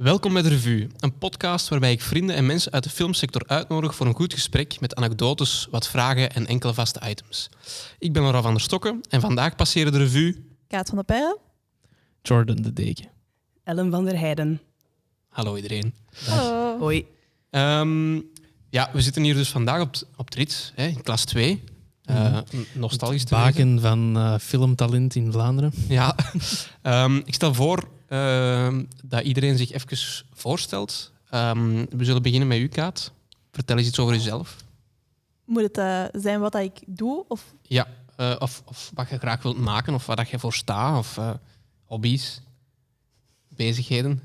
Welkom bij de Revue, een podcast waarbij ik vrienden en mensen uit de filmsector uitnodig voor een goed gesprek met anekdotes, wat vragen en enkele vaste items. Ik ben Laura van der Stokken en vandaag passeren de revue... Kaat van der Perre. Jordan de Deken. Ellen van der Heijden. Hallo iedereen. Hallo. Hoi. Ehm, ja, we zitten hier dus vandaag op, t- op Trits, hè, in klas 2. Eh, n- nostalgisch wezen. Baken van eh, filmtalent in Vlaanderen. Ja. Ehm, ik stel voor dat iedereen zich even voorstelt. Ehm, we zullen beginnen met u, Kaat. Vertel eens iets over jezelf. Moet het eh, zijn wat dat ik doe? Of... Ja, eh, of, of wat je graag wilt maken, of waar dat je voor staat, of eh, hobby's, bezigheden.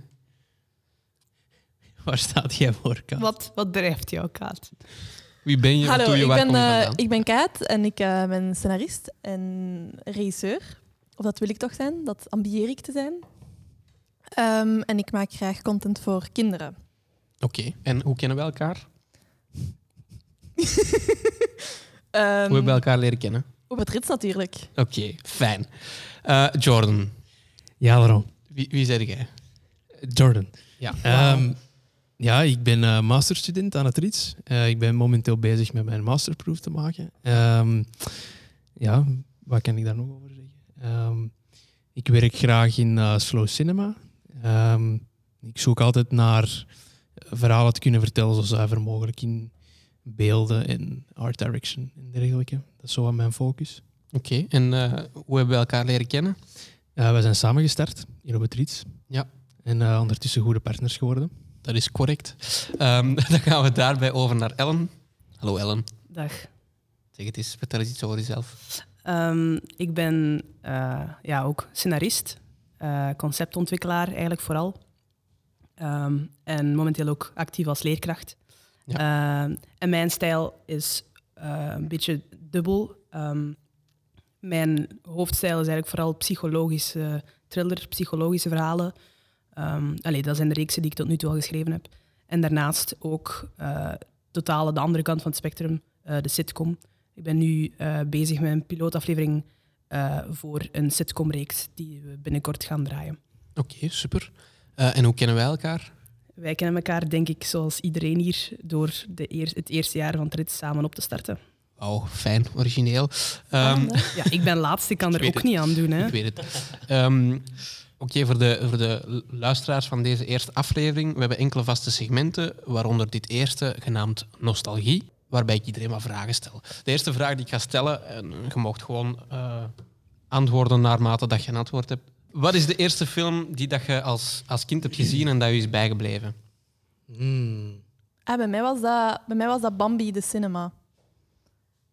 Waar staat jij voor, Kat? Wat, wat drijft jou, Kaat? Wie ben je? wat Hallo, doe je? ik Waar ben, kom je ik ben Kaat en ik eh, ben scenarist en regisseur. Of dat wil ik toch zijn, dat ambieer ik te zijn. Ehm, en ik maak graag content voor kinderen. Oké, en hoe kennen we elkaar? Ehm, Hoe hebben we elkaar leren kennen? Op het rits natuurlijk. Oké, fijn. Eh, Jordan, Ja, Laurent. wie, wie zeg jij? Jordan. Ja. Ehm, ja, ik ben eh, masterstudent aan het RITS. Eh, ik ben momenteel bezig met mijn masterproef te maken. Ehm, ja, wat kan ik daar nog over zeggen? Ehm, ik werk graag in eh, slow cinema. Ehm, ik zoek altijd naar verhalen te kunnen vertellen zo zuiver mogelijk in beelden en art direction en dergelijke. Dat is zo aan mijn focus. Oké, en eh, hoe hebben we elkaar leren kennen? Uh, we zijn samen gestart hier op het Riets. Ja. En uh, ondertussen goede partners geworden. Dat is correct. Ehm, dan gaan we daarbij over naar Ellen. Hallo Ellen. Dag. Zeg het eens, vertel eens iets over jezelf. Um, ik ben uh, ja, ook scenarist, uh, conceptontwikkelaar eigenlijk vooral. Um, en momenteel ook actief als leerkracht. Ja. Uh, en mijn stijl is uh, een beetje dubbel. Um, mijn hoofdstijl is eigenlijk vooral psychologische thriller, psychologische verhalen. Um, allee, dat zijn de reeksen die ik tot nu toe al geschreven heb. En daarnaast ook uh, totaal de andere kant van het spectrum, de sitcom. Ik ben nu bezig met een pilootaflevering voor een sitcomreeks die we binnenkort gaan draaien. Oké, okay, super. en hoe kennen wij elkaar? Wij kennen elkaar, denk ik, zoals iedereen hier, door de eer het eerste jaar van Trit samen op te starten. Wauw, fijn, origineel. Um, ja, ik ben laatst, ik kan er ook het. niet aan doen. Hè. Ik weet het. Um, Oké, okay, voor, de, voor de luisteraars van deze eerste aflevering, we hebben enkele vaste segmenten, waaronder dit eerste, genaamd Nostalgie, waarbij ik iedereen wat vragen stel. De eerste vraag die ik ga stellen, en je mag gewoon uh, antwoorden naarmate dat je een antwoord hebt. Wat is de eerste film die dat je als, als kind hebt gezien en dat je is bijgebleven? Mm. Ah, bij, mij was dat, bij mij was dat Bambi, de cinema.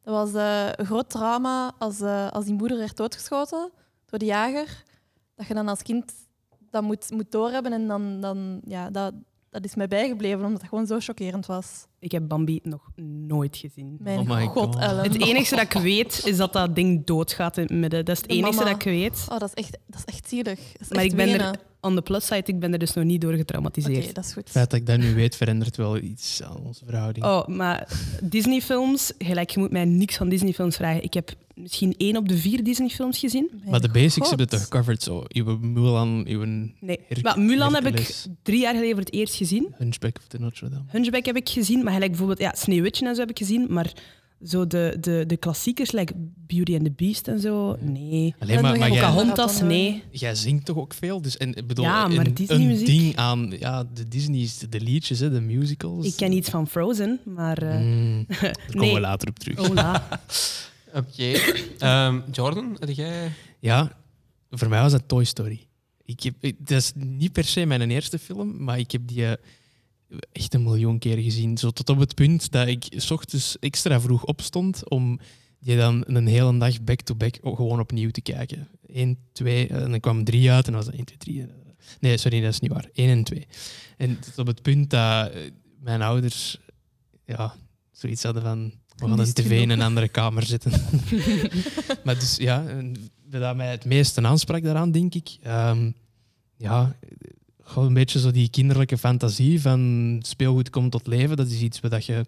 Dat was uh, een groot trauma als, uh, als die moeder werd doodgeschoten door de jager. Dat je dan als kind dat moet, moet doorhebben. En dan, dan, ja, dat, dat is mij bijgebleven, omdat het gewoon zo chockerend was. Ik heb Bambi nog nooit gezien. Mijn oh my god, god. Ellen. Het enige dat ik weet is dat dat ding doodgaat in het midden. Dat is het De enige mama. dat ik weet. Oh, dat is echt, dat is echt zielig. Dat is Maar echt ik ben wenen. er, on the plus side, ik ben er dus nog niet door Oké, getraumatiseerd. dat is goed. Het feit dat ik dat nu weet, verandert wel iets aan onze verhouding. Oh, maar Disney-films, gelijk, je moet mij niks van Disney-films vragen. Ik heb misschien één op de vier Disney-films gezien. Mijn maar de basics god. hebben het toch gecoverd? Zo, uw Mulan, uw Nee, Her- maar Mulan heb ik drie jaar geleden voor het eerst gezien. Hunchback of the Notre Dame. Hunchback heb ik gezien, maar gelijk bijvoorbeeld ja, Sneeuwwitje en zo heb ik gezien. Maar zo de, de, de klassiekers, like Beauty and the Beast en zo, nee. Alleen maar, maar Pocahontas. Nee. jij zingt toch ook veel? Dus, en, bedoel, Ja, maar een, een ding aan ja, de Disney's, de liedjes, hè, de musicals. Ik ken iets van Frozen, maar... eh Mm, daar komen nee. we later op terug. Oké. Ehm, Jordan, heb jij... Ja, voor mij was dat Toy Story. Ik heb, ik- dat is niet per se mijn eerste film, maar ik heb die eh, echt een miljoen keer gezien. Zo tot op het punt dat ik s ochtends extra vroeg opstond om die dan een hele dag back-to-back gewoon opnieuw te kijken. 1, 2, en dan kwam 3 uit en dan was dat 1, 2, 3. Nee, sorry, dat is niet waar. 1 en 2. En tot op het punt dat eh, mijn ouders ja, zoiets hadden van... We gaan een Mist tv in een andere kamer zetten. maar dus ja, dat mij het meeste aansprak daaraan, denk ik. ehm, ja, gewoon een beetje zo die kinderlijke fantasie van speelgoed komt tot leven. Dat is iets wat je,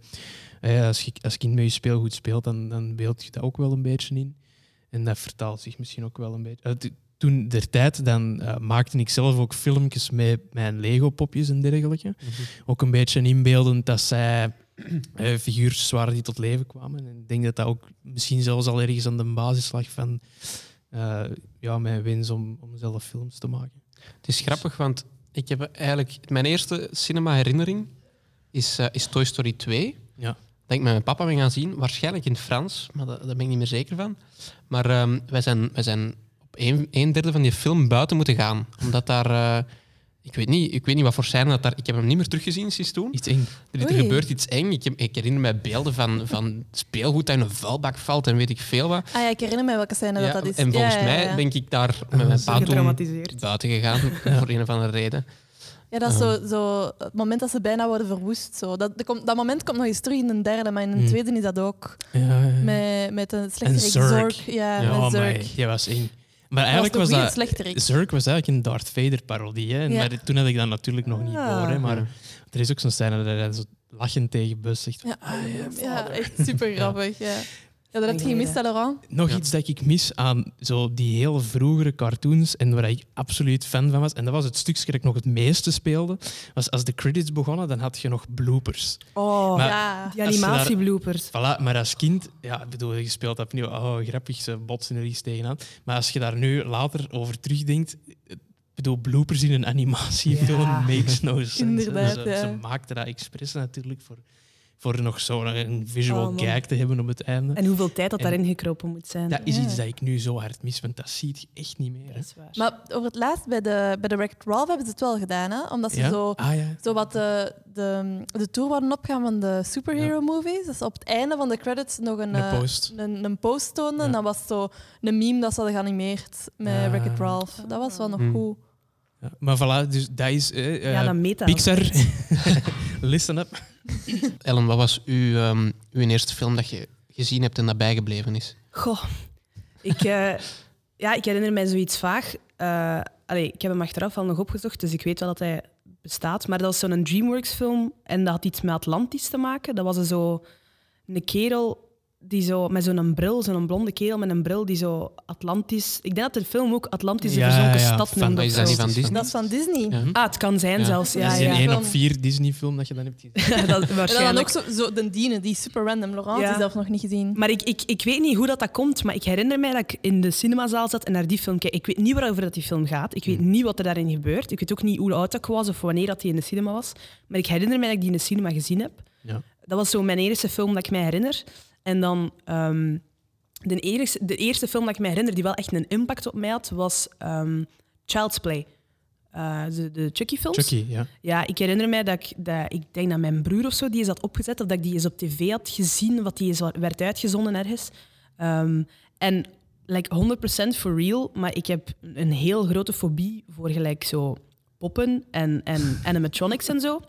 eh, als je als kind met je speelgoed speelt, dan, dan beeld je dat ook wel een beetje in. En dat vertaalt zich misschien ook wel een beetje. Eh, toen der tijd, dan eh, maakte ik zelf ook filmpjes met mijn Lego-popjes en dergelijke. Ook een beetje inbeeldend dat zij eh, figuurtjes waren die tot leven kwamen. En ik denk dat dat ook misschien zelfs al ergens aan de basis lag van ja, mijn wens om, om zelf films te maken. Het is grappig, want ik heb eigenlijk... Mijn eerste cinema-herinnering is, eh, is Toy Story 2. Ja. Dat ik met mijn papa ben gaan zien. Waarschijnlijk in het Frans, maar dat, daar ben ik niet meer zeker van. Maar ehm, wij, zijn, wij zijn op een, een derde van die film buiten moeten gaan. Omdat daar... eh, ik weet, niet, ik weet niet wat voor scène dat daar... Ik heb hem niet meer teruggezien sinds toen. Iets eng. Er, er gebeurt iets eng. Ik, heb- ik herinner me beelden van, van speelgoed dat in een vuilbak valt en weet ik veel wat. Ah ja, ik herinner me welke scène Ja, dat dat is. en volgens Ja, ja, mij ben ik daar met mijn pa toen buiten gegaan, voor een of andere reden. Ja, dat is zo, zo het moment dat ze bijna worden verwoest. Zo. Dat, dat, komt, dat moment komt nog eens terug in de derde, maar in de Hmm. tweede is dat ook. Ja, ja, ja. Met, met een slechterik Zurg. Zorg. Ja, Ja, met oh, Zurg. my, die was eng. Maar eigenlijk was was dat... Zurk was eigenlijk een Darth Vader-parodie. Ja. maar toen had ik dat natuurlijk nog niet Ah. door. Hè. Maar Ja. er is ook zo'n scène dat hij zo lachend tegen Bus zegt... Ja, ja, echt super grappig. Ja. Ja, dat heb je gemist, Laurent. Nog Ja. iets dat ik mis aan zo die heel vroegere cartoons en waar ik absoluut fan van was, en dat was het stukje dat ik nog het meeste speelde, was als de credits begonnen, dan had je nog bloopers. Oh, Maar- ja. die animatiebloopers. Voilà, maar als kind, ja, ik bedoel, je speelt opnieuw, oh, grappig, ze botsen er iets tegenaan. Maar als je daar nu later over terugdenkt, ik bedoel, bloopers in een animatiefilm Ja. makes no sense. Inderdaad, ze, ja. ze maakten dat expres natuurlijk voor, voor nog zo'n visual Oh, gag te hebben op het einde. En hoeveel tijd dat En- daarin gekropen moet zijn. Dat is Ja. iets dat ik nu zo hard mis, want dat ziet je echt niet meer. Dat is waar. Maar over het laatst, bij de, bij de Wreck-It Ralph hebben ze het wel gedaan. Hè? Omdat ze Ja? zo, Ah, ja. zo wat de, de, de tour worden opgaan van de superhero movies. Dat ze op het einde van de credits nog een, Een eh, post. een, een post toonden. Ja. En dat was zo een meme dat ze hadden geanimeerd met Ah. Wreck-It Ralph. Dat was wel nog Hmm. goed. Ja, maar voilà, dus dat is... eh, ja, eh, meta. Pixar, listen up. Ellen, wat was uw, ehm, uw eerste film dat je gezien hebt en dat bijgebleven is? Goh. Ik, eh, ja, ik herinner mij zoiets vaag. Eh, allee, ik heb hem achteraf al nog opgezocht, dus ik weet wel dat hij bestaat. Maar dat was zo'n DreamWorks-film en dat had iets met Atlantis te maken. Dat was zo een kerel die zo, met zo'n bril, zo'n blonde kerel met een bril die zo Atlantis... Ik denk dat de film ook Atlantis de Ja, verzonken ja, stad of is dat niet van Disney? Dat is van Disney. Ja. Ah, het kan zijn Ja. zelfs. Ja, dat is een ja. 1 op 4 Disney-film dat je dan hebt gezien. dat, En dan waarschijnlijk. ook zo, zo de die is super random. Laurent Ja. die zelf nog niet gezien. Maar ik, ik, ik weet niet hoe dat, dat komt, maar ik herinner mij dat ik in de cinemazaal zat en naar die film keek. Ik weet niet waarover dat die film gaat. Ik weet niet wat er daarin gebeurt. Ik weet ook niet hoe oud ik was of wanneer dat die in de cinema was. Maar ik herinner mij dat ik die in de cinema gezien heb. Ja. Dat was zo mijn eerste film dat ik mij herinner. En dan ehm, de, eerste, de eerste film dat ik mij herinner die wel echt een impact op mij had, was ehm, Child's Play. Eh, de, de Chucky-films. Chucky, ja. Ja, ik herinner mij dat ik, dat, ik denk dat mijn broer of zo die is had opgezet, of dat ik die eens op tv had gezien, wat die eens werd uitgezonden ergens. Ehm, en like 100% for real, maar ik heb een heel grote fobie voor gelijk zo poppen en, en animatronics en zo.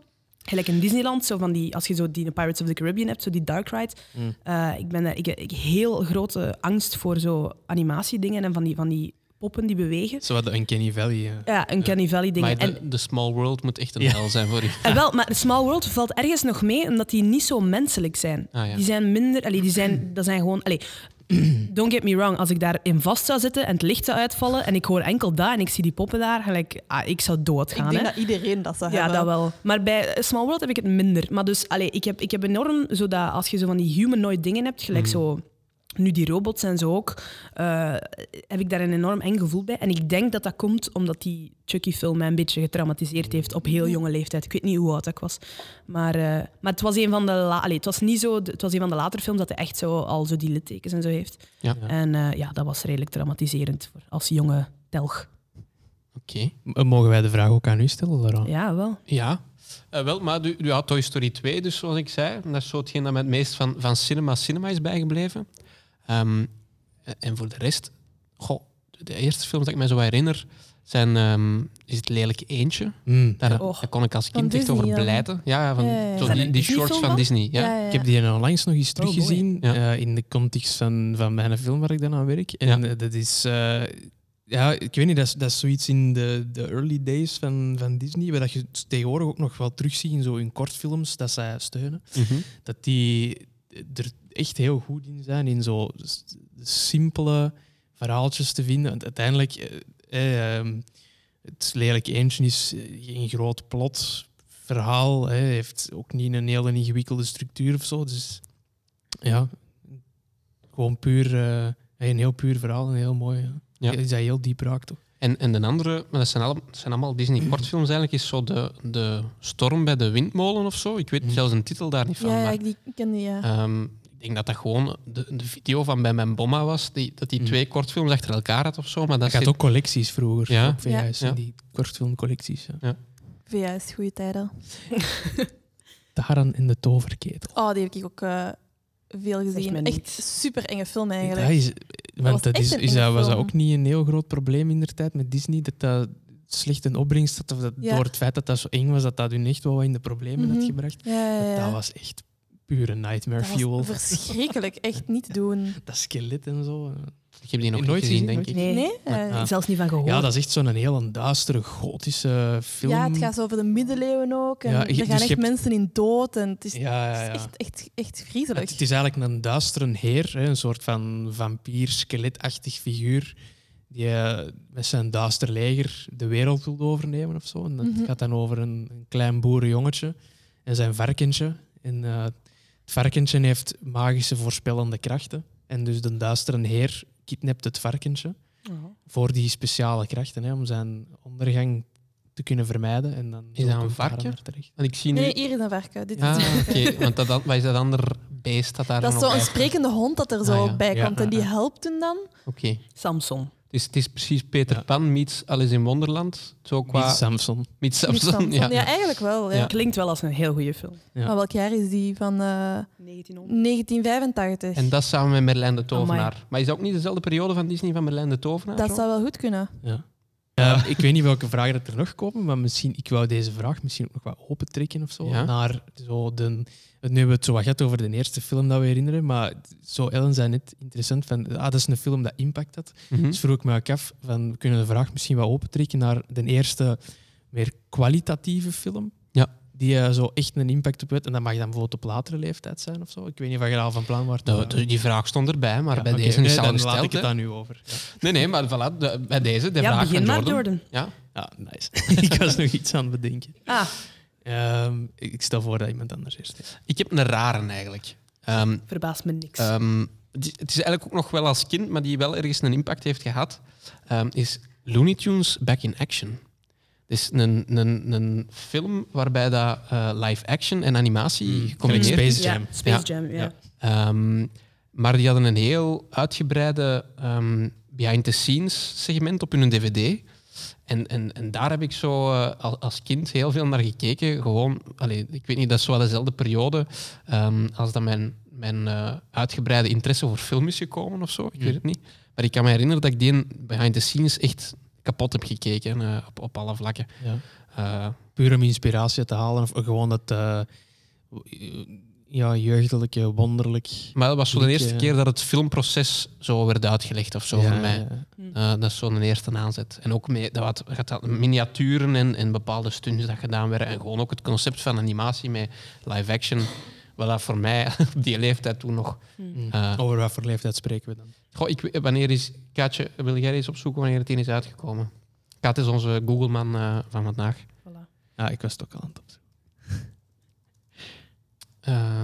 Gelijk in Disneyland, zo van die, als je zo die Pirates of the Caribbean hebt, zo die dark ride. Mm. Eh, ik ben daar- ik, ik heel grote angst voor zo animatiedingen en van die, van die poppen die bewegen. Zo wat de Uncanny Valley. ja. Ja, een Canny Valley dingen. Maar En, de, de Small World moet echt een Ja. hel zijn voor u. en wel, maar Small World valt ergens nog mee, omdat die niet zo menselijk zijn. Ah, ja. Die zijn minder... Allee, die zijn, dat zijn gewoon... Allee, don't get me wrong, als ik daarin vast zou zitten en het licht zou uitvallen en ik hoor enkel dat en ik zie die poppen daar, gelijk, ah, ik zou Ik doodgaan. denk hè. dat iedereen dat zou Ja, hebben. dat wel. Maar bij Small World heb ik het minder. Maar dus, allee, ik, heb, ik heb enorm, zodat als je zo van die humanoid dingen hebt, gelijk zo, nu die robots en zo ook, eh, heb ik daar een enorm eng gevoel bij. En ik denk dat dat komt omdat die Chucky-film mij een beetje getraumatiseerd heeft op heel jonge leeftijd. Ik weet niet hoe oud ik was. Maar, eh, maar het was een van de, la- allee, het was niet zo, het was een van de latere films dat hij echt zo al zo die littekens en zo heeft. Ja. En eh, ja, dat was redelijk traumatiserend voor, als jonge telg. Oké. Mogen wij de vraag ook aan u stellen, Laurent? Ja, wel. Ja. Eh, wel, maar u, u had Toy Story 2, dus zoals ik zei. Dat is zo hetgeen dat het meest van, van cinema cinema is bijgebleven. Ehm, en voor de rest... Goh, de eerste films dat ik me zo herinner zijn... ehm, is het Lelijke Eentje. Mm. Daar, kon ik als Van kind echt Disney over blijten. Ja, van, Ja, ja, ja. Zo Is dat die, shorts van? Disney. Ja. Ja, ja, Ik heb die onlangs nog eens Oh, teruggezien Ja. eh, in de context van, van mijn film waar ik dan aan werk. En Ja. eh, dat is... eh, ja, ik weet niet, dat is, dat is zoiets in de, de early days van, van Disney, waar dat je tegenwoordig ook nog wel terugziet in zo in kortfilms dat zij steunen. Mhm. dat die er echt heel goed in zijn in zo simpele verhaaltjes te vinden. Want uiteindelijk, eh, eh, ehm, het lelijk eentje is eh, geen groot plot verhaal. Heeft ook niet een hele ingewikkelde structuur of zo. Dus ja, gewoon puur, eh, een heel puur verhaal. Een heel mooi. Ja. Ja. Is dat heel diep raakt, toch? En, en de andere, maar dat zijn, al, dat zijn allemaal Disney-kortfilms eigenlijk, is zo de, de storm bij de windmolen of zo. Ik weet Mm. zelfs een titel daar niet van. Ja, ja, maar, ik, die, ik ken die, ja. ehm, ik denk dat dat gewoon de, de video van Bij Mijn Bomma was, die, dat die Mm. twee kortfilms achter elkaar had of zo. Maar dat gaat zit- ook collecties vroeger Ja. op VHS, Ja. die kortfilmcollecties. Ja. VS, goede tijden. Taran in de toverketel. Oh, die heb ik ook eh, veel gezien. Echt super enge film eigenlijk. Dat is, was want dat is, is dat, was dat ook niet een heel groot probleem in de tijd met Disney? Dat dat slecht een opbrengst had? Of dat Ja. door het feit dat dat zo eng was, dat dat hun echt wel wat in de problemen Mhm. had gebracht? Ja, ja, ja. Dat was echt pure nightmare Dat was fuel. verschrikkelijk. Echt niet doen. Dat skelet en zo. Ik heb die nog Nooit niet gezien, gezien, denk ik. Nee, Nee? Zelfs niet van gehoord. Ja, dat is echt zo'n hele duistere, gotische film. ja, het gaat zo over de middeleeuwen ook. En Ja, er je- gaan dus echt hebt- mensen in dood. En het is, Ja, ja, het ja. is echt, echt, echt griezelig. Het, het is eigenlijk een duistere heer, hè, een soort van vampier, skeletachtig figuur, die eh, met zijn duister leger de wereld wil overnemen of zo. En dat Mhm. gaat dan over een, een klein boerenjongetje en zijn varkentje. En eh, het varkentje heeft magische voorspellende krachten. En dus de duistere heer kidnapt het varkentje Oh. voor die speciale krachten, hè, om zijn ondergang te kunnen vermijden. En dan Is zo dat een varken? terecht. Want ik zie nu... Nee, hier is een varken. Dit Ah, oké. Want dat, dat, wat is dat ander beest dat daar Dat is zo'n sprekende hond dat er zo Ah, ja. bij Ja, komt. En die helpt hem dan. Oké. Samson. Het is, het is precies Peter Ja. Pan meets Alice in Wonderland. Zo qua... Niet Samson. Meets Samson, Samson. ja. Ja. eigenlijk wel. Ja. Ja. Klinkt wel als een heel goede film. Ja. Maar welk jaar is die? Van eh, 1900. 1985. En dat samen met Merlijn de Tovenaar. Maar is dat ook niet dezelfde periode van Disney van Merlijn de Tovenaar? dat zo? zou wel goed kunnen. Ja. Eh, ik weet niet welke vragen dat er nog komen, maar misschien, ik wou deze vraag misschien ook nog wat opentrekken of zo. Ja. Naar zo de, nu hebben we het zo wat gehad over de eerste film dat we herinneren, maar zo Ellen zei net interessant van, ah, dat is een film dat impact had. Mhm. Dus vroeg ik me ook af, van, we kunnen de vraag misschien wat opentrekken naar de eerste meer kwalitatieve film. Ja. Die eh, zo echt een impact op heeft. En dat mag dan bijvoorbeeld op latere leeftijd zijn of zo. Ik weet niet of je daar al van plan was. Nou, dus die vraag stond erbij, maar Ja, bij deze is nee, het al dan laat ik het daar nu over. Ja, Nee, nee, maar voilà, de- bij deze, de ja, vraag begin van maar, Jordan. Jordan. Ja, ja nice. ik was nog iets aan het bedenken. Ah, Ehm, ik stel voor dat iemand anders eerst is. ik heb een rare eigenlijk. Ehm, verbaast me niks. ehm, het is- het is eigenlijk ook nog wel als kind, maar die wel ergens een impact heeft gehad, ehm, is Looney Tunes Back in Action. Het is een, een, een film waarbij dat, eh, live action en animatie Mm, gecombineerd. Space ja, Jam. Space Ja. Jam, ja. Ja. Ehm, maar die hadden een heel uitgebreide ehm, behind-the-scenes segment op hun dvd. En, en, en daar heb ik zo eh, als, als kind heel veel naar gekeken. Gewoon, allee, ik weet niet, dat is wel dezelfde periode ehm, als dat mijn, mijn eh, uitgebreide interesse voor film is gekomen of zo. Ik Mm. weet het niet. Maar ik kan me herinneren dat ik die behind-the-scenes echt kapot heb gekeken eh, op, op alle vlakken. Ja. Eh, Puur om inspiratie te halen of gewoon dat eh, ja, jeugdelijke, wonderlijk. maar dat was zo de eerste keer dat het filmproces zo werd uitgelegd of zo Ja, voor mij. ja. Eh, dat is zo'n eerste aanzet. En ook mee, dat wat, gaat dat, miniaturen en, en bepaalde stunts dat gedaan werden. En gewoon ook het concept van animatie met live action. Wat dat voor mij op die leeftijd toen nog. Mm. eh, Over wat voor leeftijd spreken we dan? Goh, ik, wanneer is. Kaatje, wil jij eens opzoeken wanneer het in is uitgekomen? Kaat is onze Google-man eh, van vandaag. Voilà. Ja, ik was het ook al aan het opzoeken. Eh,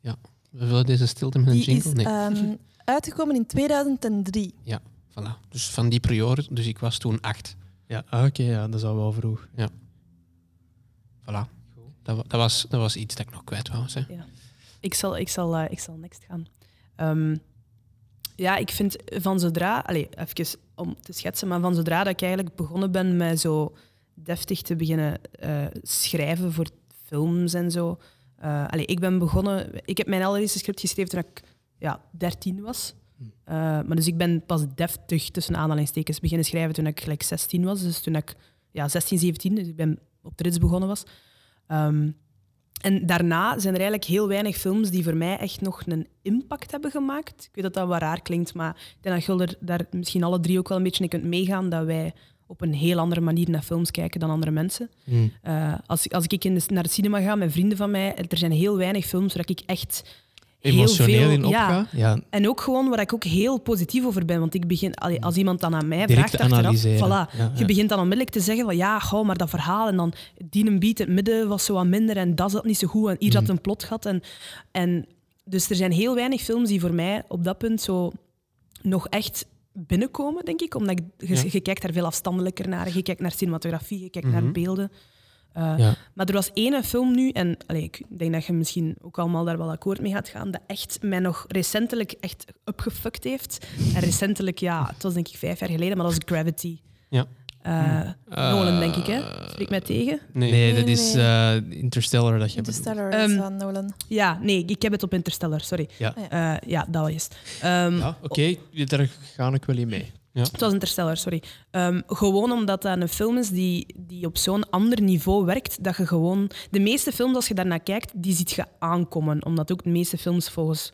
ja, we willen deze stilte met een Die is jingle. Nee, ehm, uitgekomen in 2003. voilà. Dus van die periode. Dus ik was toen acht. Ja, ah, oké, ja, dat is al wel vroeg. Voilà. Dat, dat, was, dat was iets dat ik nog kwijt wou. Hè. Ik zal, ik zal, eh, ik zal next gaan. Ehm, ja, ik vind van zodra, allez, even om te schetsen, maar van zodra dat ik eigenlijk begonnen ben met zo deftig te beginnen eh, schrijven voor films en zo. eh, allez, ik ben begonnen, ik heb mijn allereerste script geschreven toen ik ja, 13 was. Eh, maar dus ik ben pas deftig tussen aanhalingstekens beginnen schrijven toen ik gelijk 16 was. Dus toen ik ja, 16, 17, dus ik ben op de rits begonnen was. Ehm, en daarna zijn er eigenlijk heel weinig films die voor mij echt nog een impact hebben gemaakt. Ik weet dat dat wat raar klinkt, maar ik denk dat Gulder daar misschien alle drie ook wel een beetje in kunt meegaan, dat wij op een heel andere manier naar films kijken dan andere mensen. Mm. Eh, als, ik- als ik in de, naar het cinema ga met vrienden van mij, er zijn heel weinig films waar ik echt emotioneel veel, in opga. Ja. En ook gewoon waar ik ook heel positief over ben. Want ik begin, als iemand dan aan mij Direct vraagt achteraf, voilà, Ja, je begint dan onmiddellijk te zeggen van ja, gauw maar dat verhaal. En dan die een beat het midden was zo wat minder en dat zat niet zo goed. En hier zat Mhm. een plot gat. En, en dus er zijn heel weinig films die voor mij op dat punt zo nog echt binnenkomen, denk ik. Omdat ik, je, kijkt daar veel afstandelijker naar. Je kijkt naar cinematografie, je kijkt Mhm. naar beelden. Uh, Ja. Maar er was één film nu, en allee, ik denk dat je misschien ook allemaal daar wel akkoord mee gaat gaan, dat echt mij nog recentelijk echt upgefuckt heeft. En recentelijk, ja, het was denk ik vijf jaar geleden, maar dat was Gravity. Ja. Uh, Nolan, denk ik, hè? Spreek mij tegen? Nee. Nee, Nee, dat is nee. eh, Interstellar dat je Interstellar Ehm, is van Nolan. Ja, nee, ik heb het op Interstellar, sorry. Ja. Uh, ja, dat was het. Um, Ja, oké, daar ga ik wel in mee. Het was Interstellar, sorry. Um, gewoon omdat dat een film is die, die op zo'n ander niveau werkt, dat je gewoon... De meeste films, als je daarnaar kijkt, die ziet je aankomen. Omdat ook de meeste films volgens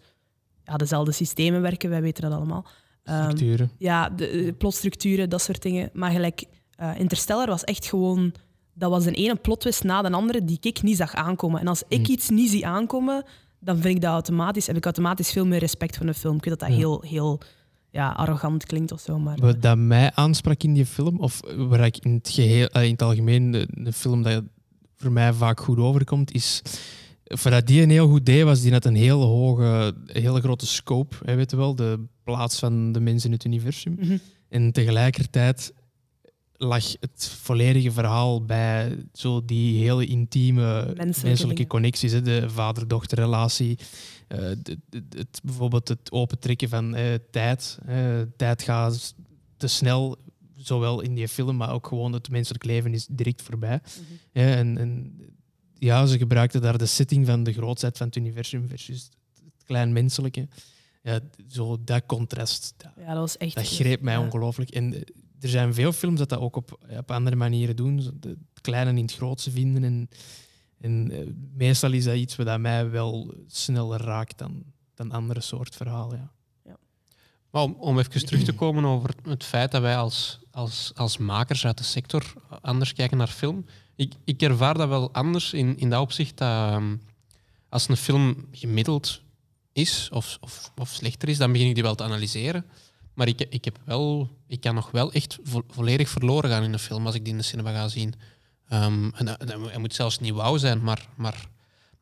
ja, dezelfde systemen werken, wij weten dat allemaal. Um, Structuren. ja, de, de plotstructuren, dat soort dingen. Maar gelijk, uh, Interstellar was echt gewoon... Dat was een ene plotwist na de andere die ik niet zag aankomen. En als ik Hm. iets niet zie aankomen, dan vind ik dat automatisch, heb ik automatisch veel meer respect voor een film. Ik weet dat dat Ja. heel... heel ja, arrogant klinkt of zo. Maar, Wat dat mij aansprak in die film, of waar ik in het, geheel, eh, in het algemeen de, de film dat voor mij vaak goed overkomt, is voor dat die een heel goed deed, was die net een heel hoge, hele grote scope, hè, weet je wel, de plaats van de mensen in het universum. Mhm. En tegelijkertijd lag het volledige verhaal bij zo die hele intieme menselijke, connecties, hè, de vader-dochterrelatie, uh, de, de, het, bijvoorbeeld het opentrekken van uh, tijd. Uh, tijd gaat te snel, zowel in die film, maar ook gewoon het menselijk leven is direct voorbij. Mhm. Ja, en, en, ja, ze gebruikten daar de setting van de grootheid van het universum versus het klein menselijke. Ja, zo dat contrast, dat, ja, dat, was echt, dat greep mij ja. ongelooflijk. En eh, er zijn veel films dat dat ook op, op andere manieren doen. De- Het kleine in het grootste vinden. En, en eh, meestal is dat iets wat mij wel sneller raakt dan, dan andere soort verhalen. Ja. Maar om, om even terug te komen over het feit dat wij als, als, als makers uit de sector anders kijken naar film. Ik, ik ervaar dat wel anders in, in dat opzicht dat ehm, als een film gemiddeld is of, of, of slechter is, dan begin ik die wel te analyseren. Maar ik, ik, heb wel, ik kan nog wel echt vo- volledig verloren gaan in een film als ik die in de cinema ga zien. Ehm, en het moet zelfs niet wauw zijn, maar, maar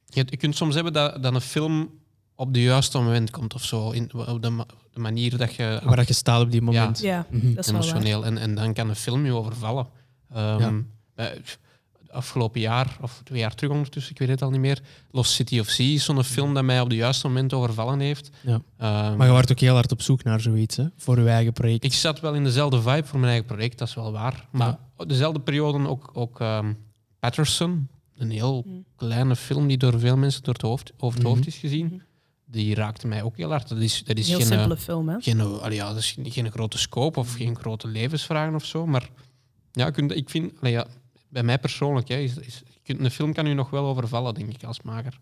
je, je kunt soms hebben dat, dat een film op de juiste moment komt of zo. In, op de, ma- de manier dat je Waar dat je staat op die moment. Ja, Mhm. dat is wel waar. emotioneel. En, en dan kan een film je overvallen. Ehm, Ja. Afgelopen jaar, of twee jaar terug ondertussen, ik weet het al niet meer. Lost City of Sea is zo'n film dat mij op de juiste moment overvallen heeft. Ja. Ehm, Maar je wordt ook heel hard op zoek naar zoiets, hè? voor je eigen project. ik zat wel in dezelfde vibe voor mijn eigen project, dat is wel waar. Maar dezelfde periode ook, ook ehm, Patterson, een heel Mm. kleine film die door veel mensen door het hoofd, over het hoofd is gezien. Mhm. Die raakte mij ook heel hard. Dat is, dat is Heel geen, eh, simpele film, hè? geen, allee, ja, dat is geen, geen grote scope of geen grote levensvragen of zo. Maar ja, ik vind, allee, ja, bij mij persoonlijk, hè, is, is, een film kan u nog wel overvallen, denk ik, als maker.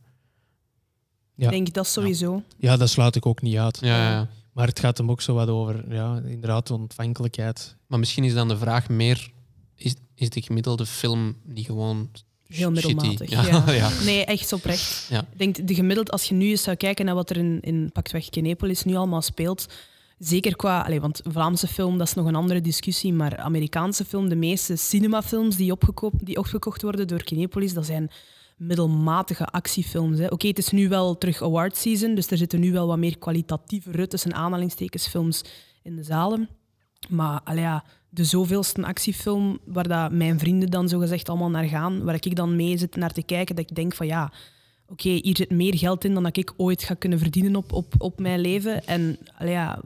Ja. Ik denk dat sowieso. Ja, dat sluit ik ook niet uit. Ja. Maar het gaat hem ook zo wat over, ja, inderdaad, de ontvankelijkheid. Maar misschien is dan de vraag meer: is, is de gemiddelde film niet gewoon Heel middelmatig. Ja, Ja. ja. Nee, echt oprecht. Ja. Ik denk, de gemiddeld, als je nu eens zou kijken naar wat er in, in Paktweg Kinepolis nu allemaal speelt, zeker qua... Allee, want Vlaamse film, dat is nog een andere discussie, maar Amerikaanse film, de meeste cinemafilms die, die opgekocht worden door Kinepolis, dat zijn middelmatige actiefilms. Oké, het is nu wel terug award season, dus er zitten nu wel wat meer kwalitatievere, tussen aanhalingstekens, films in de zalen. Maar ja, de zoveelste actiefilm waar dat mijn vrienden dan zogezegd allemaal naar gaan, waar ik dan mee zit naar te kijken, dat ik denk van ja, oké, hier zit meer geld in dan dat ik ooit ga kunnen verdienen op, op, op mijn leven. En ja,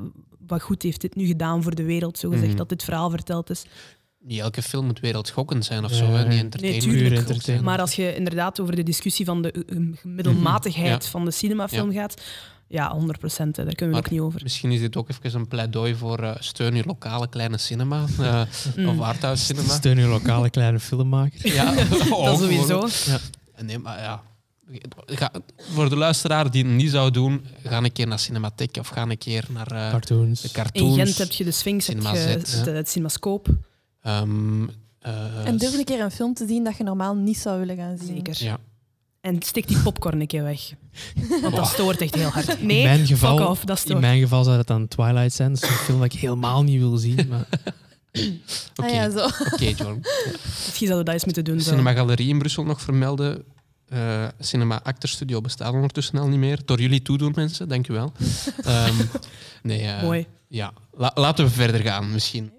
wat goed heeft dit nu gedaan voor de wereld, zogezegd, Mhm. dat dit verhaal verteld is. Niet elke film moet wereldschokkend zijn of Ja, zo. Hè? Niet entertainment. Nee, tuurlijk. Maar als je inderdaad over de discussie van de eh, middelmatigheid Ja. van de cinemafilm gaat, ja, 100 procent, daar kunnen we Maar ook niet over. Misschien is dit ook even een pleidooi voor eh, steun je lokale kleine cinema. eh, Mm. Of arthouse cinema. Steun je lokale kleine filmmaker. Ja, Dat ook sowieso. bijvoorbeeld. Nee, maar ja. Ga, voor de luisteraar die het niet zou doen, ga een keer naar Cinematheek of ga een keer naar eh, Cartoons. de In cartoons. Gent heb je de Sphinx, heb Cinema je Z, het, het cinemascoop. Ehm, eh, En durf een keer een film te zien dat je normaal niet zou willen gaan zien. Zeker. Ja. En stik die popcorn een keer weg. Want dat stoort echt heel hard. Nee, in mijn geval, fuck off, dat in stoort. mijn geval zou het dan Twilight zijn. Dat is een film dat ik helemaal niet wil zien. Maar Oké, Ah ja, zo. oké, Jorn. Misschien zouden we dat eens moeten doen. De Zo. Cinema Galerie in Brussel nog vermelden. Eh, Cinema Actor Studio bestaat ondertussen al niet meer. Door jullie toedoen, mensen. Dank u wel. Ehm, nee, eh, Mooi. Ja, La- laten we verder gaan, misschien.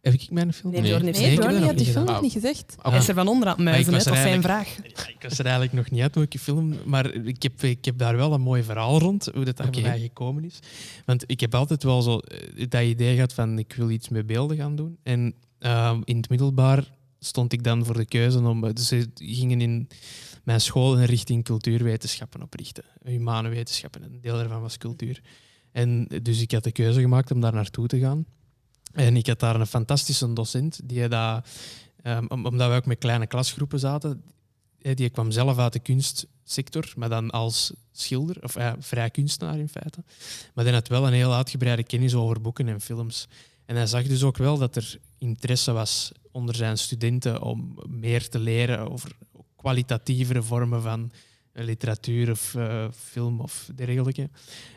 heb ik mijn film? Nee, Nee. Jorn heeft Nee, ik nog hebt die film nog niet gezegd. Oké. Hij is er van onder aan het muizen, ik dat was zijn vraag. Ik was er eigenlijk nog niet uit welke film, maar ik heb, ik heb daar wel een mooi verhaal rond, hoe dat daar bij mij gekomen is. Want ik heb altijd wel zo eh, dat idee gehad van ik wil iets met beelden gaan doen. En ehm, in het middelbaar stond ik dan voor de keuze om... Dus ze gingen in mijn school een richting cultuurwetenschappen oprichten. Humane wetenschappen. Een deel daarvan was cultuur. En dus ik had de keuze gemaakt om daar naartoe te gaan. En ik had daar een fantastische docent, die dat, ehm, om- omdat we ook met kleine klasgroepen zaten, eh, die kwam zelf uit de kunstsector, maar dan als schilder, of ja, vrij kunstenaar in feite. Maar die had wel een heel uitgebreide kennis over boeken en films. En hij zag dus ook wel dat er interesse was onder zijn studenten om meer te leren over kwalitatievere vormen van eh, literatuur of eh, film of dergelijke.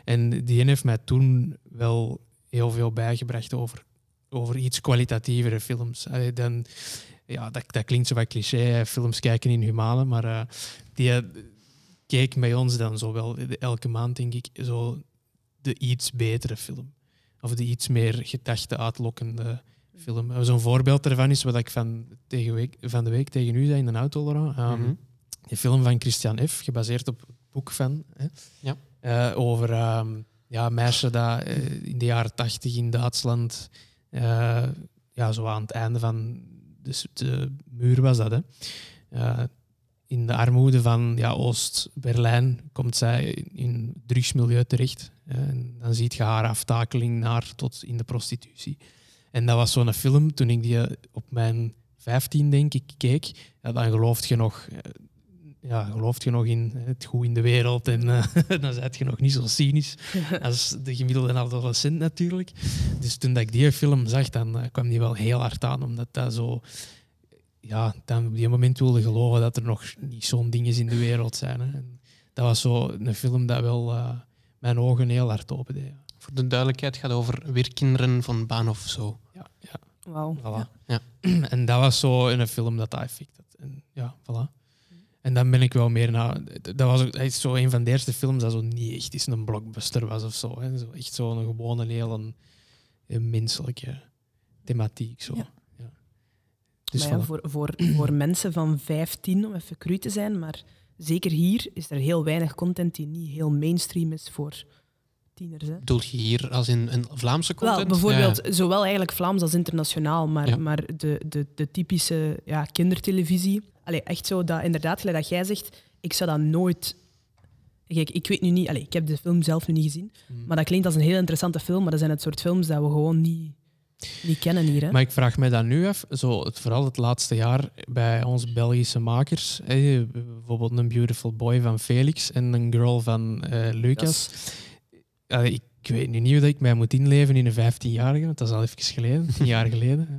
En die heeft mij toen wel heel veel bijgebracht over, over iets kwalitatievere films. Dan, ja, dat, dat klinkt zo wat cliché, films kijken in humane, maar eh, die keek bij ons dan zo wel elke maand, denk ik, zo de iets betere film. Of de iets meer gedachte uitlokkende film. En Zo'n voorbeeld daarvan is wat ik van, tegen week, van de week tegen u zei in de auto, Laurent. Um, Mhm. Die film van Christian F., gebaseerd op het boek van. Hè, Ja. eh, over ehm, ja, een meisje dat eh, in de jaren tachtig in Duitsland, eh, ja, zo aan het einde van de, de muur was dat, hè. In de armoede van ja, Oost-Berlijn komt zij in drugsmilieu terecht. En dan ziet je haar aftakeling naar tot in de prostitutie. En dat was zo'n film, toen ik die eh, op mijn 15, denk ik, keek, ja, dan geloof je nog, eh, ja, gelooft je nog in het goed in de wereld en eh, dan ben je nog niet zo cynisch als de gemiddelde adolescent natuurlijk. Dus toen dat ik die film zag, dan kwam die wel heel hard aan, omdat dat zo... Ja, dan op die moment wilde geloven dat er nog niet zo'n dingen in de wereld zijn. Hè. En dat was zo een film dat wel eh, mijn ogen heel hard opende. Ja. Voor de duidelijkheid gaat het over weerkinderen van Baan of zo. Ja, ja, Wauw. voilà. Ja. En dat was zo in een film dat dat effect had. En ja, voilà. En dan ben ik wel meer naar... Dat was ook dat is zo een van de eerste films dat zo niet echt eens een blockbuster was of zo. Hè. zo echt zo'n gewone, heel een, een menselijke thematiek. Zo. Ja. Dus maar ja, voor, voor, voor mensen van 15, om even cru te zijn, maar zeker hier is er heel weinig content die niet heel mainstream is voor tieners. Hè. Bedoel je hier als in een Vlaamse content? Wel, bijvoorbeeld zowel eigenlijk Vlaams als internationaal, maar, Ja. maar de, de, de typische ja, kindertelevisie. Allee, echt zo dat inderdaad, gelijk dat jij zegt, ik zou dat nooit. Kijk, ik weet nu niet, allee, ik heb de film zelf nu niet gezien, Mm. maar dat klinkt als een heel interessante film, maar dat zijn het soort films dat we gewoon niet, niet kennen hier. Hè? Maar ik vraag me dan nu af, zo, het, vooral het laatste jaar bij onze Belgische makers, hè, bijvoorbeeld een Beautiful Boy van Felix en een Girl van eh, Lucas. Ik, ik weet nu niet hoe dat ik mij moet inleven in een 15-jarige, want dat is al even geleden, tien jaar geleden. Hè.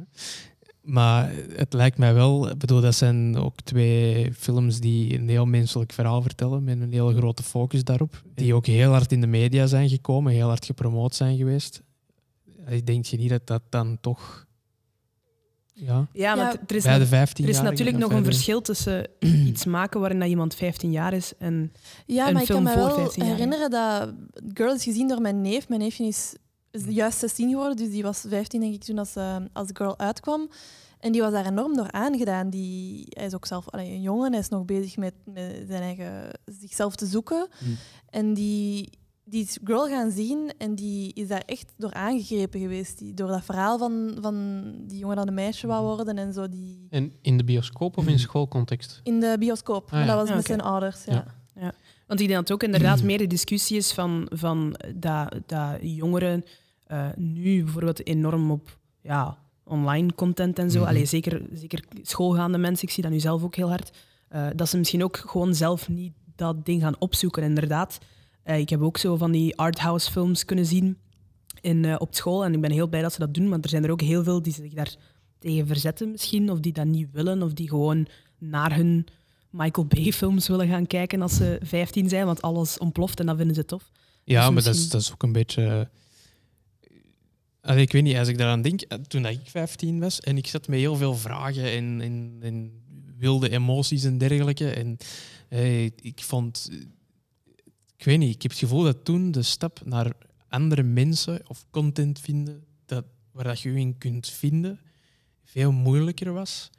Maar het lijkt mij wel, ik bedoel, dat zijn ook twee films die een heel menselijk verhaal vertellen, met een hele grote focus daarop. Die ook heel hard in de media zijn gekomen, heel hard gepromoot zijn geweest. Ik denk je niet dat dat dan toch ja, Ja, maar er is, bij de nog- 15 er is natuurlijk nog een verschil tussen iets maken waarin dat iemand 15 jaar is en Ja, Een maar ik kan me wel 15 jaar. herinneren dat Girl is gezien door mijn neef. Mijn neefje is, is juist 16 geworden, dus die was 15 denk ik toen als, eh, als Girl uitkwam. En die was daar enorm door aangedaan. Die, hij is ook zelf allee, een jongen, hij is nog bezig met, met zijn eigen, zichzelf te zoeken. Mm. En die, die is Girl gaan zien en die is daar echt door aangegrepen geweest. Die, door dat verhaal van, van die jongen dat een meisje wou worden en zo. Die, En in de bioscoop of in schoolcontext? in de bioscoop, maar ja. dat was met zijn ouders. Ja. Ja. Want ik denk dat ook inderdaad meer de discussie is van, van dat, dat jongeren eh, nu bijvoorbeeld enorm op ja, online content en zo, Mhm. Allee, zeker, zeker schoolgaande mensen, ik zie dat nu zelf ook heel hard, eh, dat ze misschien ook gewoon zelf niet dat ding gaan opzoeken. Inderdaad, Eh, ik heb ook zo van die arthouse films kunnen zien in, eh, op school en ik ben heel blij dat ze dat doen, want er zijn er ook heel veel die zich daar tegen verzetten misschien, of die dat niet willen, of die gewoon naar hun Michael Bay-films willen gaan kijken als ze 15 zijn, want alles ontploft en dat vinden ze tof. Ja, Dus maar dat is, dat is ook een beetje. eh, allee, ik weet niet, als ik daaraan denk, toen dat ik 15 was en ik zat met heel veel vragen en, en, en wilde emoties en dergelijke. En ik vond. Ik weet niet, ik heb het gevoel dat toen de stap naar andere mensen of content vinden dat, waar dat je je in kunt vinden veel moeilijker was.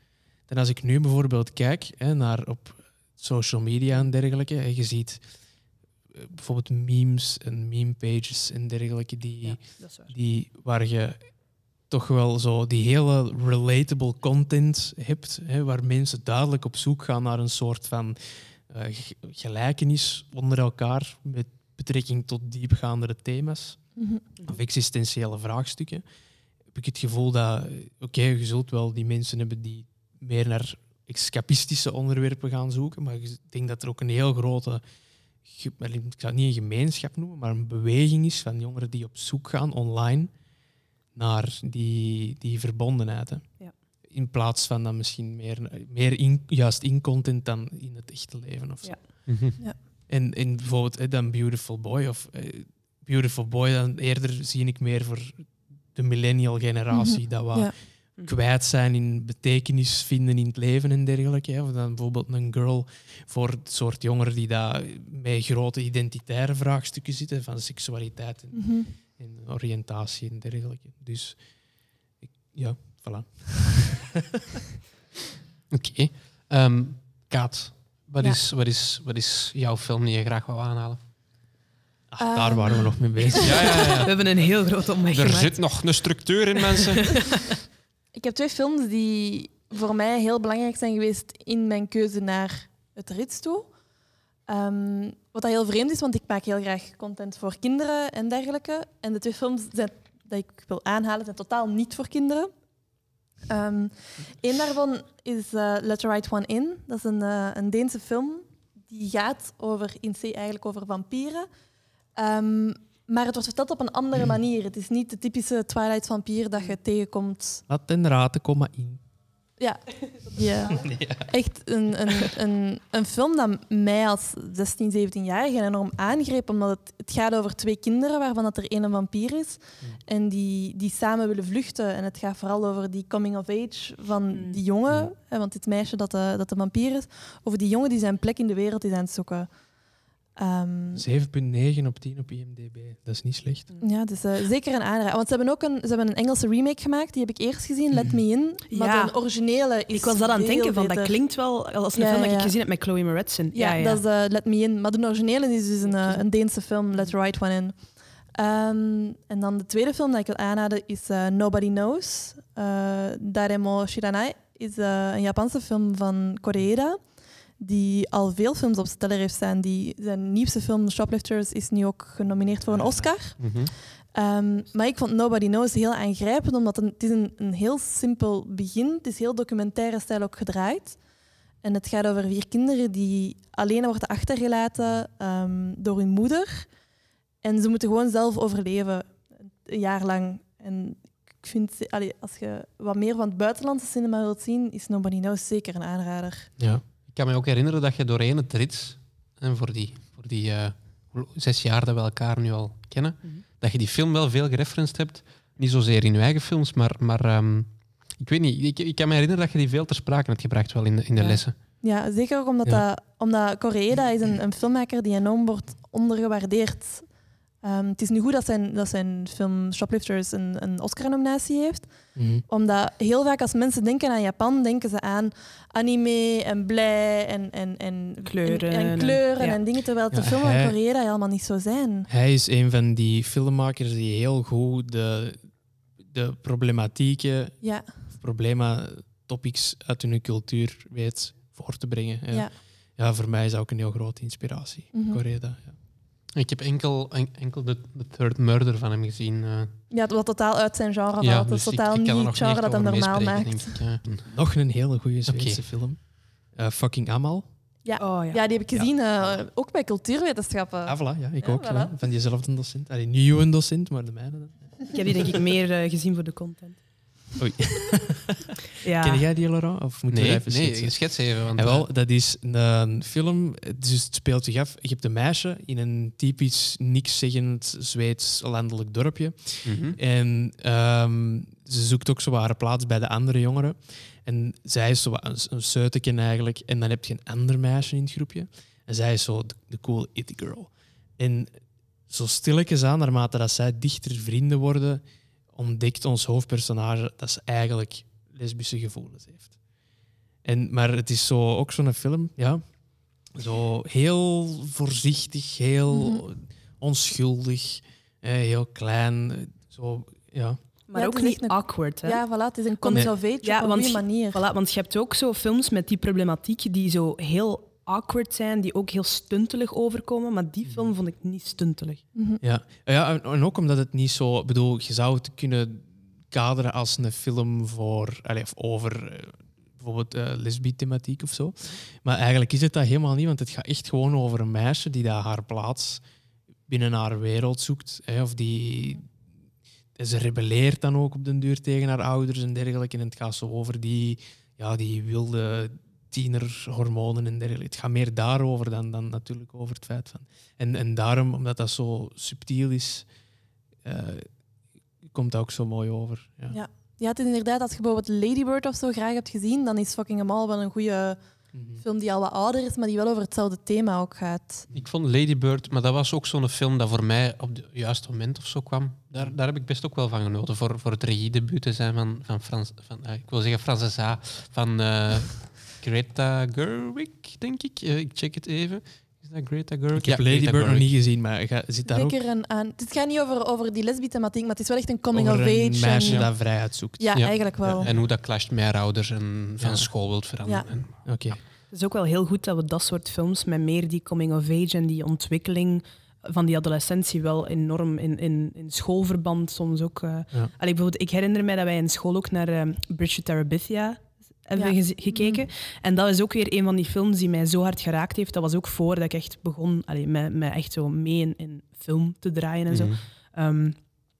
Dan als ik nu bijvoorbeeld kijk hè, naar op social media en dergelijke. En je ziet eh, bijvoorbeeld memes en meme pages en dergelijke die, waar. die, waar je toch wel zo die hele relatable content hebt, hè, waar mensen duidelijk op zoek gaan naar een soort van gelijkenis onder elkaar met betrekking tot diepgaandere thema's Mhm. of existentiële vraagstukken, heb ik het gevoel dat, eh, oké, je zult wel die mensen hebben die meer naar escapistische onderwerpen gaan zoeken, maar ik denk dat er ook een heel grote, ik zou het niet een gemeenschap noemen, maar een beweging is van jongeren die op zoek gaan online naar die, die verbondenheid. Hè. Ja. In plaats van dan misschien meer, meer in, juist in content dan in het echte leven. Of zo. Ja. Mhm. En, en bijvoorbeeld eh, dan Beautiful Boy of eh, Beautiful Boy, dan eerder zie ik meer voor de millennial generatie Mhm. dat we Ja. kwijt zijn in betekenis vinden in het leven en dergelijke. hè. Of dan bijvoorbeeld een girl voor het soort jongeren die daar met grote identitaire vraagstukken zitten van seksualiteit en, Mhm. en oriëntatie en dergelijke. Dus ik, ja, voilà. Oké. Ehm, Kaat, wat, Ja. is, wat, is, wat is jouw film die je graag wou aanhalen? Ach, daar Ehm. waren we nog mee bezig. Ja, ja, ja. We hebben een heel grote omweg Er zit nog een structuur in, mensen. Ik heb twee films die voor mij heel belangrijk zijn geweest in mijn keuze naar het rits toe. Ehm, wat dat heel vreemd is, want ik maak heel graag content voor kinderen en dergelijke. En de twee films zijn, dat ik wil aanhalen zijn totaal niet voor kinderen. Eén daarvan is eh Let the Right One In. Dat is een, eh, een Deense film die gaat over, in C eigenlijk over vampieren. Ehm, maar het wordt verteld op een andere manier. Het is niet de typische Twilight-vampier dat je tegenkomt Laat en raten, kom maar in. ja, ja. echt een, een, een, een film dat mij als 16, 17-jarige enorm aangreep. Omdat het, het gaat over twee kinderen waarvan dat er één een vampier is. En die, die samen willen vluchten. En het gaat vooral over die coming of age van Mm. die jongen. Hè, want dit meisje dat de, dat de vampier is. Over die jongen die zijn plek in de wereld is aan het zoeken. Ehm, 7,9 op 10 op IMDb. Dat is niet slecht. ja, dus eh, zeker een aanrader. Want ze hebben ook een, ze hebben een Engelse remake gemaakt. Die heb ik eerst gezien, Let Me In. Maar Ja. de originele is Ik was dat aan het denken van, dat klinkt wel als een Ja, film dat ja. ik gezien heb met Chloe Moretz. Ja, dat is eh, Let Me In. Maar de originele is dus een, eh, een Deense film, Let the Right One In. Ehm, en dan de tweede film dat ik wil aanraden is eh, Nobody Knows. Eh Daremo Shiranai is een Japanse film van Koreeda. Die al veel films op steller heeft staan. Die, zijn nieuwste film, Shoplifters, is nu ook genomineerd voor een Oscar. Mhm. Ehm, maar ik vond Nobody Knows heel aangrijpend, omdat het, is een, een heel simpel begin. Het is heel documentaire stijl ook gedraaid. En het gaat over vier kinderen die alleen worden achtergelaten ehm, door hun moeder. En ze moeten gewoon zelf overleven, een jaar lang. En ik vind, allee, als je wat meer van het buitenlandse cinema wilt zien, is Nobody Knows zeker een aanrader. Ja. Ik kan me ook herinneren dat je doorheen het rits, en voor die, voor die eh, zes jaar dat we elkaar nu al kennen, Mhm. dat je die film wel veel gereferenced hebt. Niet zozeer in je eigen films, maar, maar ehm, ik weet niet. Ik, ik kan me herinneren dat je die veel ter sprake hebt gebracht wel in de, in de Ja. lessen. Ja, zeker ook omdat, Ja. dat, omdat Koreeda is een, een filmmaker die enorm wordt ondergewaardeerd. Ehm, het is nu goed dat zijn, dat zijn film Shoplifters een, een Oscar-nominatie heeft. Mhm. Omdat heel vaak als mensen denken aan Japan, denken ze aan anime en blij en, en, en Kleuren en, en en- kleuren ja. en dingen. Terwijl de Ja, film van Koreeda helemaal niet zo zijn. Hij is een van die filmmakers die heel goed de, de problematieken, Ja, of problema, topics uit hun cultuur weet voor te brengen. Ja. voor mij is dat ook een heel grote inspiratie. Mhm. Coreda. Ja. Ik heb enkel, en- enkel de, de Third Murder van hem gezien. eh. ja, wat totaal uit zijn genre valt. ja, dat dus is totaal ik, ik kan niet nog het genre niet dat hem normaal maakt. denk ik, ja. Nog een hele goede Zweedse film. Eh, fucking Amal. Ja. Oh, ja. Ja, die heb ik Ja. gezien, eh, ook bij cultuurwetenschappen. Ah, voilà, ja, ik Ja, ook. voilà. ja. Van diezelfde docent. Allee, niet uw docent, maar de mijne. Ik heb die denk ik meer eh, gezien voor de content. Oei. Ja. Ken jij die, Laurent? Of moeten we Nee, even nee, schetsen? schets even. Want, En wel, eh, dat is een film, dus het speelt zich af. Je hebt een meisje in een typisch niks zeggend Zweeds landelijk dorpje. mhm. En ehm, ze zoekt ook zo haar plaats bij de andere jongeren. En zij is zo een, een eigenlijk. En dan heb je een ander meisje in het groepje. En zij is zo de, de cool it girl. En zo stilletjes aan, naarmate dat zij dichter vrienden worden, ontdekt ons hoofdpersonage dat ze eigenlijk lesbische gevoelens heeft. En, maar het is zo, ook zo'n film, ja. Zo heel voorzichtig, heel Mhm. onschuldig, eh, heel klein. Zo, ja. Maar Ja, ook niet een- awkward. Hè? Ja, voilà, het is een coming of age Ja, op een want goede je- manier. Voilà, want je hebt ook zo films met die problematiek die zo heel awkward zijn, die ook heel stuntelig overkomen. Maar die film vond ik niet stuntelig. Mhm. Ja, ja en, ook omdat het niet zo... Ik bedoel, je zou het kunnen kaderen als een film voor, allee, of over eh, bijvoorbeeld eh lesbi-thematiek of zo. Maar eigenlijk is het dat helemaal niet, want het gaat echt gewoon over een meisje die daar haar plaats binnen haar wereld zoekt. Hè, of die... Ze rebelleert dan ook op den duur tegen haar ouders en dergelijke. En het gaat zo over die, ja, die wilde tienerhormonen en dergelijke. Het gaat meer daarover dan, dan natuurlijk over het feit van... En, en daarom, omdat dat zo subtiel is, eh, komt dat ook zo mooi over. Ja. Ja. Ja, het is inderdaad, als je bijvoorbeeld Lady Bird of zo graag hebt gezien, dan is Fucking Em All wel een goede Mhm. film die al wat ouder is, maar die wel over hetzelfde thema ook gaat. Ik vond Lady Bird, maar dat was ook zo'n film dat voor mij op het juiste moment of zo kwam. Daar, daar heb ik best ook wel van genoten. Voor, voor het regiedebuut te zijn van, van, Frans, van eh, ik wil zeggen Frances A. van eh, Greta Gerwig, denk ik. Eh, ik check het even. Is dat Greta Gerwig? Ik heb Ja, Lady Greta Bird nog niet gezien, maar ga, zit daar ook een aan. Het gaat niet over, over die lesbi-thematiek, maar het is wel echt een coming over of een age. meisje en- dat vrijheid zoekt. ja, Ja. eigenlijk wel. En hoe dat clasht met haar ouders en van Ja. school wilt veranderen. Ja. En- Oké. Het is ook wel heel goed dat we dat soort films met meer die coming of age en die ontwikkeling van die adolescentie wel enorm in, in, in schoolverband soms ook. eh Allee, bijvoorbeeld, ik herinner mij dat wij in school ook naar eh, Bridget Terabithia hebben Ja. gekeken. En dat is ook weer een van die films die mij zo hard geraakt heeft. Dat was ook voordat ik echt begon allee, met, met echt zo mee in, in film te draaien en zo. Mhm. Ehm,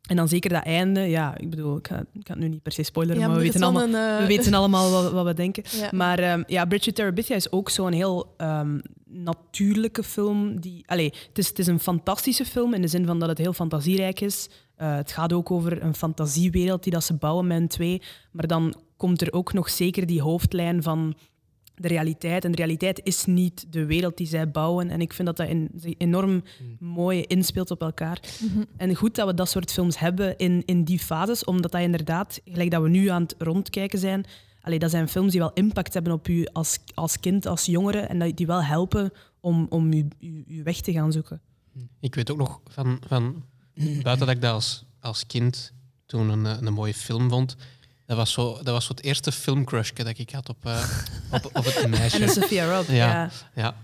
en dan zeker dat einde. Ja, ik bedoel, ik ga, ik ga het nu niet per se spoileren, Ja, maar we weten, allemaal, een, eh, we weten allemaal wat, wat we denken. ja. Maar ehm, ja, Bridget Terabithia is ook zo'n heel ehm, natuurlijke film. Die, allee, het, is, het is een fantastische film in de zin van dat het heel fantasierijk is. Eh, het gaat ook over een fantasiewereld die dat ze bouwen met twee. Maar dan komt er ook nog zeker die hoofdlijn van de realiteit. En de realiteit is niet de wereld die zij bouwen. En ik vind dat dat in, enorm mooi inspeelt op elkaar. Mhm. En goed dat we dat soort films hebben in, in die fases, omdat dat inderdaad, gelijk dat we nu aan het rondkijken zijn, allee, dat zijn films die wel impact hebben op u als, als kind, als jongere, en dat die wel helpen om, om u, u, uw weg te gaan zoeken. Ik weet ook nog van, van buiten dat ik dat als, als kind toen een, een mooie film vond. Dat was zo, dat was zo het eerste filmcrushje dat ik had op, eh, op, op het meisje. En Sophia Robb, Ja. ja. Ja.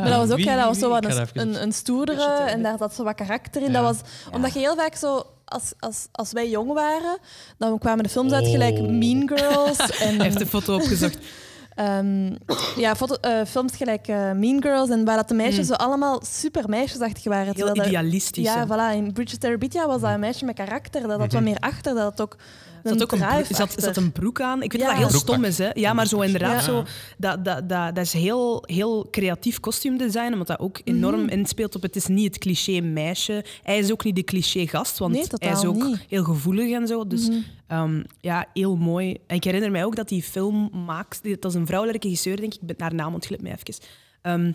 Maar dat was ook Wie- ja, dat was zo wat een, een, een stoerdere en daar zat zo wat karakter in. Ja. Dat was, Omdat je heel vaak zo, als, als, als wij jong waren, dan kwamen de films uit gelijk Oh. Mean Girls. En, Hij heeft de foto opgezocht. ehm, ja, foto, eh, films gelijk eh, Mean Girls en waar dat de meisjes Mm. zo allemaal super meisjesachtig waren. Heel dat- idealistisch. ja, voilà. In Bridget Terabithia was dat een meisje met karakter. Dat had wat Mhm. meer achter, dat had ook Er zat ook een, broek, zat, achter. zat een broek aan. Ik weet Ja. dat dat heel Broekpak. stom is. Hè? Ja, maar zo inderdaad Ja. zo... Dat, dat, dat, dat is heel, heel creatief kostuumdesign, omdat dat ook enorm Mhm. inspeelt op... Het is niet het cliché meisje. Hij is ook niet de cliché gast, want Nee, hij is ook niet. heel gevoelig en zo. Dus Mhm. ehm, ja, heel mooi. En ik herinner mij ook dat die film maakt... Dat is een vrouwelijke regisseur, denk ik. Ik ben haar naam ontglipt mij even. Ehm,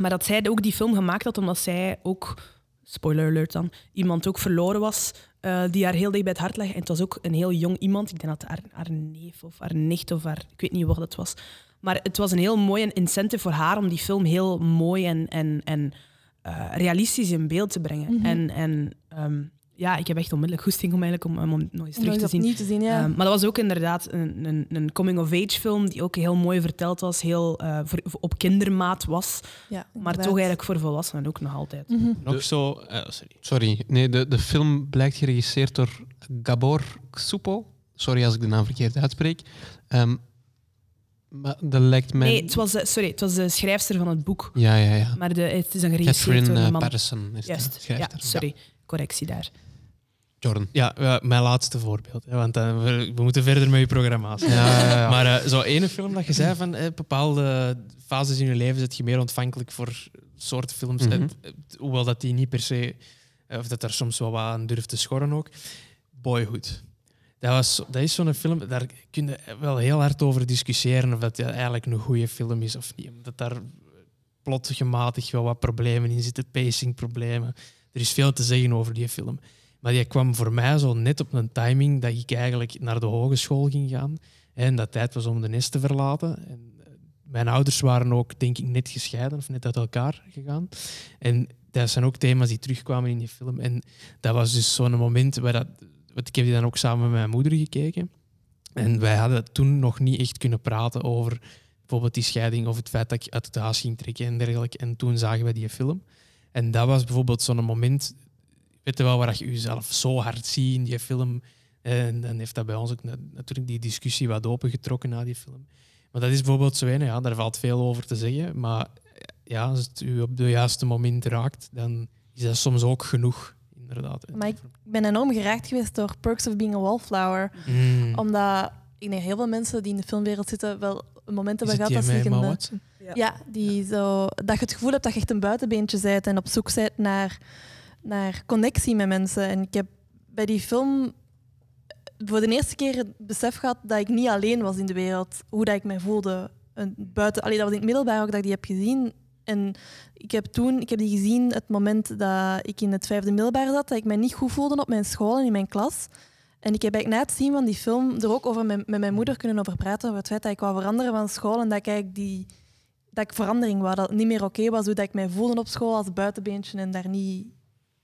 maar dat zij ook die film gemaakt had, omdat zij ook... Spoiler alert dan. Iemand ook verloren was eh, die haar heel dicht bij het hart lag. En het was ook een heel jong iemand. Ik denk dat haar neef of haar nicht of haar... Ik weet niet wat het was. Maar het was een heel mooi incentive voor haar om die film heel mooi en, en, en eh, realistisch in beeld te brengen. Mhm. En, en ehm, ja, ik heb echt onmiddellijk goesting om, eigenlijk om, om hem nog eens terug te zien. opnieuw te zien, ja. Ehm, maar dat was ook inderdaad een, een, een coming-of-age film die ook heel mooi verteld was, heel eh, voor, op kindermaat was, ja maar toch eigenlijk voor volwassenen ook nog altijd. Mhm. Nog zo... eh, sorry. Sorry, nee, de, de film blijkt geregisseerd door Gabor Xupo. Sorry als ik de naam verkeerd uitspreek. Ehm, maar dat lijkt mij... Nee, het was, de- sorry, het was de schrijfster van het boek, Ja, ja, ja. maar de, het is een geregisseerd Catherine door eh, een man. Patterson is de Juist, ja, schrijfster. sorry, correctie daar. Jordan. Ja, ja, mijn laatste voorbeeld. Hè, want dan, we, we moeten verder met je programma's. Maar eh, zo ene film dat je zei van eh, bepaalde fases in je leven zit je meer ontvankelijk voor soorten films. Mhm. Hoewel dat die niet per se, eh, of dat er soms wel wat aan durft te schorren ook. Boyhood. Dat, was, dat is zo'n film, daar kun je wel heel hard over discussiëren of dat ja, eigenlijk een goede film is of niet. Omdat daar plotgematig wel wat problemen in zitten, pacingproblemen. Er is veel te zeggen over die film. Maar die kwam voor mij zo net op een timing dat ik eigenlijk naar de hogeschool ging gaan. En dat tijd was om de nest te verlaten. En eh, mijn ouders waren ook, denk ik, net gescheiden of net uit elkaar gegaan. En dat zijn ook thema's die terugkwamen in die film. En dat was dus zo'n moment waar dat... Ik heb die dan ook samen met mijn moeder gekeken. En wij hadden toen nog niet echt kunnen praten over bijvoorbeeld die scheiding of het feit dat ik uit het huis ging trekken en dergelijke. En toen zagen we die film. En dat was bijvoorbeeld zo'n moment, weet je wel, waar je jezelf zo hard ziet in die film. En dan heeft dat bij ons ook na- natuurlijk die discussie wat opengetrokken na die film. Maar dat is bijvoorbeeld zo een, ja, daar valt veel over te zeggen. Maar ja, als het u op het juiste moment raakt, dan is dat soms ook genoeg, inderdaad. Maar ik ben enorm geraakt geweest door Perks of Being a Wallflower. Mm. Omdat ik denk heel veel mensen die in de filmwereld zitten wel een moment hebben gehad Emma een, Watson? Ja, die zo, dat je het gevoel hebt dat je echt een buitenbeentje bent en op zoek bent naar, naar connectie met mensen. En ik heb bij die film voor de eerste keer het besef gehad dat ik niet alleen was in de wereld. Hoe dat ik mij voelde. En buiten, allee, dat was in het middelbaar ook dat ik die heb gezien. En ik heb toen, ik heb die gezien het moment dat ik in het vijfde middelbaar zat, dat ik mij niet goed voelde op mijn school en in mijn klas. En ik heb eigenlijk na het zien van die film er ook over met, mijn moeder kunnen over praten, over het feit dat ik wou veranderen van school en dat ik die, dat ik verandering wou, dat het niet meer oké was hoe dat ik mij voelde op school als buitenbeentje en daar niet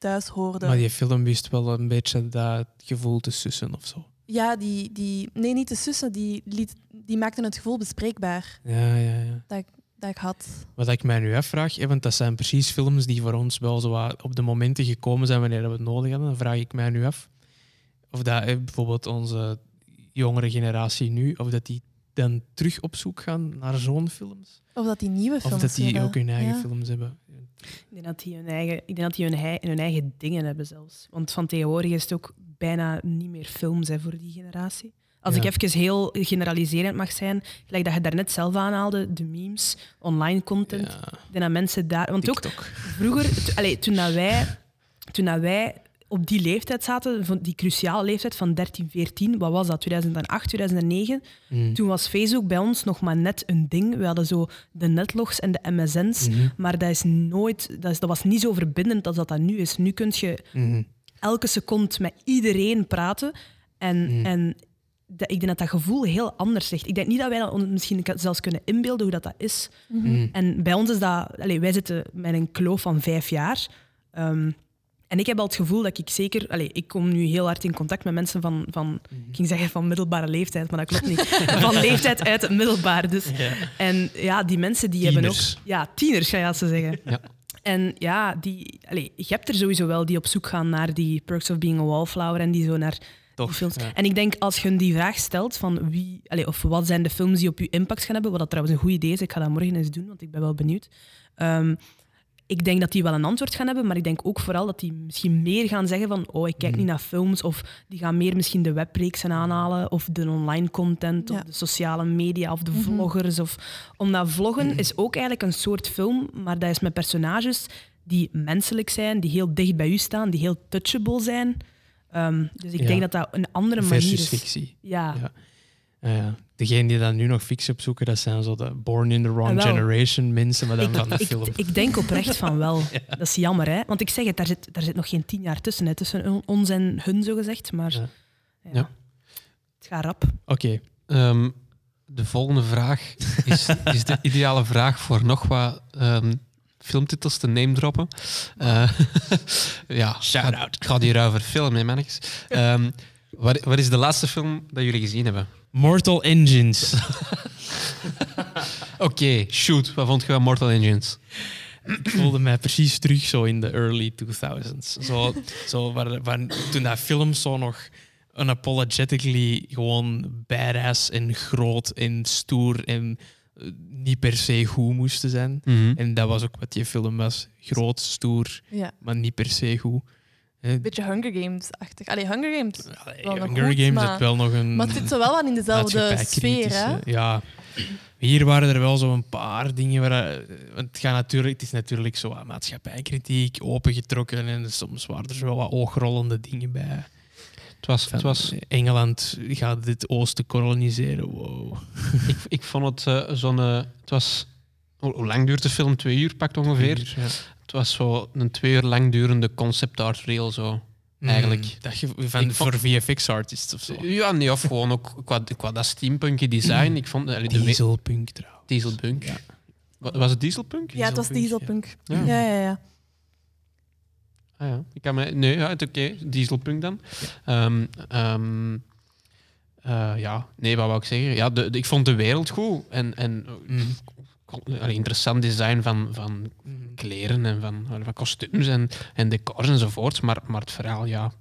thuis hoorde. Maar die film wist wel een beetje dat gevoel te sussen of zo. Ja, die, die, nee, niet de zussen, die, liet, die maakten het gevoel bespreekbaar Ja, ja, ja. dat ik, dat ik had. Wat ik mij nu afvraag, hè, want dat zijn precies films die voor ons wel zo op de momenten gekomen zijn wanneer we het nodig hadden, dan vraag ik mij nu af of dat hè, bijvoorbeeld onze jongere generatie nu, of dat die dan terug op zoek gaan naar zo'n films. Of dat die nieuwe Of films dat die ook hun eigen Ja. films hebben. Ik denk dat die hun eigen, ik denk dat die hun, hei- hun eigen dingen hebben zelfs. Want van tegenwoordig is het ook bijna niet meer films hè, voor die generatie. Als Ja. ik even heel generaliserend mag zijn, gelijk dat je daarnet zelf aanhaalde, de memes, online content, Ja, ik denk dat mensen daar... Want ook vroeger, allee, toen, dat wij, toen dat wij op die leeftijd zaten, van die cruciale leeftijd van 13, 14, wat was dat, 2008, 2009, Mm. toen was Facebook bij ons nog maar net een ding. We hadden zo de netlogs en de MSN's, Mhm. maar dat, is nooit, dat, is, dat was niet zo verbindend als dat, dat nu is. Nu kun je Mhm. elke seconde met iedereen praten en... Mhm. en dat, ik denk dat dat gevoel heel anders ligt. Ik denk niet dat wij dat ons misschien zelfs kunnen inbeelden hoe dat, dat is. Mhm. En bij ons is dat... Allee, wij zitten met een kloof van vijf jaar. Ehm, en ik heb al het gevoel dat ik zeker... Allee, ik kom nu heel hard in contact met mensen van, van... Ik ging zeggen van middelbare leeftijd, maar dat klopt niet. van leeftijd uit het middelbaar. Dus. Ja. En ja, die mensen die hebben ook... Ja, tieners, ga je ze zeggen. Ja. En ja, die, allee, je hebt er sowieso wel die op zoek gaan naar die Perks of Being a Wallflower en die zo naar Toch, die films. ja. En ik denk als je hun die vraag stelt van wie, allee, of wat zijn de films die op je impact gaan hebben, wat dat trouwens een goed idee is, ik ga dat morgen eens doen, want ik ben wel benieuwd. Ehm, ik denk dat die wel een antwoord gaan hebben, maar ik denk ook vooral dat die misschien meer gaan zeggen van oh, ik kijk Mhm. niet naar films, of die gaan meer misschien de webreeksen aanhalen, of de online content, Ja. of de sociale media, of de Mhm. Mhm. vloggers. Of, omdat vloggen is ook eigenlijk een soort film, maar dat is met personages die menselijk zijn, die heel dicht bij u staan, die heel touchable zijn. Ehm, dus ik Ja. denk dat dat een andere manier Versus is. fictie. Ja. Ja. Ja, ja. Degenen die dan nu nog fictie opzoeken, dat zijn zo de born in the wrong Ah, wel. generation mensen, maar dan Ik, van de ik, film. ik denk oprecht van wel. Dat is jammer, hè? Want ik zeg het, daar zit, daar zit nog geen tien jaar tussen. Hè? Tussen on- ons en hun, zo gezegd. Maar Ja. ja. Ja. het gaat rap. Oké, Ehm, de volgende vraag is, is de ideale vraag voor nog wat ehm, filmtitels te name droppen. Eh, ja, Shout-out. Ik ga die over film, hè, mannetjes. Ehm, wat, wat is de laatste film dat jullie gezien hebben? Mortal Engines. Oké, shoot. Wat vond je van Mortal Engines? ik voelde mij precies terug zo in de early 2000s. Zo, zo waar, waar, toen dat films zo nog unapologetically gewoon badass en groot en stoer en eh, niet per se goed moesten zijn. Mhm. En dat was ook wat die film was. Groot, stoer, Ja. maar niet per se goed. Hè. beetje Hunger Games-achtig. Allee, Hunger Games. Allee, wel nog Hunger goed, Games maar- heeft wel nog een Maar het zit zo wel wat in dezelfde sfeer, hè? Ja. Hier waren er wel zo'n paar dingen waar... eh, Want het, gaat natuurlijk, het is natuurlijk zo wat maatschappijkritiek, opengetrokken en soms waren er wel wat oogrollende dingen bij. Het was, Van, het was, Engeland gaat het oosten koloniseren, wow. ik, ik vond het eh, zo'n... eh, het was... Hoe lang duurt de film? Twee uur pakt ongeveer. Ja. Het was zo een twee uur lang durende concept art reel. Zo. Eigenlijk. Mm, dat je van, Ik voor VFX-artists of zo. Ja, nee, of gewoon ook qua, qua dat steampunky design. Ik vond allee, Dieselpunk trouwens. dieselpunk. Ja. Wa- Was het dieselpunk? Ja, het was Dieselpunk. Ja. Ja, ja, ja. Ah, ja. Ik kan me, nee, ja, het oké. Dieselpunk dan. Ehm, ehm, eh, ja, nee, wat wou ik zeggen? Ja, de, de- ik vond de wereld goed. En, en Mm. Allee, interessant design van, van Mm. kleren en van, van kostuums en, en decors enzovoort. Maar, maar het verhaal, ja...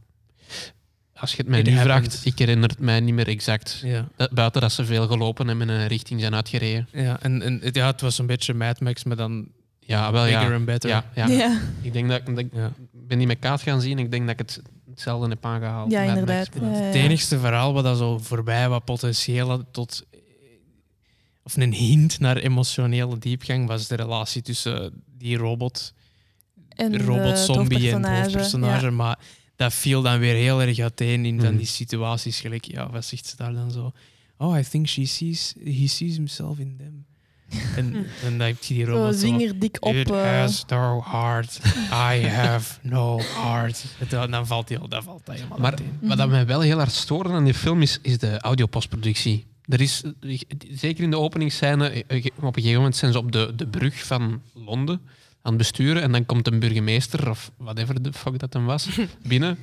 Als je het mij It nu vraagt, ik herinner het mij niet meer exact. Ja. Eh, Buiten dat ze veel gelopen en in een richting zijn uitgereden. Ja, en, en het, ja, het was een beetje Mad Max, maar dan Ja, wel bigger ja. and better. Ja, ja. Ja, Ik denk dat, dat ik Ja. ben die met Kaat gaan zien. Ik denk dat ik het hetzelfde heb aangehaald. Ja, inderdaad. maar- Ja, ja, Het enigste verhaal wat dat zo voorbij wat potentiële tot of een hint naar emotionele diepgang was de relatie tussen die robot, En de robot zombie en het hoofdpersonage. Ja. maar dat viel dan weer heel erg uiteen in van Hmm. die situaties. Gelijk, ja, wat zegt ze daar dan zo? Oh, I think she sees, he sees himself in them. En, en dan heb je die Zo robot zo. zingerdik op. It eh, has no heart. I have no heart. En dan valt hij dan valt hij helemaal Maar wat dat mij wel heel hard stoorde aan die film is, is de audiopostproductie. Er is, zeker in de openingsscène, eh, op een gegeven moment zijn ze op de, de brug van Londen aan het besturen en dan komt een burgemeester, of whatever de fuck dat dan was, binnen.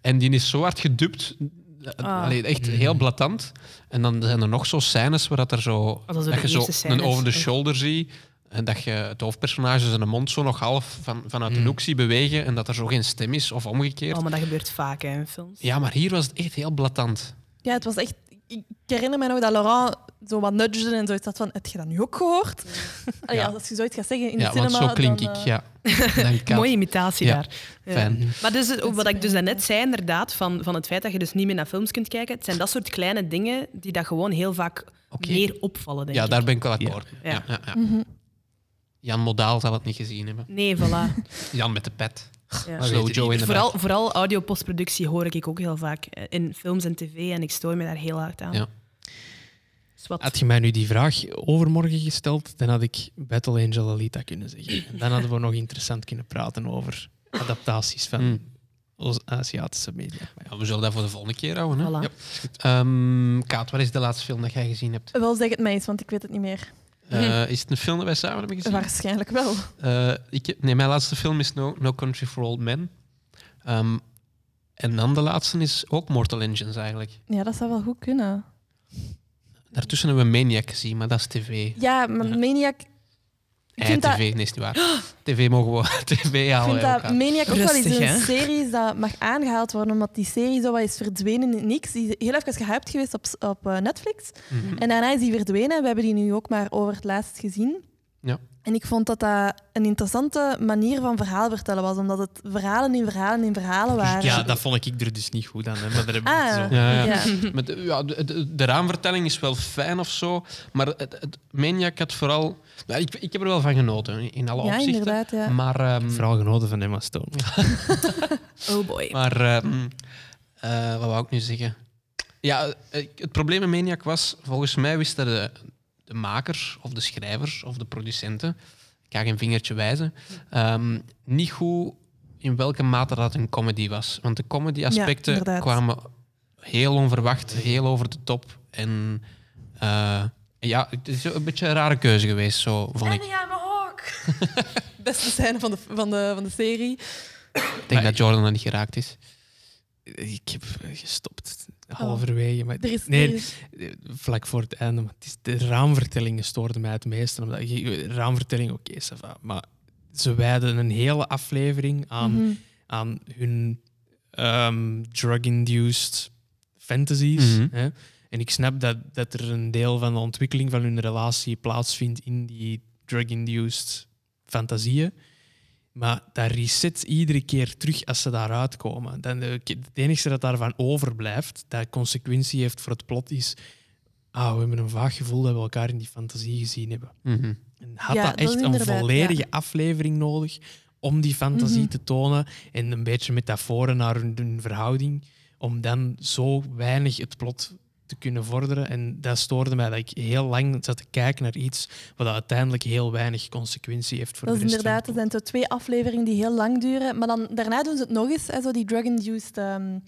En die is zo hard gedubt, eh, Ah. allee, echt Mm. heel blatant. En dan zijn er nog zo scènes waar dat er zo, dat de dat je zo scènes. een over the shoulder ziet. En dat je het hoofdpersonage zijn mond zo nog half van, vanuit de Mm. hoek ziet bewegen en dat er zo geen stem is of omgekeerd. Oh, maar dat gebeurt vaak hè, in films. Ja, maar hier was het echt heel blatant. Ja, het was echt... Ik herinner me nog dat Laurent zo wat nudgede en zoiets had van... Heb je dat nu ook gehoord? Allee, Ja. Als je zoiets gaat zeggen in ja, de cinema... want zo klink dan, ik, eh, ja. Mooie imitatie Ja, daar. Ja. Fijn. Maar dus, is wat ik dus daarnet zei, inderdaad, van, van het feit dat je dus niet meer naar films kunt kijken, het zijn dat soort kleine dingen die dat gewoon heel vaak meer opvallen, denk Ja, ik. daar ben ik wel akkoord. Ja. Ja. Ja, ja, mhm. Jan Modaal zal het niet gezien hebben. Nee, voilà. Jan met de pet. Ja. Maar Slow weet Joe in de Vooral, vooral audio-postproductie hoor ik ook heel vaak eh, in films en tv en ik stoor me daar heel hard aan. Ja. Wat- Had je mij nu die vraag overmorgen gesteld, dan had ik Battle Angel Alita kunnen zeggen. En dan hadden we nog interessant kunnen praten over adaptaties van Mm. Oost- Aziatische media. Ja. We zullen dat voor de volgende keer houden. Hè? Voilà. Ja. Ehm, Kaat, wat is de laatste film dat jij gezien hebt? Wel zeg het mij eens, want ik weet het niet meer. Eh, is het een film dat wij samen hebben gezien? Waarschijnlijk wel. Eh, ik, nee, mijn laatste film is No, no Country for Old Men. Ehm, en dan de laatste is ook Mortal Engines eigenlijk. Ja, dat zou wel goed kunnen. Daartussen hebben we Maniac gezien, maar dat is tv. Ja, maar Ja. Maniac... Ik Eh, vind, tv, dat, nee, is niet waar. tv mogen we tv ik halen. vind wij dat aan. Maniac ook wel eens een serie is dat mag aangehaald worden, omdat die serie zo wat is verdwenen in het niks. Die is heel even gehyped geweest op, op eh, Netflix. Mhm. En daarna is die verdwenen. We hebben die nu ook maar over het laatst gezien. Ja. En ik vond dat dat een interessante manier van verhaal vertellen was, omdat het verhalen in verhalen in verhalen waren. Ja, dat vond ik er dus niet goed aan. Hè, maar daar Ah, zo. Ja, ja. ja. Met, de- ja, de, de, de raamvertelling is wel fijn of zo, maar het, het Maniac had vooral... Ja, ik, ik heb er wel van genoten, in alle Ja, opzichten. inderdaad. Ja. Maar, ehm, Vooral genoten van Emma Stone. Oh boy. maar ehm, eh, wat wou ik nu zeggen? Ja, eh, het probleem met Maniac was, volgens mij wisten de, de makers of de schrijvers of de producenten, ik ga geen vingertje wijzen, ehm, niet goed in welke mate dat een comedy was. Want de comedy-aspecten Ja, kwamen heel onverwacht, heel over de top. En eh, ja, het is een beetje een rare keuze geweest, zo vond ik. I'm a hawk. Beste scène van de, van de, van de serie. Ik denk dat Jordan er niet geraakt is. Ik heb gestopt halverwege. Maar Er is, nee, er is- vlak voor het einde. Maar het is, de raamvertellingen stoorden mij het meeste. Omdat raamvertelling, oké, va, maar ze wijden een hele aflevering aan, Mhm. aan hun ehm, drug-induced fantasies. Mhm. hè. En ik snap dat, dat er een deel van de ontwikkeling van hun relatie plaatsvindt in die drug-induced fantasieën. Maar dat reset iedere keer terug als ze daaruit komen. Dan, eh, het enige dat daarvan overblijft, dat consequentie heeft voor het plot, is... Ah, we hebben een vaag gevoel dat we elkaar in die fantasie gezien hebben. Mhm. En had Ja, dat echt een volledige aflevering nodig om die fantasie Mhm. te tonen en een beetje metaforen naar hun, hun verhouding, om dan zo weinig het plot te kunnen vorderen. En dat stoorde mij dat ik heel lang zat te kijken naar iets wat uiteindelijk heel weinig consequentie heeft voor Dat is de rest van inderdaad, er zijn zo twee afleveringen die heel lang duren. Maar dan, daarna doen ze het nog eens, hè, zo die drug-induced ehm, Ja.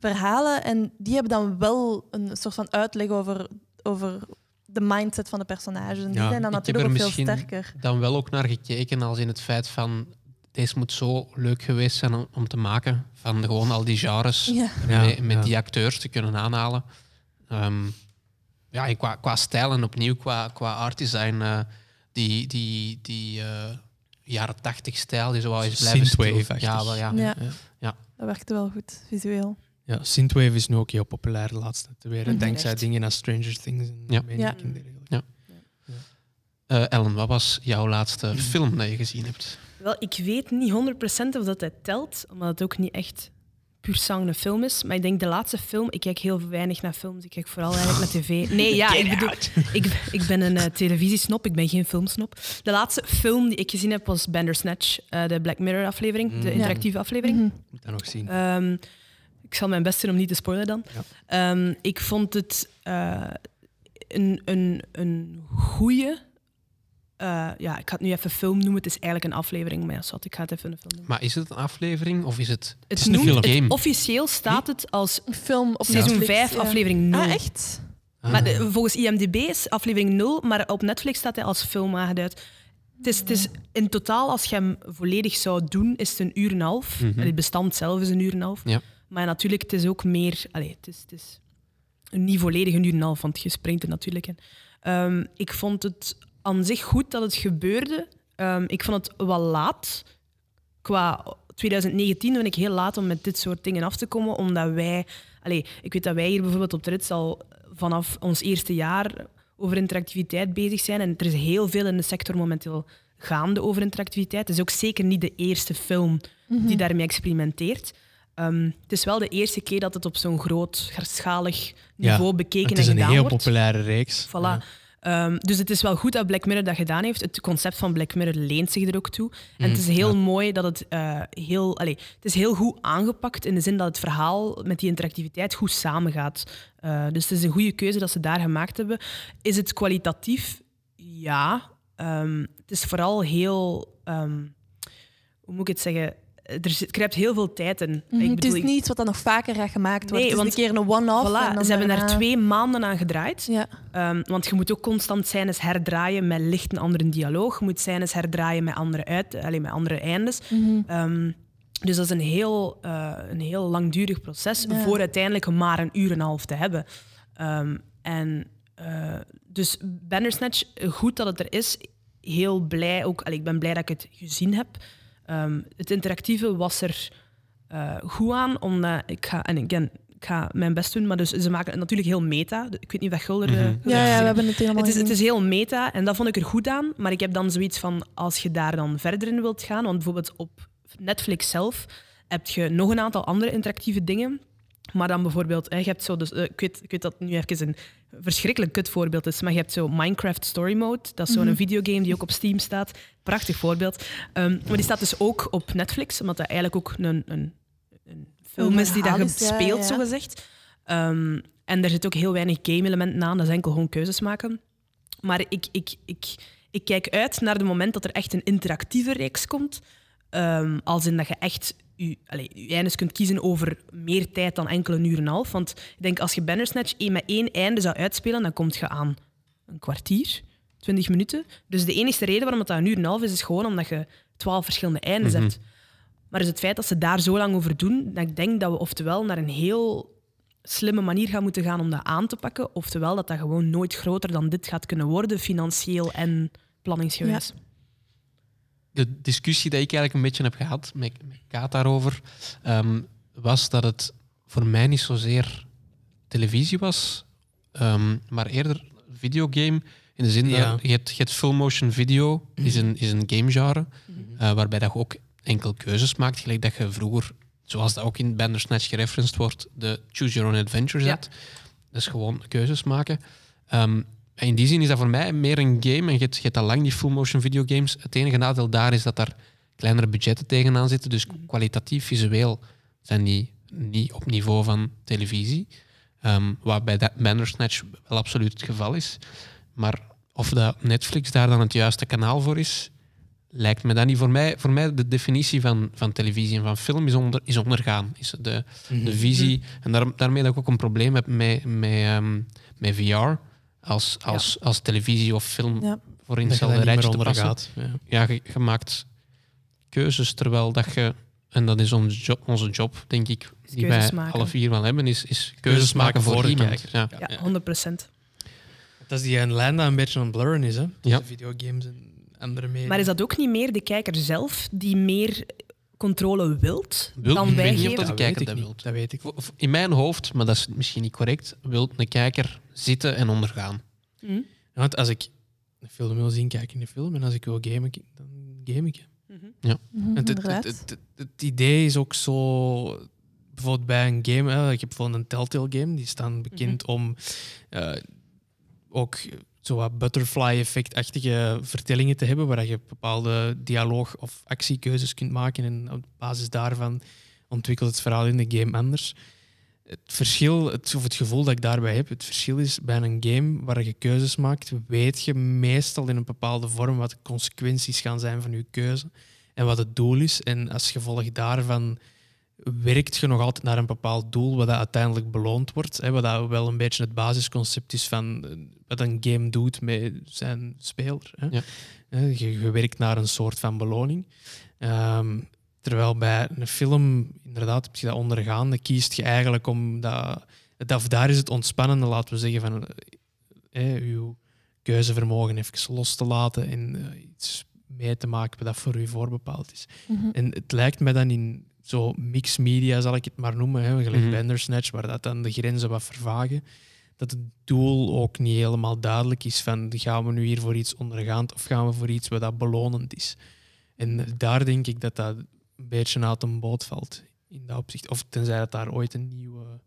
verhalen. En die hebben dan wel een soort van uitleg over, over de mindset van de personages. En die Ja, zijn dan ik heb natuurlijk er ook veel misschien- sterker. Dan wel ook naar gekeken als in het feit van... Deze moet zo leuk geweest zijn om, om te maken. Van gewoon al die genres Ja. Met, met ja. die acteurs te kunnen aanhalen. Ehm, ja, en qua, qua stijl en opnieuw qua, qua art design, eh, die, die, die eh, jaren tachtig stijl, die zo wel eens blijven. Synthwave-achtig. Ja, wel, ja. Ja. Ja. Dat werkte wel goed, visueel. Ja, Synthwave is nu ook heel populair de laatste tijd weer. Dankzij Echt. dingen als Stranger Things en Ja. Ja. en dergelijke. Eh, Ellen, wat was jouw laatste Mm. film dat je gezien hebt? Wel, ik weet niet 100% of dat het telt, omdat het ook niet echt puur sang een film is. Maar ik denk de laatste film, ik kijk heel weinig naar films, ik kijk vooral eigenlijk naar tv. Nee, ja, ik bedoel, ik, ik ben een eh, televisiesnop, ik ben geen filmsnop. De laatste film die ik gezien heb was Bandersnatch, eh de Black Mirror aflevering, de Mm. interactieve aflevering. Mhm. Moet dat nog zien. Ehm, ik zal mijn best doen om niet te spoilen dan. Ja. Ehm, ik vond het eh, een, een, een goede. Ja, ik ga het nu even film noemen. Het is eigenlijk een aflevering, maar ja, zat, ik ga het even een film noemen. Maar is het een aflevering of is het... Het is een noemt- film. het- Game. officieel staat het als Een film op seizoen Netflix, 5, ja. aflevering 0. Ah, echt? Ah. Maar de- volgens IMDb is aflevering 0, maar op Netflix staat hij als film aangeduid. Het is, het is in totaal, als je hem volledig zou doen, is het een uur en een half. Mhm. Het bestand zelf is een uur en een half. Ja. Maar natuurlijk, het is ook meer... Allee, het, is, het is niet volledig een uur en een half, want je springt er natuurlijk in. Ehm, ik vond het aan zich goed dat het gebeurde. Ehm, ik vond het wel laat. Qua 2019 vind ik heel laat om met dit soort dingen af te komen, omdat wij... Allee, ik weet dat wij hier bijvoorbeeld op de Rits al vanaf ons eerste jaar over interactiviteit bezig zijn. En er is heel veel in de sector momenteel gaande over interactiviteit. Het is ook zeker niet de eerste film Mhm. die daarmee experimenteert. Ehm, het is wel de eerste keer dat het op zo'n grootschalig niveau bekeken het is en een gedaan heel wordt. populaire reeks. Voilà. Ja. Ehm, dus het is wel goed dat Black Mirror dat gedaan heeft. Het concept van Black Mirror leent zich er ook toe. En het is heel ja. mooi dat het eh, heel... Het is heel goed aangepakt in de zin dat het verhaal met die interactiviteit goed samengaat. Eh, dus het is een goede keuze dat ze daar gemaakt hebben. Is het kwalitatief? Ja. Ehm, het is vooral heel... ehm, hoe moet ik het zeggen? Er zit- kruipt heel veel tijd in. Mhm, Ik het bedoel, is niet iets wat dan nog vaker gaat gemaakt worden. Nee, het is want- een keer een one-off. Voilà, ze hebben daar twee maanden aan gedraaid. Ja. Ehm, want je moet ook constant scènes herdraaien met licht een andere dialoog. Je moet scènes herdraaien met andere, uit, allee, met andere eindes. Mhm. Ehm, dus dat is een heel, eh, een heel langdurig proces Ja. voor uiteindelijk maar een uur en een half te hebben. Ehm, en eh, dus Bandersnatch, goed dat het er is. Heel blij ook. allee, ik ben blij dat ik het gezien heb. Ehm, het interactieve was er eh, goed aan, omdat ik ga, en again, ik ga mijn best doen, maar dus ze maken het natuurlijk heel meta. Ik weet niet dat Gulder... Eh, Ja, ja, we hebben het helemaal Het is, het is heel meta en dat vond ik er goed aan. Maar ik heb dan zoiets van, als je daar dan verder in wilt gaan, want bijvoorbeeld op Netflix zelf heb je nog een aantal andere interactieve dingen. Maar dan bijvoorbeeld, hè, je hebt zo, dus, eh, ik, weet, ik weet dat het nu even een verschrikkelijk kut voorbeeld is, maar je hebt zo Minecraft Story Mode. Dat is zo'n Mhm. videogame die ook op Steam staat. Prachtig voorbeeld. Ehm, maar die staat dus ook op Netflix, omdat dat eigenlijk ook een, een, een film is die dat ja, speelt, ja. zo gezegd. Ehm, en er zit ook heel weinig game-elementen aan, dat is enkel gewoon keuzes maken. Maar ik, ik, ik, ik kijk uit naar het moment dat er echt een interactieve reeks komt. Ehm, als in dat je echt je, allez, je eindes kunt kiezen over meer tijd dan enkele uur en een half. Want ik denk, als je Bandersnatch één met één einde zou uitspelen, dan kom je aan een kwartier, twintig minuten. Dus de enige reden waarom het dat een uur en een half is, is gewoon omdat je twaalf verschillende eindes Mhm. hebt. Maar is het feit dat ze daar zo lang over doen, dat ik denk dat we oftewel naar een heel slimme manier gaan moeten gaan om dat aan te pakken, oftewel dat dat gewoon nooit groter dan dit gaat kunnen worden, financieel en planningsgewijs. De discussie die ik eigenlijk een beetje heb gehad met, met Kaat daarover, ehm, was dat het voor mij niet zozeer televisie was, ehm, maar eerder videogame. In de zin Ja. dat je hebt, je hebt full motion video, is een, is een game genre, eh, waarbij dat je ook enkel keuzes maakt, gelijk dat je vroeger, zoals dat ook in Bandersnatch gereferenced wordt, de Choose Your Own Adventure Ja. zet. Dus gewoon keuzes maken. Ehm, in die zin is dat voor mij meer een game. En je hebt, je hebt al lang die full-motion videogames. Het enige nadeel daar is dat daar kleinere budgetten tegenaan zitten. Dus kwalitatief, visueel zijn die niet op niveau van televisie. Ehm, wat bij dat Bandersnatch wel absoluut het geval is. Maar of dat Netflix daar dan het juiste kanaal voor is, lijkt me dat niet. Voor mij, voor mij de definitie van, van televisie en van film is, onder, is ondergaan. Is de, de visie. En daar, daarmee dat ik ook een probleem heb met, met, ehm, met VR als, als, als televisie of film Ja. voor in hetzelfde daar rijtje te passen. gaat. Ja. Ja, je, je maakt keuzes terwijl dat je, en dat is onze job, onze job denk ik, Is die wij maken. alle vier wel hebben, is, is keuzes, Keuzes maken maken voor, voor de iemand. kijker. Ja. Ja. Ja, 100 procent. Dat is die een lijn dat een beetje aan het blurren is, hè? Ja. Videogames en andere media. Maar is dat ook niet meer de kijker zelf die meer controle wilt Wil- dan ik wij weet niet geven? dat- de weet kijker ik dat niet. wilt. Dat weet ik. In mijn hoofd, maar dat is misschien niet correct, wil een kijker zitten en ondergaan. Hm? Ja, want als ik een film wil zien, kijk ik in de film. En als ik wil gamen, dan game ik. Mhm. Mhm, Het, het, het, het, het- het idee is ook zo... Bijvoorbeeld bij een game, hè, ik heb bijvoorbeeld een Telltale game, die staan bekend om eh, ook zo wat butterfly-effect-achtige vertellingen te hebben, waar je bepaalde dialoog- of actiekeuzes kunt maken en op basis daarvan ontwikkelt het verhaal in de game anders. Het verschil, het, of het gevoel dat ik daarbij heb, het verschil is bij een game waar je keuzes maakt, weet je meestal in een bepaalde vorm wat de consequenties gaan zijn van je keuze en wat het doel is. En als gevolg daarvan werkt je nog altijd naar een bepaald doel, wat dat uiteindelijk beloond wordt. Hè, wat dat wel een beetje het basisconcept is van eh, wat een game doet met zijn speler. Hè. Ja. Hè, Je, je werkt naar een soort van beloning. Ehm, terwijl bij een film, inderdaad, heb je dat ondergaande, kiest je eigenlijk om dat... daar is het ontspannende, laten we zeggen, van eh, eh, uw keuzevermogen even los te laten en eh, iets mee te maken wat dat voor u voorbepaald is. Mhm. En het lijkt me dan in zo mixed media, zal ik het maar noemen, hè, gelijk Mhm. Bandersnatch, waar dat dan de grenzen wat vervagen, dat het doel ook niet helemaal duidelijk is van gaan we nu hier voor iets ondergaand of gaan we voor iets wat dat belonend is. En daar denk ik dat dat een beetje uit een boot valt in dat opzicht. Of tenzij dat daar ooit een nieuwe,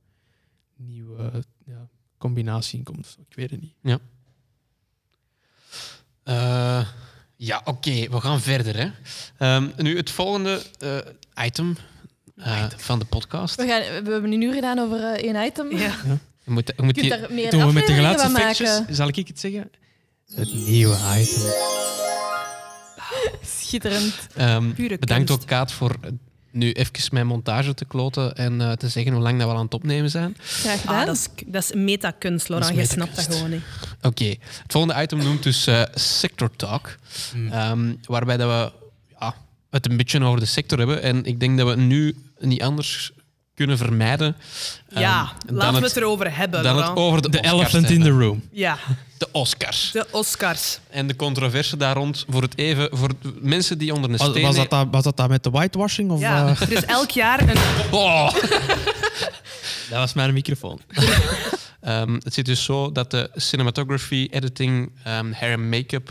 nieuwe ja, combinatie in komt. Ik weet het niet. Eh, ja, oké, we gaan verder. Hè. Ehm, nu, het volgende eh, item, eh, van de podcast. We, gaan, we hebben een uur gedaan over eh, één item. Ja. Je moet, je moet Je die- kunt daar meer Doen we met de zal ik het zeggen? Het nieuwe item. Schitterend. ehm, Pure bedankt kunst. ook, Kaat, voor nu even mijn montage te kloten en eh, te zeggen hoe lang dat we aan het opnemen zijn. Graag gedaan. Ah, dat, is, dat is metakunst, Laurent. Je snapt dat gewoon niet. Oké, het volgende item noemt dus eh, Sector Talk. Hmm. Ehm, waarbij dat we ja, het een beetje over de sector hebben. En ik denk dat we nu niet anders kunnen vermijden. ehm, ja, laten we het, het erover hebben, dan het over de, elephant in the room. Ja, De Oscars. de Oscars. En de controverse daar rond voor het even voor mensen die onder een Was, steen... was, dat, dat, was dat dat met de whitewashing? Of, Ja, eh? er is elk jaar een... Oh! Dat was mijn microfoon. Ehm, het zit dus zo dat de cinematography, editing, ehm, hair en make-up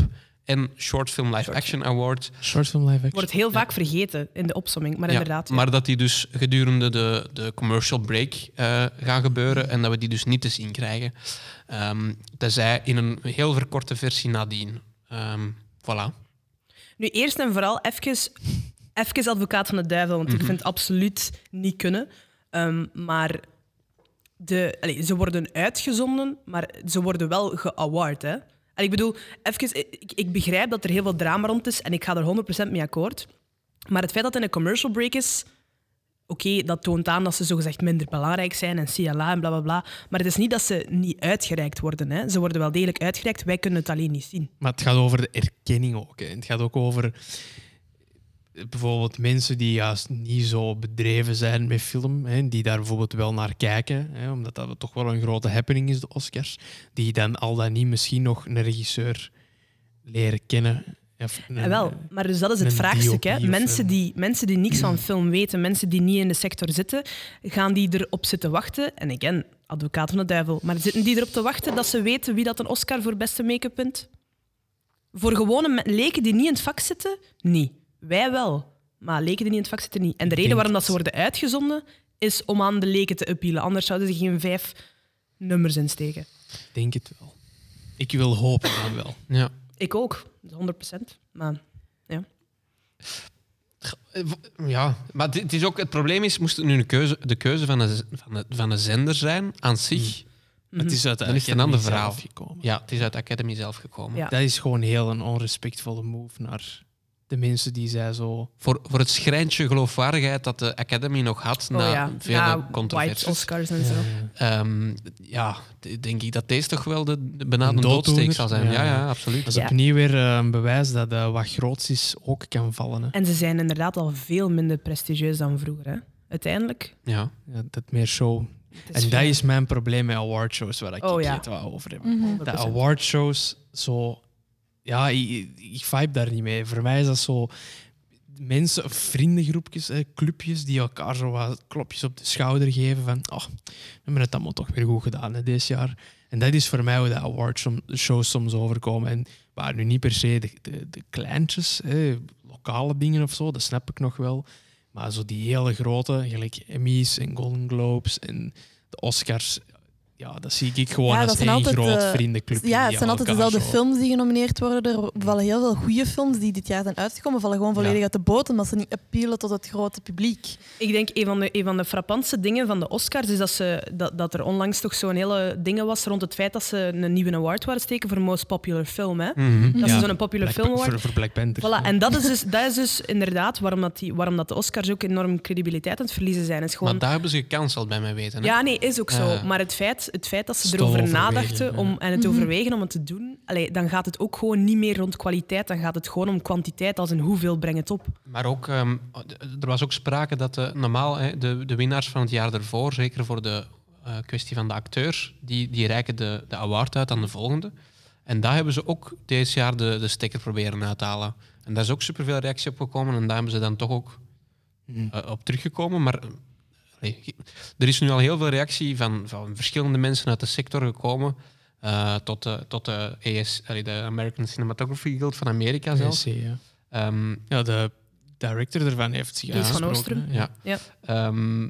en short film live action award Short film live action. wordt heel vaak vergeten in de opsomming, maar Ja, inderdaad. ja. Maar dat die dus gedurende de, de commercial break eh, gaan gebeuren en dat we die dus niet te zien krijgen. Ehm tenzij in een heel verkorte versie nadien. Ehm voilà. Nu, eerst en vooral even, even advocaat van de duivel, want ik vind het absoluut niet kunnen. Ehm, maar de, allee, ze worden uitgezonden, maar ze worden wel geaward. Hè? Ik bedoel, even, ik, ik begrijp dat er heel veel drama rond is en ik ga er 100% mee akkoord. Maar het feit dat het een commercial break is, oké, dat toont aan dat ze zogezegd minder belangrijk zijn en CLA en bla bla bla. Maar het is niet dat ze niet uitgereikt worden. Hè? Ze worden wel degelijk uitgereikt, wij kunnen het alleen niet zien. Maar het gaat over de erkenning ook. Hè. Het gaat ook over bijvoorbeeld mensen die juist niet zo bedreven zijn met film, hè, die daar bijvoorbeeld wel naar kijken, hè, omdat dat toch wel een grote happening is, de Oscars, die dan al dan niet misschien nog een regisseur leren kennen. Of een- Ja, wel, maar dus dat is het vraagstuk. Hè. Mensen, die, mensen die niks van film weten, mensen die niet in de sector zitten, gaan die erop zitten wachten. En again, advocaat van de duivel. Maar zitten die erop te wachten dat ze weten wie dat een Oscar voor beste make-up wint? Voor gewone leken die niet in het vak zitten? Niet. Wij wel. maar leken die niet in het vak zitten niet. En de Ik reden waarom dat ze worden uitgezonden, is om aan de leken te appealen. Anders zouden ze geen vijf nummers insteken. Ik denk het wel. Ik wil hopen dan wel. Ja. Ik ook, 100%. Maar Eh, Ja, maar het- is ook, het probleem is, moest het nu een keuze, de keuze van een, van, een, van een zender zijn aan zich. Maar Het is uit de Dan is het een ander verhaal. zelf gekomen. Ja, het is uit de Academy zelf gekomen. Ja. Dat is gewoon heel een onrespectvolle move naar de mensen die zij zo... Voor, voor het schrijntje geloofwaardigheid dat de Academy nog had oh na ja, vele White controversies. Oscars en zo. Ja. Ehm, ja, denk ik dat deze toch wel de, de doodsteek zal zijn. Ja, Ja. ja, absoluut. Dat is Ja. opnieuw weer een bewijs dat eh, wat groots is ook kan vallen. Hè. En ze zijn inderdaad al veel minder prestigieus dan vroeger. Hè? Uiteindelijk. Ja. Ja, dat meer show. En dat is mijn probleem met awardshows, waar ik Oh, ja. het wel over heb. Mhm. Dat awardshows zo... Ja, ik, ik vibe daar niet mee. Voor mij is dat zo... Mensen, vriendengroepjes, clubjes, die elkaar zo wat klopjes op de schouder geven van oh, we hebben het allemaal toch weer goed gedaan hè, dit jaar. En dat is voor mij hoe de awardshows soms overkomen. En waar nu niet per se de, de, kleintjes, lokale dingen of zo, dat snap ik nog wel. Maar zo die hele grote, gelijk Emmys en Golden Globes en de Oscars, ja, dat zie ik gewoon Ja, als één altijd, groot eh, vriendenclub. Ja, het zijn altijd dezelfde films die genomineerd worden. Er vallen heel veel goede films die dit jaar zijn uitgekomen, vallen gewoon volledig Ja. uit de boot, omdat ze niet appealen tot het grote publiek. Ik denk een van de, een van de frappantste dingen van de Oscars is dat, ze, dat, dat er onlangs toch zo'n hele dingen was rond het feit dat ze een nieuwe award waren steken voor Most Popular Film. Hè? Mhm. Dat Ja. ze zo'n Popular Black- Film Award voor, voor Black Panther. Voilà, en dat is, dus, dat is dus inderdaad waarom, dat die, waarom dat de Oscars ook enorm credibiliteit aan het verliezen zijn. Is gewoon, Maar daar hebben ze gecanceld, bij mij weten. Hè? ja, nee, is ook zo. Maar het feit, het feit dat ze erover nadachten ja. om, en het overwegen om het te doen, allee, dan gaat het ook gewoon niet meer rond kwaliteit. Dan gaat het gewoon om kwantiteit, als in hoeveel breng het op. Maar ook, ehm, er was ook sprake dat de, normaal hè, de, de winnaars van het jaar ervoor, zeker voor de eh, kwestie van de acteurs, die, die reiken de, de award uit aan de volgende. En daar hebben ze ook deze jaar de, de stekker proberen uit te halen. En daar is ook superveel reactie op gekomen en daar hebben ze dan toch ook Hm. eh, op teruggekomen. Maar er is nu al heel veel reactie van, van verschillende mensen uit de sector gekomen. eh, tot de, tot de, AS, allee, de American Cinematography Guild van Amerika zelfs. ASC, ja. Ehm, ja, de director ervan heeft zich Kees van uitgesproken, Oostrum. ja. Ja. Ehm,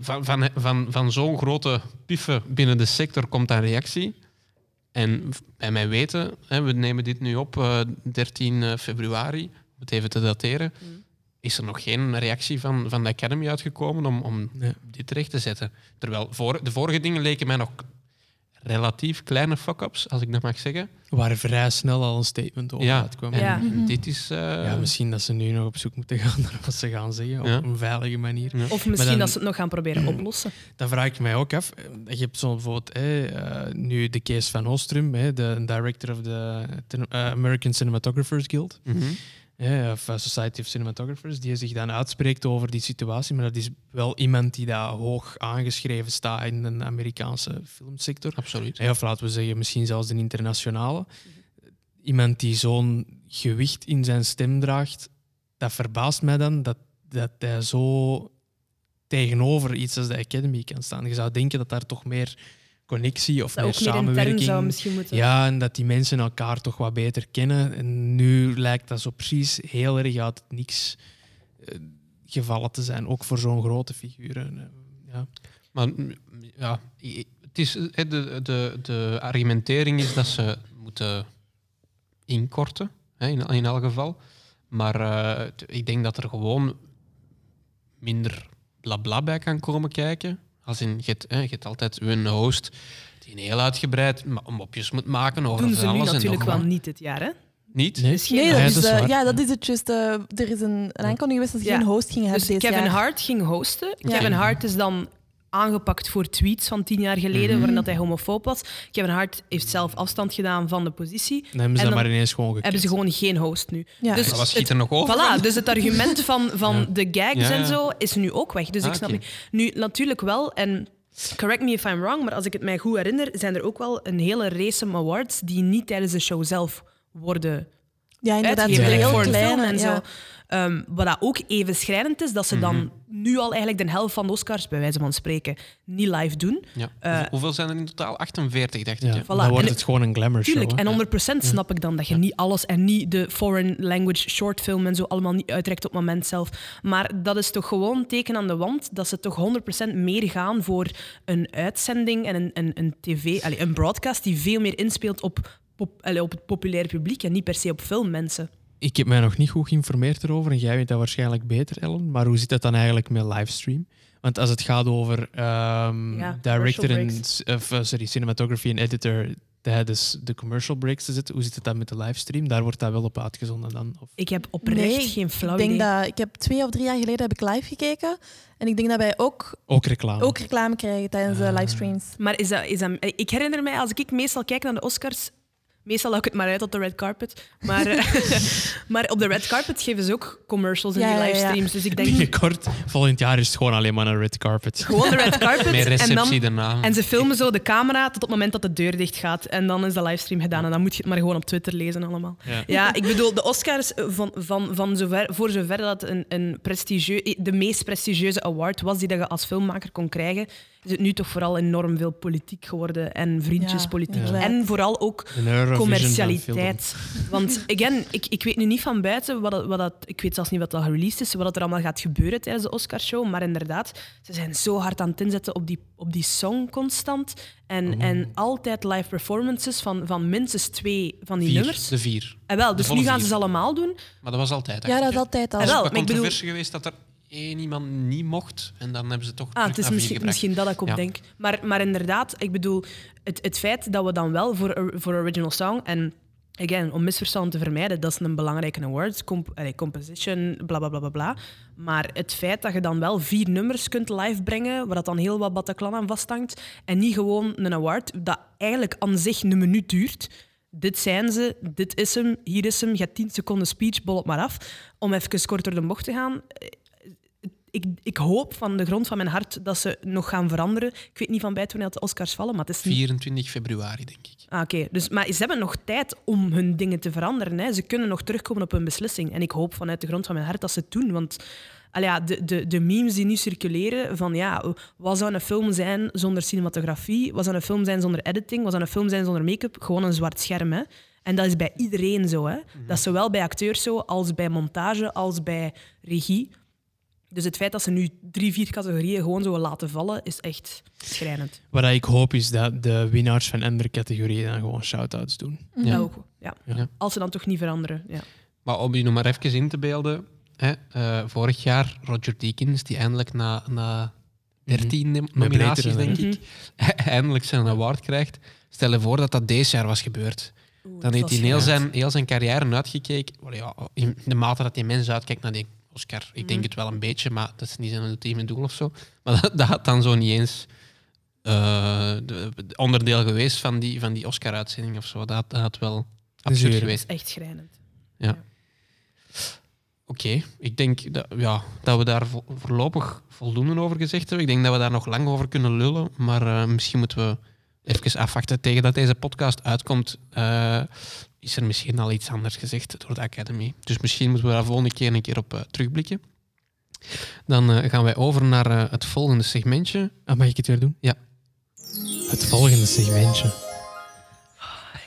van van, van, van zo'n grote piffen binnen de sector komt daar reactie. En bij mijn weten, hè, we nemen dit nu op eh, 13 februari, om het even te dateren, Mm. Is er nog geen reactie van, van de Academy uitgekomen om, om Nee. dit terecht te zetten. Terwijl voor, de vorige dingen leken mij nog relatief kleine fuck-ups, als ik dat mag zeggen. Waar vrij snel al een statement over Ja, uitkwam. en Ja. Mhm. dit is... eh, Ja, misschien dat ze nu nog op zoek moeten gaan naar wat ze gaan zeggen, Ja. op een veilige manier. Ja. Of misschien dan- dat ze het nog gaan proberen oplossen. Dan vraag ik mij ook af. Je hebt zo bijvoorbeeld hè, eh, nu de case van Ostrum, hè, de director of de eh, American Cinematographers Guild, mhm. Hè, of eh, Society of Cinematographers, die zich dan uitspreekt over die situatie. Maar dat is wel iemand die daar hoog aangeschreven staat in de Amerikaanse filmsector. Absoluut. Ja, of laten we zeggen, misschien zelfs de internationale. Iemand die zo'n gewicht in zijn stem draagt, dat verbaast mij dan dat, dat hij zo tegenover iets als de Academy kan staan. Je zou denken dat daar toch meer connectie of Dat meer ook meer intern samenwerking... zou misschien moeten. Ja, en dat die mensen elkaar toch wat beter kennen. En nu lijkt dat zo precies heel erg uit het niks eh, gevallen te zijn, ook voor zo'n grote figuren. Eh, Ja. Maar ja, het is, eh, de, de, de argumentering is dat ze moeten inkorten, hè, in, in elk geval. Maar eh, ik denk dat er gewoon minder blabla bij kan komen kijken. Als in, je hebt, hè, je hebt altijd een host die een heel uitgebreid mopjes moet maken over doen ze nu alles en natuurlijk wel niet dit jaar. Hè? Niet? Nee? Dus dat Ja, is, dat is eh, ja, dat is het juist. eh, er is een, een aankondiging geweest dat ze Ja. geen host gingen Dus hebben deze Kevin jaar. Hart ging hosten. Ja. Kevin Hart is dan aangepakt voor tweets van tien jaar geleden, Mhm. waarin dat hij homofoob was. Kevin Hart heeft zelf afstand gedaan van de positie. Dan hebben ze En dat dan maar ineens gewoon gekend. Hebben ze gewoon geen host nu. Ja. Dus schiet het- er nog over? Voilà, dus het argument van, van Ja. de gags Ja, ja. en zo is nu ook weg. Dus Ah, ik snap oké. niet. Nu, natuurlijk wel, en correct me if I'm wrong, maar als ik het mij goed herinner, zijn er ook wel een hele race awards die niet tijdens de show zelf worden Ja, inderdaad. voor Heel kleine en ja. zo. Ehm, wat dat ook even schrijnend is, dat ze dan Mhm. nu al eigenlijk de helft van de Oscars, bij wijze van spreken, niet live doen. Ja. Eh, Hoeveel- zijn er in totaal? 48, dacht Ja, ik. Voilà. dan wordt En het gewoon een glamour show. Tuurlijk, en 100% snap ik dan dat je niet alles en niet de foreign language short film en zo allemaal niet uitrekt op het moment zelf. Maar dat is toch gewoon teken aan de wand dat ze toch 100% meer gaan voor een uitzending en een, een, een tv, allee, een broadcast die veel meer inspeelt op, pop, allee, op het populaire publiek en niet per se op filmmensen. Ik heb mij nog niet goed geïnformeerd erover en jij weet dat waarschijnlijk beter, Ellen. Maar hoe zit dat dan eigenlijk met livestream? Want als het gaat over ehm, Ja, director en of, eh, sorry, cinematography en editor tijdens de commercial breaks te zitten, hoe zit het dan met de livestream? Daar wordt dat wel op uitgezonden dan? Of? Ik heb oprecht Nee, geen flauw ik denk idee. dat ik heb twee of drie jaar geleden heb ik live gekeken. En ik denk dat wij ook, Ook reclame. ook reclame krijgen tijdens de Ah. livestreams. Maar is dat, is dat, ik herinner mij, als ik meestal kijk naar de Oscars, meestal laat ik het maar uit op de red carpet, maar, eh, maar op de red carpet geven ze ook commercials in Ja, die ja, ja. livestreams. Dus ik denk Binnenkort, volgend jaar is het gewoon alleen maar een red carpet. gewoon de red carpet Meer en, receptie dan, daarna. en ze filmen zo de camera tot op het moment dat de deur dicht gaat. En dan is de livestream gedaan. En dan moet je het maar gewoon op Twitter lezen allemaal. Ja. Ja, ik bedoel, de Oscars, eh, van, van, van zover, voor zover dat een, een prestigieux, de meest prestigieuze award was die dat je als filmmaker kon krijgen, is het nu toch vooral enorm veel politiek geworden en vriendjespolitiek. Ja, en vooral ook commercialiteit. Want again, ik, ik weet nu niet van buiten wat dat, wat dat, ik weet zelfs niet wat dat gereleased is, wat dat er allemaal gaat gebeuren tijdens de Oscarshow. Maar inderdaad, ze zijn zo hard aan het inzetten op die, op die song constant. En, en altijd live performances van, van minstens twee van die vier, nummers. de vier. En wel, de dus nu gaan vier. ze ze allemaal doen. Maar dat was altijd. Ja, dat is altijd al. Ah, Er is wel, ook maar een ik bedoel- geweest dat er één iemand niet mocht. En dan hebben ze toch Ah, het is misschien, dat ik op Ja. denk. Maar, maar inderdaad, ik bedoel, het, het feit dat we dan wel voor, voor Original Song en again, om misverstanden te vermijden, dat is een belangrijke award, comp allee, composition, bla bla bla bla bla. Maar het feit dat je dan wel vier nummers kunt live brengen, waar dat dan heel wat Bataclan aan vasthangt, en niet gewoon een award dat eigenlijk aan zich een minuut duurt. Dit zijn ze, dit is hem, hier is hem, je hebt 10 seconden speech, bol het maar af. Om even kort door de bocht te gaan. Ik, ik hoop van de grond van mijn hart dat ze nog gaan veranderen. Ik weet niet van buiten wanneer de Oscars vallen, maar het is niet 24 februari, denk ik. Ah, Oké, dus, maar ze hebben nog tijd om hun dingen te veranderen. Hè. Ze kunnen nog terugkomen op hun beslissing. En ik hoop vanuit de grond van mijn hart dat ze het doen. Want al ja, de, de, de memes die nu circuleren van ja, wat zou een film zijn zonder cinematografie? Wat zou een film zijn zonder editing? Wat zou een film zijn zonder make-up? Gewoon een zwart scherm. Hè. En dat is bij iedereen zo. Hè. Dat is zowel bij acteurs zo, als bij montage, als bij regie. Dus het feit dat ze nu drie, vier categorieën gewoon zo laten vallen, is echt schrijnend. Wat ik hoop is dat de winnaars van andere categorieën dan gewoon shout-outs doen. Ja. Ook, ja. Ja. Als ze dan toch niet veranderen. Ja. Maar om je nog maar even in te beelden. Hè, eh, vorig jaar Roger Deakins, die eindelijk na, na 13 nom- nominaties, denk hè? ik, eindelijk zijn award krijgt. Stel je voor dat dat deze jaar was gebeurd. Oeh, Dan heeft hij heel zijn, heel zijn carrière uitgekeken. Wel Ja, in de mate dat die mens uitkijkt naar die Oscar. Ik denk het wel een beetje, maar dat is niet zijn ultieme doel of zo. Maar dat, dat had dan zo niet eens eh, de, de onderdeel geweest van die, van die Oscar-uitzending of zo. Dat, dat had wel absurd geweest. Dat is echt schrijnend. Oké, ik denk dat, ja, dat we daar vo- voorlopig voldoende over gezegd hebben. Ik denk dat we daar nog lang over kunnen lullen, maar eh, misschien moeten we even afwachten tegen dat deze podcast uitkomt. eh, is er misschien al iets anders gezegd door de Academy. Dus misschien moeten we daar volgende keer een keer op eh, terugblikken. Dan eh, gaan wij over naar eh, het volgende segmentje. Ah, mag ik het weer doen? Ja. Het volgende segmentje.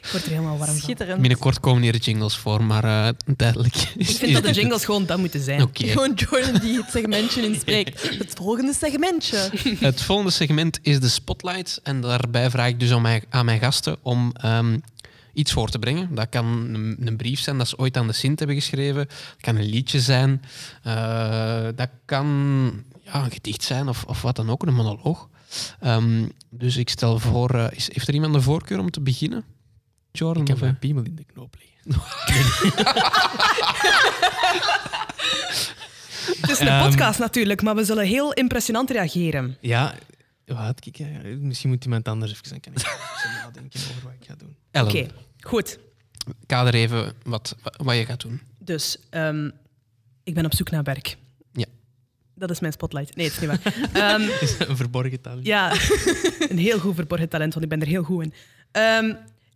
Ik word er helemaal warm van. Schitterend. Binnenkort komen hier jingles voor, maar eh tijdelijk is Ik vind dat de jingles gewoon dat moeten zijn. Oké. Gewoon Jordan die het segmentje inspreekt. Het volgende segmentje. Het volgende segment is de spotlight. En daarbij vraag ik dus aan mijn, aan mijn gasten om ehm, iets voor te brengen. Dat kan een, een brief zijn dat ze ooit aan de Sint hebben geschreven. Dat kan een liedje zijn. Eh, dat kan ja, een gedicht zijn of, of wat dan ook, een monoloog. Ehm, dus ik stel voor, eh, is, heeft er iemand de voorkeur om te beginnen? Jordan? Ik heb of, eh? mijn piemel in de knoop liggen. Het is een Ehm. podcast natuurlijk, maar we zullen heel impressionant reageren. Ja, wat? Ik, misschien moet iemand anders even... Dan kan ik even nadenken over wat ik ga doen. Oké, goed. kader even wat, wat je gaat doen. Dus ehm, ik ben op zoek naar werk. Ja. Dat is mijn spotlight. Nee, het is niet waar. Ehm, Is een verborgen talent? ja, een heel goed verborgen talent, want ik ben er heel goed in. Ehm,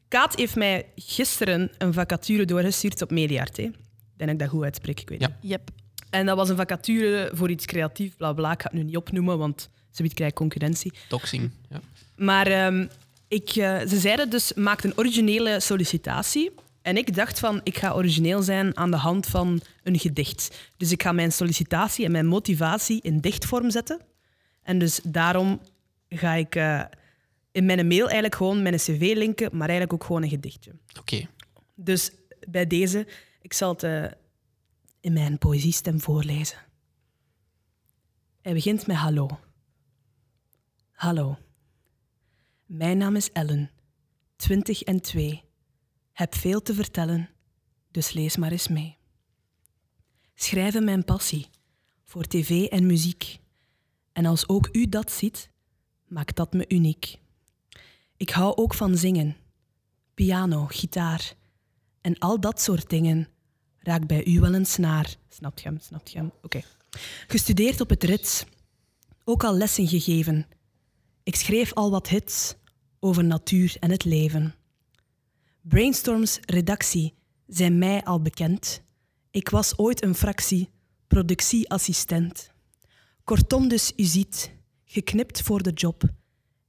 Kaat heeft mij gisteren een vacature doorgestuurd op Mediaart. hè. denk ik dat goed uitspreek, ik weet Ja. niet. Yep. En dat was een vacature voor iets creatief, bla bla. Ik ga het nu niet opnoemen, want ze krijg concurrentie. Doxing. Ja. Maar ehm, ik, eh, ze zeiden dus, maak een originele sollicitatie. En ik dacht van, ik ga origineel zijn aan de hand van een gedicht. Dus ik ga mijn sollicitatie en mijn motivatie in dichtvorm zetten. En dus daarom ga ik eh, in mijn mail eigenlijk gewoon mijn cv linken, maar eigenlijk ook gewoon een gedichtje. Oké. Dus bij deze, ik zal het eh, in mijn poëziestem voorlezen. Hij begint met hallo. Hallo. Mijn naam is Ellen, 20 en 2. Heb veel te vertellen, dus lees maar eens mee. Schrijven mijn passie voor tv en muziek. En als ook u dat ziet, maakt dat me uniek. Ik hou ook van zingen, piano, gitaar en al dat soort dingen raakt bij u wel een snaar. Snapt je hem? Snapt je hem? Oké. Gestudeerd op het Rits, ook al lessen gegeven. Ik schreef al wat hits over natuur en het leven. Brainstorms redactie zijn mij al bekend. Ik was ooit een fractie, productieassistent. Kortom dus, u ziet, geknipt voor de job.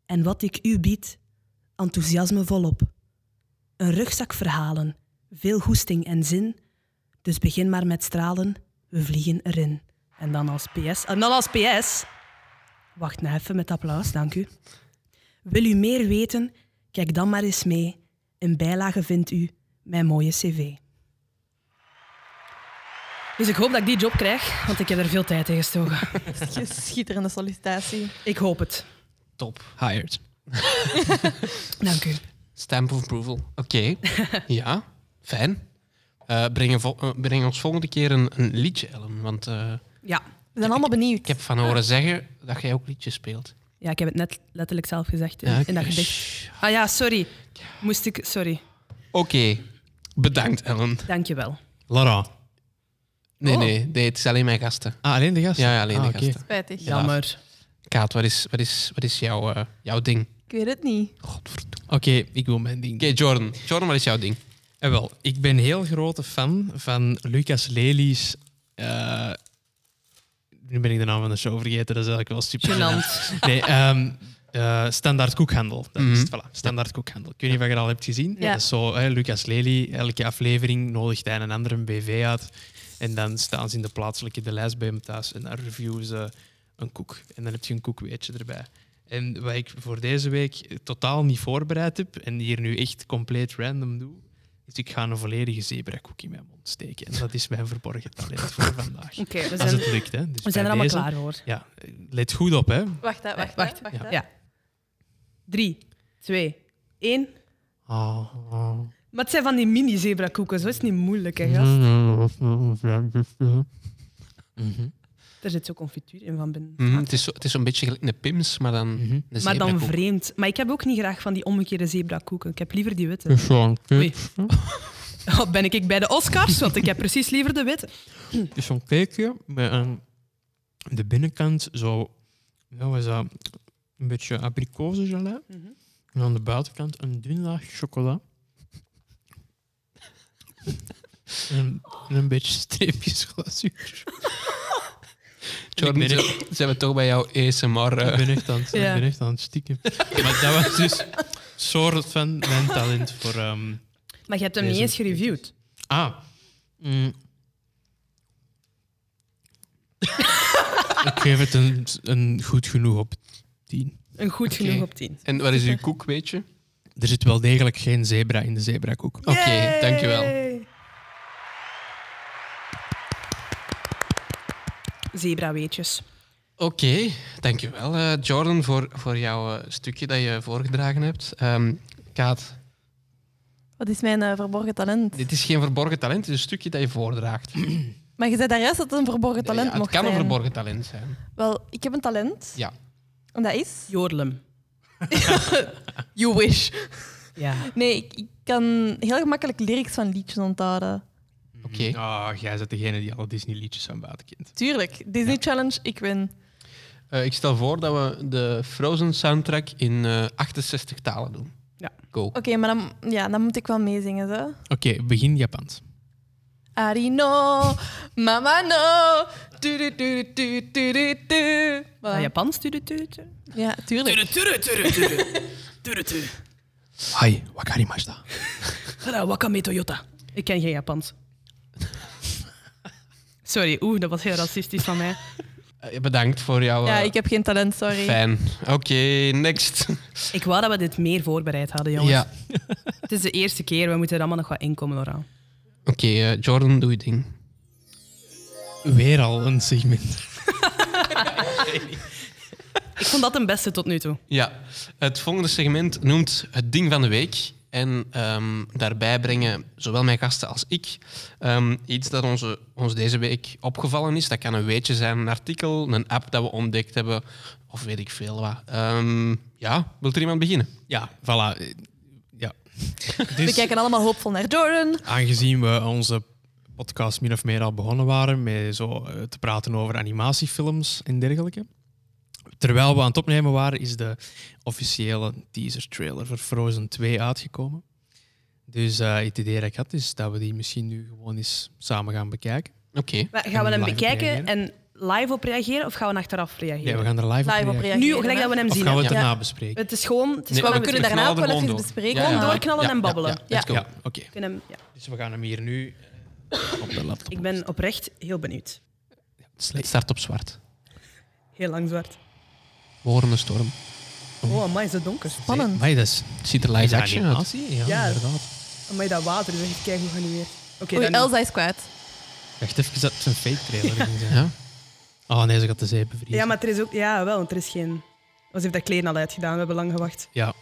En wat ik u bied, enthousiasme volop. Een rugzak verhalen, veel goesting en zin. Dus begin maar met stralen, we vliegen erin. En dan als PS. En dan als PS. Wacht nou even met applaus, dank u. Wil u meer weten? Kijk dan maar eens mee. In bijlage vindt u mijn mooie cv. Dus ik hoop dat ik die job krijg, want ik heb er veel tijd in gestoken. Schitterende sollicitatie. Ik hoop het. Top. Hired. Dank u. Stamp of approval. Oké. ja, fijn. Eh, breng, een vol- eh, breng ons volgende keer een, een liedje, Ellen. Want eh, Ja. We zijn allemaal benieuwd. ik heb van horen zeggen dat jij ook liedjes speelt. ja, ik heb het net letterlijk zelf gezegd in, Ja, in dat oké. gedicht. Shh. Ah ja, sorry. Moest ik... Sorry. Oké. Bedankt, Ellen. Dank je wel. Lara. Nee, Oh. nee, nee, het is alleen mijn gasten. Ah, alleen de gasten? Ja, ja, alleen Ah, de oké. gasten. Spijtig. Ja. Jammer. Kaat, wat is, wat is, wat is jouw, eh, jouw ding? Ik weet het niet. Godverdomme. Oké, ik wil mijn ding. Oké, Jordan. Jordan, wat is jouw ding? En wel, ik ben heel grote fan van Lucas Lely's. eh, nu ben ik de naam van de show vergeten, dat is eigenlijk wel super. Gênant. Nee, ehm, eh, Standaard Koekhandel. Dat is het, Mhm. voilà. Standaard Koekhandel. Ik weet niet of je dat al hebt gezien. Ja. Dat is zo, hè, Lucas Lely, elke aflevering nodigt hij een andere BV uit. En dan staan ze in de plaatselijke de lijst bij hem thuis en dan reviewen ze een koek. En dan heb je een koekweetje erbij. En wat ik voor deze week totaal niet voorbereid heb en hier nu echt compleet random doe, is ik ga een volledige zebrakoek in mijn mond steken. En dat is mijn verborgen talent voor vandaag. Oké, we Als zijn, het lukt, hè. Dus we zijn er allemaal deze- klaar voor. Ja, let goed op, hè. Wacht, hè, wacht, wacht. hè, wacht. Ja. hè. Ja. Drie, twee, één. Ah. Maar het zijn van die mini-zebrakoeken, zo is het niet moeilijk, hè, gast. Mhm. Er zit zo confituur in van binnen. Mhm, het is zo- het is zo'n beetje gelijk een Pims, maar dan Mhm. een Maar dan vreemd. Maar ik heb ook niet graag van die omgekeerde zebrakoeken. Ik heb liever die witte. Oei. Oh, ben ik bij de Oscars? Want ik heb precies liever de witte. Het is zo'n cakeje met aan de binnenkant zo, ja, wat is dat? een beetje abrikozengelei. En aan de buitenkant een dun laag chocola. en, en een beetje streepjes glazuur. Jordan, Ik ben zijn zijn we toch bij jouw ASMR? Ik ben echt aan het, Ja. ik ben echt aan het stikken. maar dat was dus soort van mijn talent voor... ehm, Maar je hebt hem niet eens gereviewd. Ah. Mm. ik geef het een, een goed genoeg op 10. Een goed genoeg op tien. En wat is uw koek, weet je? Er zit wel degelijk geen zebra in de zebrakoek. Oké, dankjewel. Zebraweetjes. Oké, dankjewel eh Jordan voor, voor jouw eh, stukje dat je voorgedragen hebt. Ehm, Kaat, Wat is mijn eh, verborgen talent? dit is geen verborgen talent, het is een stukje dat je voordraagt. Maar je zei daar juist dat het een verborgen talent Ja, het mocht kan een zijn. verborgen talent zijn. Wel, ik heb een talent. Ja. En dat is... Jodlem. You wish. Ja. Nee, ik, ik kan heel gemakkelijk lyrics van liedjes onthouden. Oké. Ah, jij bent degene die alle Disney-liedjes van buiten kent. Tuurlijk. Disney Challenge, ik win. Eh, ik stel voor dat we de Frozen soundtrack in eh, 68 talen doen. Ja. Go. Oké, maar dan, ja, dan moet ik wel meezingen. Zo. Oké, begin Japans. Arino, mama no. Du, du, du. Ah, Voilà. Japans? Tudu, tudu. Ja, tuurlijk. Tudu, tudu, tudu. Tudu, tudu. Hai, wakarimashita. Hara, wakame Toyota. Ik ken geen Japans. Sorry, oeh, dat was heel racistisch van mij. Eh, Bedankt voor jouw... Ja, eh, ik heb geen talent, sorry. Fijn. Oké, next. Ik wou dat we dit meer voorbereid hadden, jongens. Ja. Het is de eerste keer, we moeten er allemaal nog wat inkomen, Laura. Oké, eh, Jordan, doe je ding. Weer al een segment. Ik vond dat een beste tot nu toe. Ja, het volgende segment noemt het ding van de week. En ehm, daarbij brengen zowel mijn gasten als ik ehm, iets dat onze, ons deze week opgevallen is. Dat kan een weetje zijn, een artikel, een app dat we ontdekt hebben, of weet ik veel wat. Ehm, ja, wilt er iemand beginnen? Ja, voilà. Ja. We Dus, kijken allemaal hoopvol naar Jordan. aangezien we onze podcast min of meer al begonnen waren met zo eh, te praten over animatiefilms en dergelijke. Terwijl we aan het opnemen waren, is de officiële teaser-trailer voor Frozen 2 uitgekomen. Dus eh, het idee dat ik had, is dat we die misschien nu gewoon eens samen gaan bekijken. Oké. Gaan we hem bekijken en live op reageren of gaan we achteraf reageren? Ja, we gaan er live, Live op op reageren. Nu, gelijk dat we hem Of zien. gaan we het daarna Ja. bespreken? Het is gewoon... Het is Nee, gewoon we kunnen daarna ook wel even gewoon door. bespreken. Ja, ja. doorknallen Ja, en babbelen. ja. Oké. Dus we gaan hem hier nu eh, op de laptop. ik ben oprecht heel benieuwd. Het start op zwart. Heel lang zwart. We horen een storm. Oh, amai, is het donker. Spannend. Maar dat is, Het ziet er is live dat action uit. Ja, Ja. inderdaad. Amai, dat water is echt keigoed geanimeerd. Oké, Oei, dan... Elsa is kwijt. Dacht even dat het een fake trailer ging zijn. Ja. Oh nee, ze gaat de zee bevriezen. Ja, maar er is ook... Ja, wel, want er is geen... Ze heeft dat kleren al uitgedaan, we hebben lang gewacht. Ja.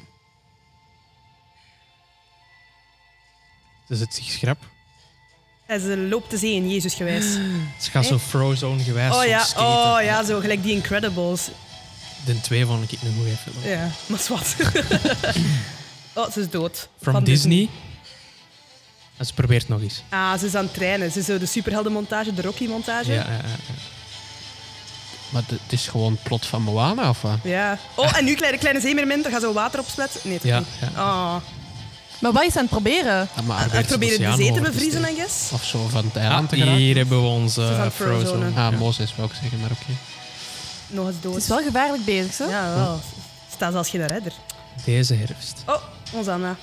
Ze zet zich schrap. En ze loopt de zee in Jezus gewijs. Ze gaat zo Frozone gewijs Oh ja, oh ja, zo gelijk die Incredibles. De twee vond ik een goede film. Ja, maar zwart. oh, ze is dood. From Van Disney. En ze probeert nog eens. Ah, ze is aan het trainen. Ze is zo de superheldenmontage, de Rocky-montage. Ja, ja, ja, ja. Maar de- het is gewoon het plot van Moana, of wat? Ja. Oh, en nu kleine, kleine zeemermin, dan gaat zo water opspletsen. Nee, toch Ja, niet. ja. Oh. Maar wat is aan het proberen? Ja, maar Hij Probeert probeert de oceaan zee te bevriezen, steken. I guess. Of zo van het Ah, eiland te geraken. hier hebben we onze Ze is aan uh, het frozonen. Frozone. Ah, Ja. Mozes wou ik zeggen, maar oké. Nog eens dood. Het is wel gevaarlijk bezig, zo. Ja, wel. Staat als geen redder. Deze herfst. Oh, ons Anna.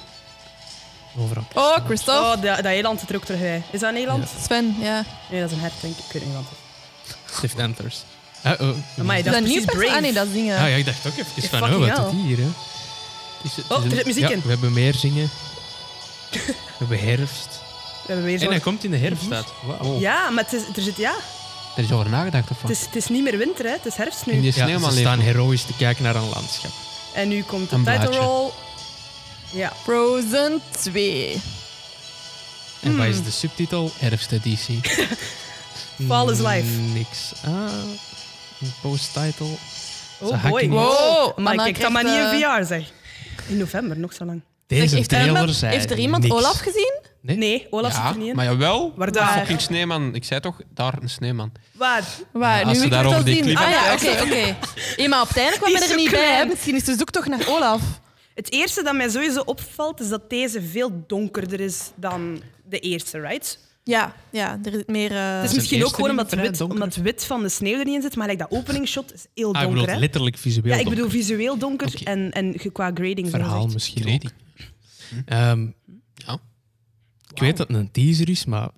Overal. Oh, Christophe. Oh, dat, dat eiland zit er ook terug bij. Is dat Nederland? Sven, ja. Nee, dat is een hert, denk ik. Ik weet niet wat. Stiff Antlers. Ah, oh. Amai, Is dat dat is nieuw? precies Brave. Ah nee, dat is dingen. Ah, ja, ik dacht ook even van, oh, wat doet die hier? Hè? Is het, Oh, is er zit muziek Ja, in. we hebben meer zingen. we hebben herfst. We hebben weer En hij komt in de herfst uit. Wauw. Ja, maar het is, er zit... Ja, Er is over nagedacht, of wat? het is, het is niet meer winter, hè. Het is herfst In nu. die Ja, ze staan heroïs te kijken naar een landschap. En nu komt de Een title blaadje. roll. Ja. Frozen 2. En wat is de subtitel? Herfsteditie. Fall is life. Niks. Ah, een post-title. Ze Oh hakken boy. Wow. Maar Anna kijk dat maar niet in eh, VR, zeg. In november, nog zo lang. Deze heeft, er trailer iemand, zei heeft er iemand niks. Olaf gezien? Nee? Nee, Olaf ja, zit er niet in. maar jawel. Waar De daar? fucking sneeman. Ik zei toch, daar een sneeman. Waar? Waar? Ja, nu als ze wil ik het daarover die zien. clip Ah ja, oké, oké. Maar op het einde kwam er niet bij. klein. Misschien is de zoektocht naar Olaf. Het eerste dat mij sowieso opvalt, is dat deze veel donkerder is dan de eerste, right? Ja, ja er is meer... eh, Het is misschien ook gewoon omdat, wit, donker omdat wit van de sneeuw er niet in zit, maar like dat openingsshot is heel Ah, ik donker. bedoel hè? letterlijk visueel Ja, ik donker. bedoel visueel donker en, en qua grading. Verhaal misschien ook. Ehm, Ja. ik weet dat het een teaser is, maar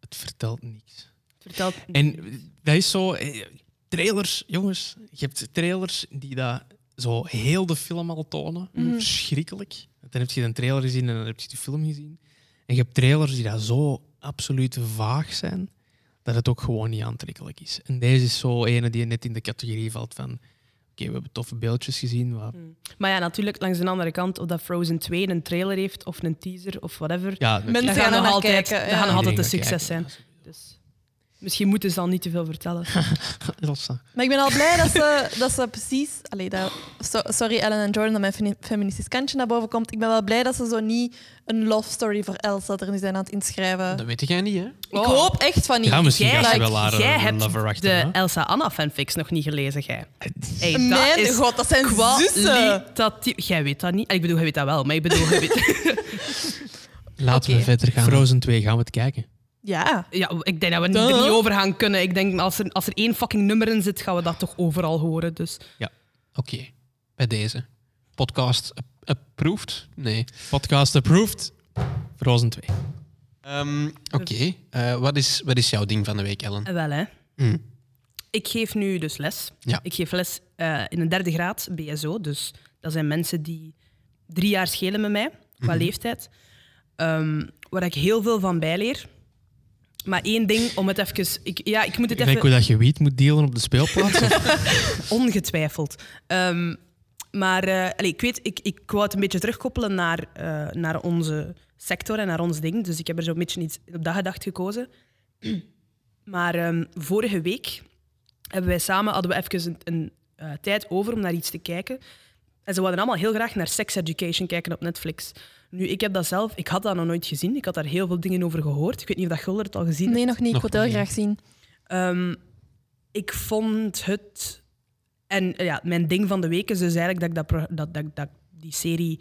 het vertelt niks. Vertelt... En dat is zo... eh, Trailers, jongens. Je hebt trailers die dat zo heel de film al tonen. Mhm. Verschrikkelijk. Dan heb je een trailer gezien en dan heb je de film gezien. En je hebt trailers die dat zo absoluut vaag zijn, dat het ook gewoon niet aantrekkelijk is. En deze is zo ene die net in de categorie valt van... Oké, we hebben toffe beeldjes gezien, maar... Maar ja, natuurlijk langs de andere kant, of dat Frozen 2 een trailer heeft of een teaser of whatever, Ja, Mensen gaan gaan er nog altijd, kijken, ja. gaan nog altijd een succes kijken. zijn. Dus misschien moeten ze dan niet te veel vertellen. Elsa. Maar ik ben al blij dat ze, dat ze precies... Allee, dat, so- sorry Ellen en Jordan dat mijn femi- feministisch kantje naar boven komt. Ik ben wel blij dat ze zo niet een love story voor Elsa er nu zijn aan het inschrijven. Dat weet jij niet, hè? Ik hoop echt van niet. Ja, misschien Jij, gaat ze wel haar jij een hebt lover achter. de hè? Elsa Anna fanfics nog niet gelezen, jij. Hey, dat Mijn is god, dat zijn zussen. kwalitatief. Jij weet dat niet. Ik bedoel, jij weet dat wel, maar ik bedoel. Laten we verder gaan. Frozen 2, gaan we het kijken? Ja. Ja, ik denk dat we er niet over gaan kunnen. Ik denk, als er, als er één fucking nummer in zit, gaan we dat toch overal horen. Dus Oké, bij deze. Podcast ap- approved? Nee. Podcast approved. Frozen 2. Ehm, Oké, Eh, wat, is, wat is jouw ding van de week, Ellen? eh, wel hè. Hm. Ik geef nu dus les. Ja. Ik geef les eh, in een derde graad, BSO. Dus dat zijn mensen die drie jaar schelen met mij, qua leeftijd. Ehm, waar ik heel veel van bijleer. Maar één ding, om het even... Ik, ja, ik moet het even... hoe dat je wiet moet delen op de speelplaats. Ongetwijfeld. Ehm, maar eh, allee, ik weet, ik, ik wou het een beetje terugkoppelen naar, eh, naar onze sector en naar ons ding. Dus ik heb er zo'n beetje iets op dat gedacht gekozen. Maar ehm, vorige week hebben wij samen, hadden we even een, een eh, tijd over om naar iets te kijken. En ze wilden allemaal heel graag naar Sex Education kijken op Netflix. Nu, ik heb dat zelf, ik had dat nog nooit gezien. Ik had daar heel veel dingen over gehoord. Ik weet niet of dat Gulder het al gezien heeft. Nee, nog niet. Ik Nog wil het heel graag zien. Ehm, ik vond het. En eh, ja, mijn ding van de week is dus eigenlijk dat ik, dat, dat, dat, dat ik die serie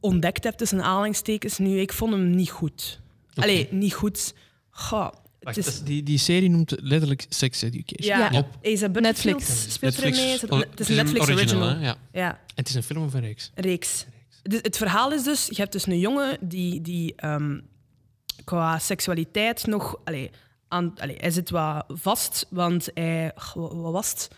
ontdekt heb tussen aanhalingstekens. Nu, ik vond hem niet goed. Allee, niet goed. Goh, Wacht, is, dat is- die, die serie noemt Letterlijk Sex Education. ja, Ja. Op Isabel Netflix. speelt erin mee. Is het, het is een Netflix original. hè? Ja. Ja, En het is een film of een reeks? een reeks. Dus het verhaal is dus, je hebt dus een jongen die, die ehm, qua seksualiteit nog... Allee, aan, allee, hij zit wat vast, want hij... wat was het?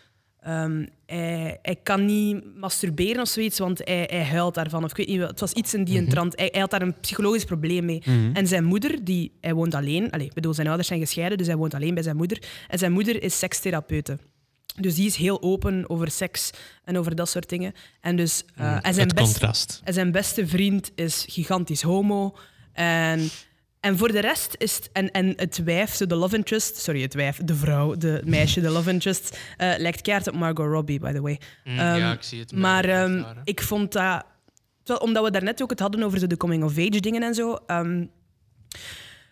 Ehm, hij, hij kan niet masturberen of zoiets, want hij, hij huilt daarvan. Of ik weet niet, het was iets in die trant. Hij, hij had daar een psychologisch probleem mee. En zijn moeder, die, hij woont alleen... Allee, ik bedoel, zijn ouders zijn gescheiden, dus hij woont alleen bij zijn moeder. En zijn moeder is sekstherapeute. Dus die is heel open over seks en over dat soort dingen. En, dus, eh, en zijn het best, contrast. en zijn beste vriend is gigantisch homo. En, en voor de rest is het... En, en het wijf, de love interest... Sorry, het wijf, de vrouw, de het meisje, de love interest... eh, lijkt keihard op Margot Robbie, by the way. Mm, Ehm, ja, ik zie het. Maar ehm, ik vond dat... Terwijl, omdat we daarnet ook het hadden over de coming-of-age dingen en zo... ehm,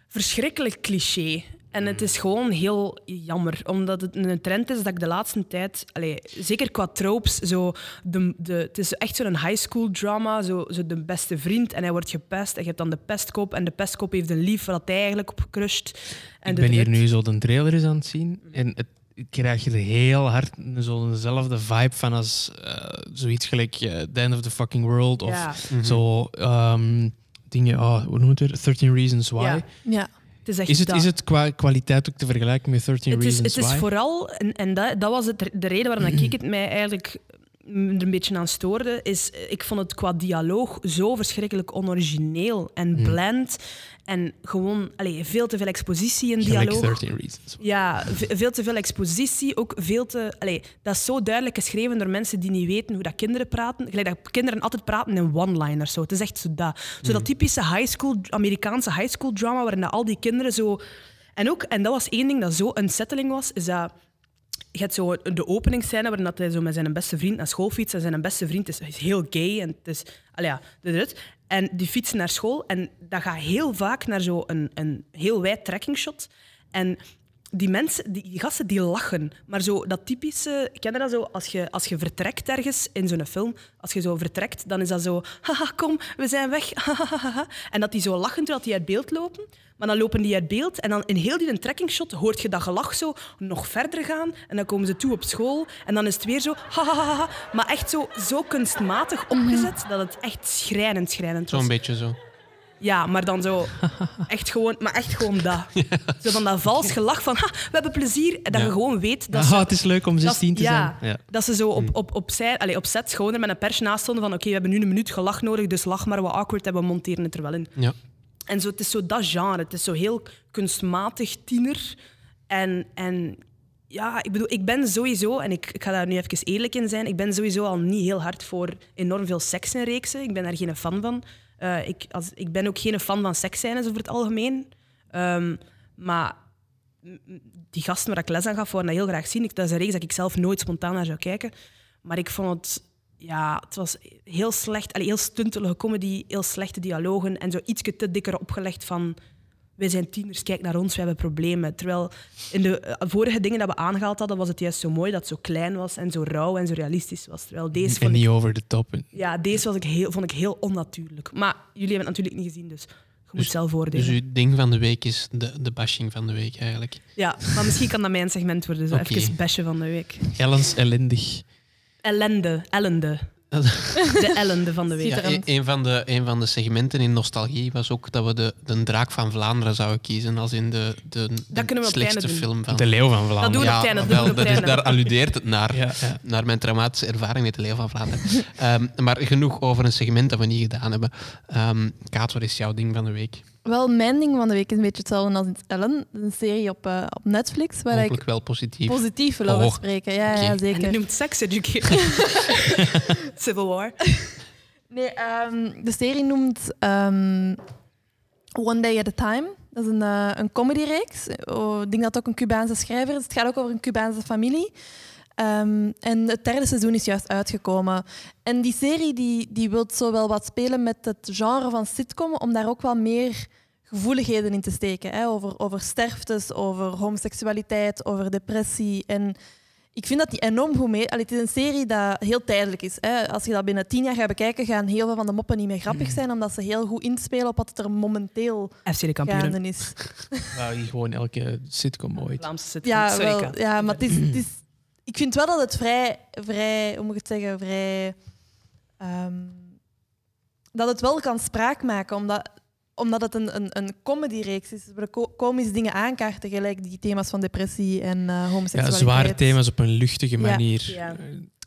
verschrikkelijk cliché. En het is gewoon heel jammer, omdat het een trend is dat ik de laatste tijd, allee, zeker qua tropes, zo de, de, het is echt zo'n high school drama, zo, zo de beste vriend en hij wordt gepest en je hebt dan de pestkop en de pestkop heeft een lief waar hij eigenlijk op crusht. En Ik ben hier nu zo de trailer eens aan het zien. En het, krijg er heel hard zo'nzelfde vibe van als eh, zoiets gelijk eh, The End of the Fucking World. Of Ja. zo ehm, dingen, oh, hoe noemt het weer? 13 Reasons Why. Ja. Ja. Het is echt Is het, dat. is het qua kwaliteit ook te vergelijken met 13 Het is, Reasons het is Why? vooral, en, en dat, dat was het, de reden waarom ik het mij eigenlijk er een beetje aan stoorde, is eh, ik vond het qua dialoog zo verschrikkelijk onorigineel en Hmm. bland. En gewoon allee, veel te veel expositie in dialoog. 13 Reasons. Ja, ve- veel te veel expositie. Ook veel te. Allee, dat is zo duidelijk geschreven door mensen die niet weten hoe dat kinderen praten. Gelijk dat kinderen altijd praten in one-liners. Zo. Het is echt zo dat. Zo dat typische high school, Amerikaanse high school drama, waarin al die kinderen zo. En ook, en dat was één ding dat zo unsettling was, is dat. Je hebt zo de openingsscène waarin dat hij zo met zijn beste vriend naar school fietst. En zijn beste vriend is, is heel gay. En, het is, ja, en die fietsen naar school. En dat gaat heel vaak naar zo'n een, een heel wijd trekkingshot. En die mensen, die, die gasten, die lachen. Maar zo dat typische... Ken je dat zo? Als je, als je vertrekt ergens in zo'n film, als je zo vertrekt, dan is dat zo... Haha, kom, we zijn weg. hahaha." en dat die zo lachen terwijl die uit beeld lopen. Maar dan lopen die uit beeld en dan in heel die trekkingshot hoort je dat gelach zo nog verder gaan. En dan komen ze toe op school en dan is het weer zo... hahaha. Maar echt zo, zo kunstmatig opgezet dat het echt schrijnend, schrijnend was. Zo'n beetje zo. Ja, maar dan zo echt gewoon, maar echt gewoon dat. Zo van dat vals gelach van, ha, we hebben plezier. En dat Ja. je gewoon weet dat Ah, het is leuk om dat, 16 te ja, zijn. Ja. dat ze zo op, op, op, zij, allez, op set gewoon er met een pers naast stonden van, oké, we hebben nu een minuut gelach nodig, dus lach maar wat awkward en we monteren het er wel in. Ja. En zo, het is zo dat genre. Het is zo heel kunstmatig tiener. En, en ja, ik bedoel, ik ben sowieso, en ik, ik ga daar nu even eerlijk in zijn, ik ben sowieso al niet heel hard voor enorm veel seks in reeksen. Ik ben daar geen fan van. Eh, ik, als, ik ben ook geen fan van seksscènes over het algemeen. Ehm, maar die gasten waar ik les aan gaf, wouden dat heel graag zien. Ik, dat is een reeks dat ik zelf nooit spontaan naar zou kijken. Maar ik vond het... Ja, het was heel slecht. Allee, heel stuntelige comedy, heel slechte dialogen en zo ietsje te dikker opgelegd van... Wij zijn tieners, kijk naar ons, we hebben problemen. Terwijl in de eh, vorige dingen dat we aangehaald hadden, was het juist zo mooi dat het zo klein was en zo rauw en zo realistisch was. Terwijl deze En vond ik, niet over de top. ja, deze was ik heel, vond ik heel onnatuurlijk. Maar jullie hebben het natuurlijk niet gezien, dus Je moet zelf oordelen. Dus uw ding van de week is de, de bashing van de week eigenlijk. Ja, maar misschien kan dat mijn segment worden. Zo Oké. Even bashen van de week. Ellens ellendig. Ellende. Ellende. De ellende van de week. Ja, Schitterend. een, van de, een van de segmenten in Nostalgie was ook dat we de, de Draak van Vlaanderen zouden kiezen als in de, de, Dat slechtste film van... De Leeuw van Dat Vlaanderen. doen we ja, dat wel, doen we op dat is, daar alludeert het naar. Ja, ja. Naar mijn traumatische ervaring met de Leeuw van Vlaanderen. Ehm, maar genoeg over een segment dat we niet gedaan hebben. Ehm Kaat, wat is jouw ding van de week? Wel, mijn ding van de week is een beetje hetzelfde als in Ellen. Een serie op, eh, op Netflix waar Hopelijk ik wel positief. positief wil over Oh, spreken. Ja, En zeker. die noemt Sex Education. Civil War. Nee, ehm, de serie noemt ehm, One Day at a Time. Dat is een, eh een comedyreeks. Oh, ik denk dat het ook een Cubaanse schrijver is. Het gaat ook over een Cubaanse familie. Ehm, en het derde seizoen is juist uitgekomen. En die serie die, die wil zo wel wat spelen met het genre van sitcom, om daar ook wel meer gevoeligheden in te steken. Hè? Over, over sterftes, over homoseksualiteit, over depressie. En ik vind dat die enorm goed mee... Allee, het is een serie dat heel tijdelijk is. Hè. Als je dat binnen tien jaar gaat bekijken, gaan heel veel van de moppen niet meer grappig zijn, omdat ze heel goed inspelen op wat er momenteel FC de kampioenen. gaande is. Nou, hier gewoon elke sitcom ooit. Vlaamse sitcom. Ja, wel, ja maar het is, het is, ik vind wel dat het vrij, vrij hoe moet ik het zeggen, vrij... ehm, dat het wel kan spraak maken, omdat, omdat het een, een, een comedy-reeks is. We ko- komische dingen aankaarten, gelijk die thema's van depressie en eh Ja, homoseksualiteit. zware thema's op een luchtige Ja. manier. Ja.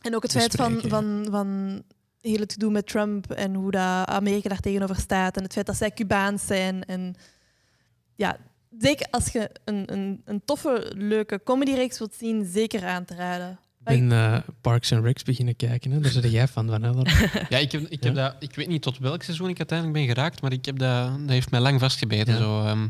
En ook het feit van, van, van heel het gedoe met Trump en hoe dat Amerika daar tegenover staat. En het feit dat zij Cubaans zijn. En ja, zeker als je een, een, een toffe, leuke comedyreeks wilt zien, zeker aan te raden. Ik ben eh, Parks and Recs beginnen kijken. Hè. Daar zit jij van, van? Ja, ik, heb, ik, heb Ja. dat, ik weet niet tot welk seizoen ik uiteindelijk ben geraakt, maar ik heb dat, dat heeft mij lang vastgebeten. Ja. Zo, ehm.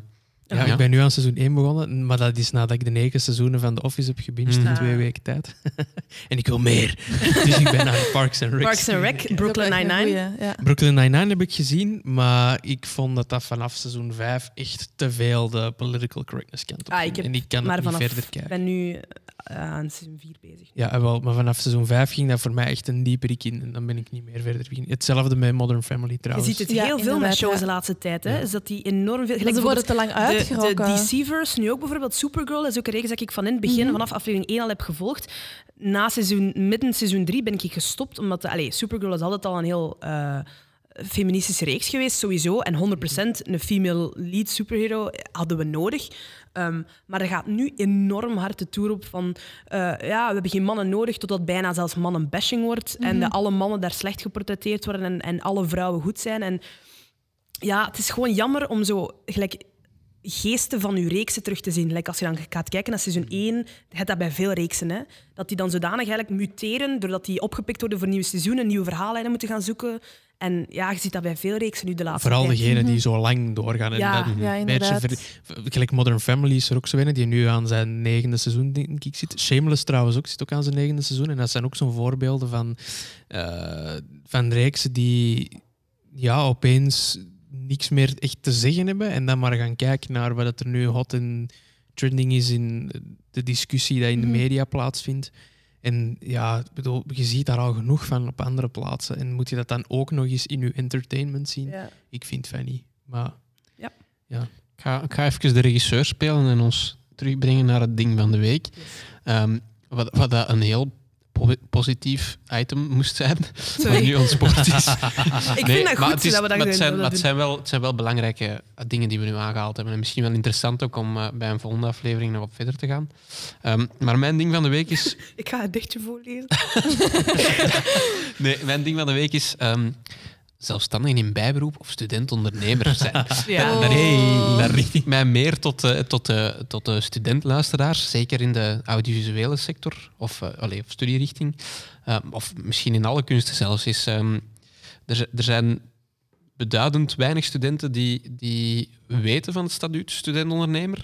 Ja, Ja. ik ben nu aan seizoen 1 begonnen, maar dat is nadat ik de negen seizoenen van The Office heb gebinged in Mhm. twee Ah. weken tijd. en ik wil meer. dus ik ben aan Parks and Recs. Parks and Rec, Brooklyn Nine-Nine. Ja. Brooklyn Nine-Nine heb ik gezien, maar ik vond dat dat vanaf seizoen 5 echt te veel de political correctness kant op Ah, ik heb En ik kan maar het niet vanaf, verder ik kijken. ben nu eh, aan seizoen 4 bezig. Ja, wel, maar vanaf seizoen 5 ging dat voor mij echt een dieperik in. En dan ben ik niet meer verder beginnen. Hetzelfde met Modern Family Je trouwens. ziet het Ja, heel veel met shows ja. de laatste tijd. Hè? Ja. Is dat die enorm veel... Gelijk ze worden te lang de. Deceivers, nu ook bijvoorbeeld Supergirl, dat is ook een reeks dat ik van in het begin, Mhm. vanaf aflevering 1 al heb gevolgd. Na seizoen, midden seizoen 3 ben ik gestopt, omdat de, allez, Supergirl is altijd al een heel eh, feministische reeks geweest, sowieso. En 100% een female lead superhero hadden we nodig. Ehm, maar er gaat nu enorm hard de toer op van eh, ja, we hebben geen mannen nodig, totdat bijna zelfs mannenbashing wordt. En dat alle mannen daar slecht geportretteerd worden en, en alle vrouwen goed zijn. En ja, het is gewoon jammer om zo gelijk geesten van je reeksen terug te zien. Like als je dan gaat kijken naar seizoen 1, je hebt dat bij veel reeksen, hè, dat die dan zodanig eigenlijk muteren, doordat die opgepikt worden voor nieuwe seizoenen, nieuwe verhaallijnen moeten gaan zoeken. En ja, je ziet dat bij veel reeksen nu de laatste Vooral tijd. degenen die zo lang doorgaan. En Ja, dat ja, inderdaad. ver- gelijk Modern Family is er ook zo een, die nu aan zijn negende seizoen denk ik zit. Shameless trouwens ook, zit ook aan zijn negende seizoen. En dat zijn ook zo'n voorbeelden van, eh, van reeksen die ja, opeens niks meer echt te zeggen hebben. En dan maar gaan kijken naar wat er nu hot en trending is in de discussie die in de Mhm. media plaatsvindt. En ja, ik bedoel, je ziet daar al genoeg van op andere plaatsen. En moet je dat dan ook nog eens in je entertainment zien? Ja. Ik vind van niet. Maar Ik ga, ik ga even de regisseur spelen en ons terugbrengen naar het ding van de week. Ehm, wat, wat dat een heel po- positief item moest zijn. Sorry. Nu ontspoord is. Ik Nee, vind dat goed het is- dat we dat maar het zijn, dat we maar dat het zijn wel, het zijn wel belangrijke dingen die we nu aangehaald hebben. En misschien wel interessant ook om eh, bij een volgende aflevering nog op verder te gaan. Ehm, maar mijn ding van de week is... Ik ga het dichtje voorlezen. Nee, mijn ding van de week is... ehm zelfstandig in bijberoep of student-ondernemer zijn. Ja. Daar, Oh. daar richt ik mij meer tot, de tot, de, tot de studentluisteraars, zeker in de audiovisuele sector of, eh, allee, of studierichting, eh, of misschien in alle kunsten zelfs. Is, ehm, er, er zijn beduidend weinig studenten die, die weten van het statuut student-ondernemer.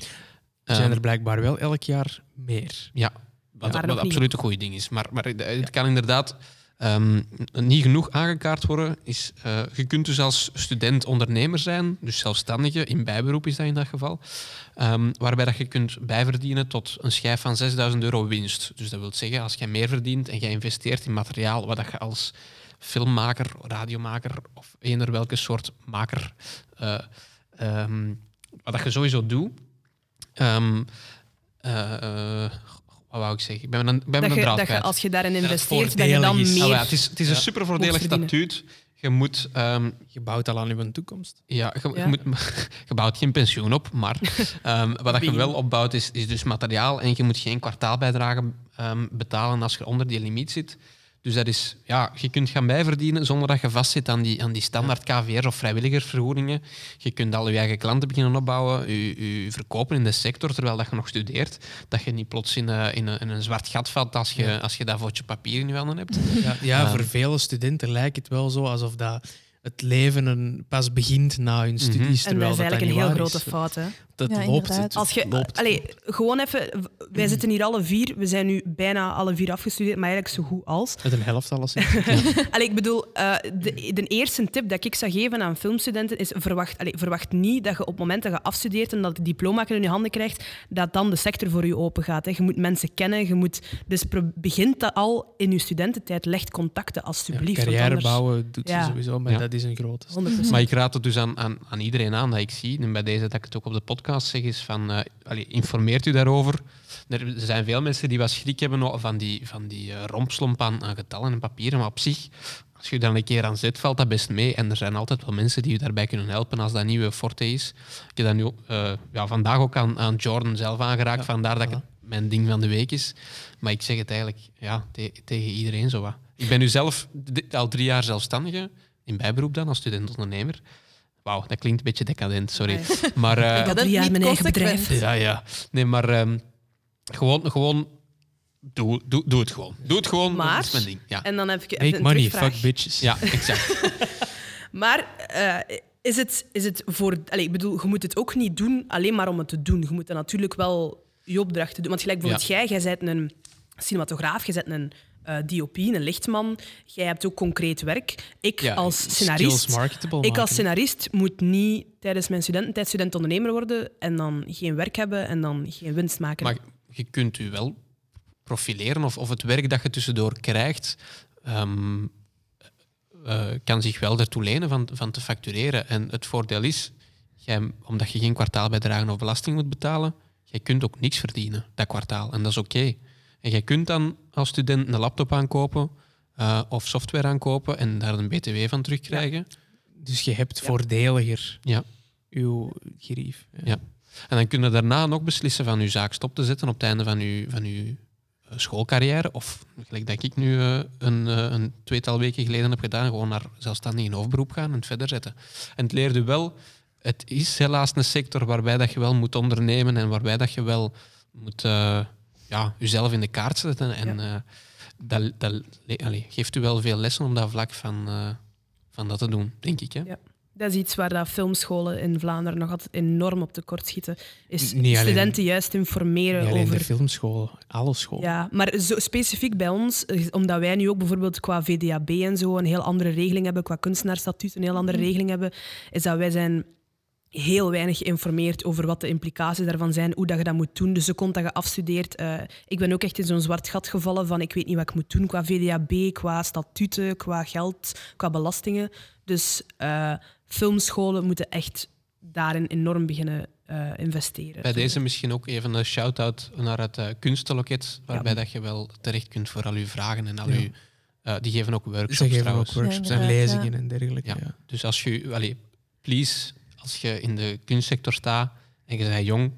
er zijn Ehm, er blijkbaar wel elk jaar meer. ja, wat, wat absoluut een goed ding is. Maar, maar het het kan inderdaad ehm, niet genoeg aangekaart worden. Is, eh, je kunt dus als student ondernemer zijn, dus zelfstandige, in bijberoep is dat in dat geval, ehm, waarbij dat je kunt bijverdienen tot een schijf van 6000 euro winst. Dus dat wil zeggen, als jij meer verdient en jij investeert in materiaal wat dat je als filmmaker, radiomaker of eender welke soort maker eh, ehm, wat dat je sowieso doet. eh, wat wou ik zeggen? Ik ben ben Dat je, dat je, als je daarin investeert, dat je dan is. meer... Ah, ja, het is, het is een Ja. super voordelig verdienen. statuut. Je moet, ehm, Je bouwt al aan je toekomst. ja, je, moet, je bouwt geen pensioen op, maar ehm, wat dat je wel opbouwt is, is dus materiaal en je moet geen kwartaalbijdrage ehm, betalen als je onder die limiet zit. Dus dat is, ja, je kunt gaan bijverdienen zonder dat je vastzit aan die, aan die standaard KVR of vrijwilligersvergoedingen. Je kunt al je eigen klanten beginnen opbouwen, je, je verkopen in de sector terwijl dat je nog studeert. Dat je niet plots in, een- in, een, in een zwart gat valt als je, Ja. als je dat vodje papier in je handen hebt. Ja, ja Ehm. voor vele studenten lijkt het wel zo alsof dat het leven een, pas begint na hun studies. En dat terwijl is eigenlijk een heel grote is. fout. Hè? Dat Ja, loopt het. Als je, loopt. allee, gewoon even, wij zitten hier alle vier, we zijn nu bijna alle vier afgestudeerd, maar eigenlijk zo goed als. Met een helft alles. Allee, ik bedoel, eh, de, de eerste tip dat ik zou geven aan filmstudenten is verwacht, allee, verwacht niet dat je op het moment dat je afstudeert en dat je diploma in je handen krijgt, dat dan de sector voor je open gaat. Hè. Je moet mensen kennen, je moet, dus pro- begint dat al in je studententijd. Leg contacten, Ja, alstublieft. want carrière anders- bouwen doet Ja. ze sowieso, maar Ja. dat is een grote stap. 100%. Maar ik raad het dus aan, aan, aan iedereen aan dat ik zie, en bij deze dat ik het ook op de podcast zeg, is van, eh, allee, informeert u daarover. Er zijn veel mensen die wat schrik hebben van die, van die eh, rompslomp aan, aan getallen en papieren, maar op zich, als je daar een keer aan zet, valt dat best mee. En er zijn altijd wel mensen die je daarbij kunnen helpen als dat nieuwe forte is. Ik heb dat nu eh, ja, vandaag ook aan, aan Jordan zelf aangeraakt, Ja, vandaar dat voilà. het mijn ding van de week is. Maar ik zeg het eigenlijk ja, te- tegen iedereen zo wat. Ik ben nu zelf al drie jaar zelfstandige, in bijberoep dan, als student-ondernemer. Wauw, dat klinkt een beetje decadent, sorry. Nee. Maar eh, Ik had drie jaar mijn eigen bedrijf. ja, ja. Nee, maar ehm, gewoon, gewoon doe, doe, doe het gewoon. Doe het gewoon, Maar- dat is mijn ding. Ja, En dan heb ik even Make een money, terugvraag. fuck bitches. ja exact. Maar eh, is, het, is het voor... Allee, ik bedoel, je moet het ook niet doen alleen maar om het te doen. Je moet dan natuurlijk wel je opdrachten doen. Want gelijk bijvoorbeeld jij, jij bent een cinematograaf, jij bent een eh, DOP, een lichtman. Jij hebt ook concreet werk. Ik Ja, als scenarist... Ik maken. als scenarist moet niet tijdens mijn studententijd student-ondernemer worden en dan geen werk hebben en dan geen winst maken. Maar je kunt u wel profileren of, of het werk dat je tussendoor krijgt, ehm, eh, kan zich wel ertoe lenen van, van te factureren. En het voordeel is, jij, omdat je geen kwartaalbijdragen of belasting moet betalen, jij kunt ook niks verdienen dat kwartaal. En dat is oké. En jij kunt dan als student een laptop aankopen eh, of software aankopen en daar een btw van terugkrijgen. Dus je hebt Ja. voordeliger Ja. uw gerief. Ja. En dan kun je daarna nog beslissen van je zaak stop te zetten op het einde van je, van je eh, schoolcarrière. Of gelijk dat ik nu eh, een, eh, een tweetal weken geleden heb gedaan, gewoon naar zelfstandig in hoofdberoep gaan en het verder zetten. En het leerde wel, het is helaas een sector waarbij dat je wel moet ondernemen en waarbij dat je wel moet eh, ja, jezelf in de kaart zetten. En eh, dat, dat allee, geeft u wel veel lessen op dat vlak van, eh, van dat te doen, denk ik. Hè? Ja. Dat is iets waar dat filmscholen in Vlaanderen nog altijd enorm op tekort schieten. Is alleen- studenten juist informeren alleen over de filmschool, alle scholen. Ja, maar zo specifiek bij ons, eh, omdat wij nu ook bijvoorbeeld qua VDAB en zo een heel andere regeling hebben, qua kunstenaarsstatuut een heel andere regeling hebben, is dat wij zijn heel weinig geïnformeerd over wat de implicaties daarvan zijn, hoe dat je dat moet doen. Dus de kont dat je afstudeert. eh, ik ben ook echt in zo'n zwart gat gevallen van ik weet niet wat ik moet doen qua VDAB, qua statuten, qua geld, qua belastingen. Dus eh, filmscholen moeten echt daarin enorm beginnen eh, investeren. Bij deze misschien ook even een shout-out naar het kunstenloket, waarbij dat je wel terecht kunt voor al uw vragen en al Ja. uw... eh, die geven ook workshops Ze geven ook workshops Ja, en lezingen ja. en dergelijke. Ja. Ja. Dus als je... Allee, please, als je in de kunstsector staat en je bent jong,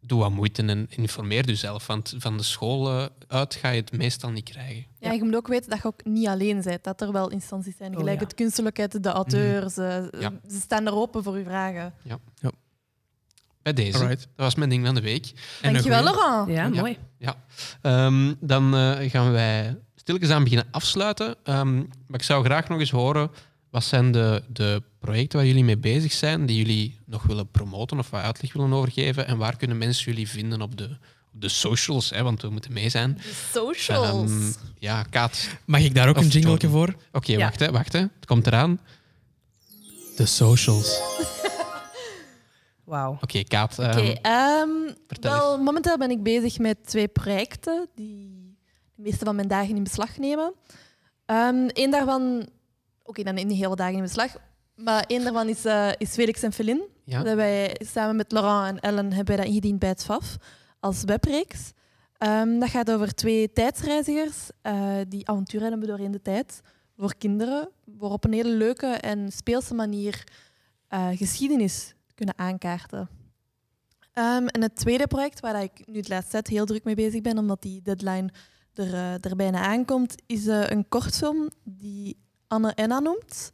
doe wat moeite en informeer jezelf. Want van de school eh, uit ga je het meestal niet krijgen. Ja, je moet ook weten dat je ook niet alleen bent. Dat er wel instanties zijn, Oh, gelijk ja. het kunstloket, de auteurs. eh, Ja. Ze staan er open voor uw vragen. Bij deze. Alright. Dat was mijn ding van de week. En Dankjewel, Laurent. Ja, Ja. mooi. Ehm, dan eh, gaan wij stilletjes aan beginnen afsluiten. Ehm, maar ik zou graag nog eens horen, wat zijn de, de projecten waar jullie mee bezig zijn, die jullie nog willen promoten of wat uitleg willen overgeven? En waar kunnen mensen jullie vinden op de, op de socials, hè, want we moeten mee zijn. De socials. Ehm, ja, Kaat. Mag ik daar ook een jingletje Jordan. voor? Oké, Ja. wacht, hè, wacht. Hè. Het komt eraan. De socials. Wauw. Oké, Kaat. ehm, Oké, ehm, vertel wel, momenteel ben ik bezig met twee projecten die de meeste van mijn dagen in beslag nemen. Eén daarvan, oké, dan niet de hele dagen in beslag, maar één daarvan is, eh, is Felix en Felin. Ja. Dat wij samen met Laurent en Ellen hebben dat ingediend bij het FAF als webreeks. Ehm, dat gaat over twee tijdsreizigers eh, die avonturen hebben doorheen de tijd voor kinderen, voor op een hele leuke en speelse manier eh, geschiedenis kunnen aankaarten. Ehm, en het tweede project, waar ik nu het laatste tijd heel druk mee bezig ben, omdat die deadline er, er bijna aankomt, is een kortfilm die Anne Enna noemt.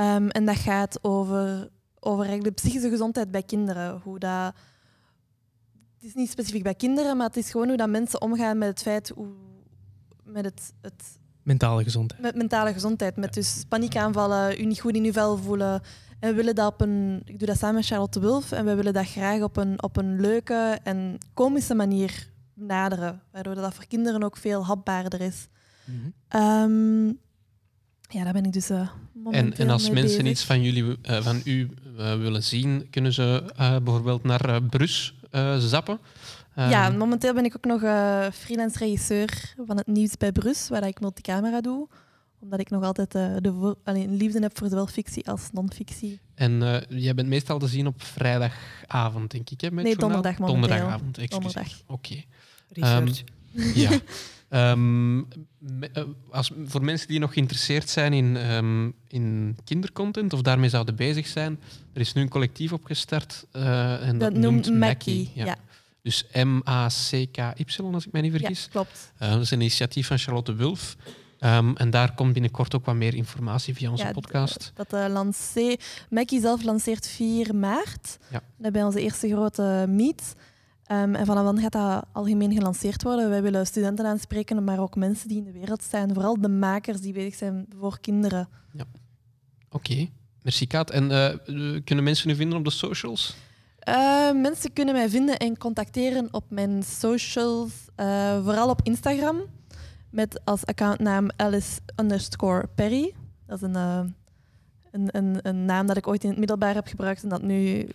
Ehm, en dat gaat over, over eigenlijk de psychische gezondheid bij kinderen. Hoe dat, het is niet specifiek bij kinderen, maar het is gewoon hoe dat mensen omgaan met het feit, hoe, met het, het Mentale gezondheid. met mentale gezondheid, met dus paniekaanvallen, u niet goed in uw vel voelen. En we willen dat op een, ik doe dat samen met Charlotte Wulf, en we willen dat graag op een, op een leuke en komische manier benaderen, waardoor dat voor kinderen ook veel hapbaarder is. Ehm, ja, daar ben ik dus eh, En, momenteel en als mee mensen bezig. iets van, jullie, eh, van u eh, willen zien, kunnen ze eh, bijvoorbeeld naar eh, Brus eh, zappen. Ja, Ehm, momenteel ben ik ook nog eh, freelance regisseur van het nieuws bij Brus, waar ik multicamera doe. Omdat ik nog altijd eh, de voor, allee, een liefde heb voor zowel fictie als non-fictie. En eh, jij bent meestal te zien op vrijdagavond, denk ik, hè? Met Nee, donderdag momenteel. Donderdagavond. Donderdag. Oké. Research. Ja. Ehm, eh, als, voor mensen die nog geïnteresseerd zijn in, ehm, in kindercontent of daarmee zouden bezig zijn, er is nu een collectief opgestart eh, en dat, Dat noemt Mackie. Ja. Dus M-A-C-K-Y, als ik mij niet Ja, vergis. klopt. Eh, dat is een initiatief van Charlotte Wulf. Ehm, en daar komt binnenkort ook wat meer informatie via onze Ja, podcast. Dat uh, lance Mackie zelf lanceert 4 maart. Ja. Dat bij onze eerste grote meet. Ehm, en vanaf dan gaat dat algemeen gelanceerd worden. Wij willen studenten aanspreken, maar ook mensen die in de wereld zijn. Vooral de makers die bezig zijn voor kinderen. Oké, merci Kaat. En eh, kunnen mensen u vinden op de socials? Uh, mensen kunnen mij vinden en contacteren op mijn socials. Uh, vooral op Instagram. Met als accountnaam Alice underscore Perry. Dat is een, een, een, een, naam dat ik ooit in het middelbaar heb gebruikt en dat nu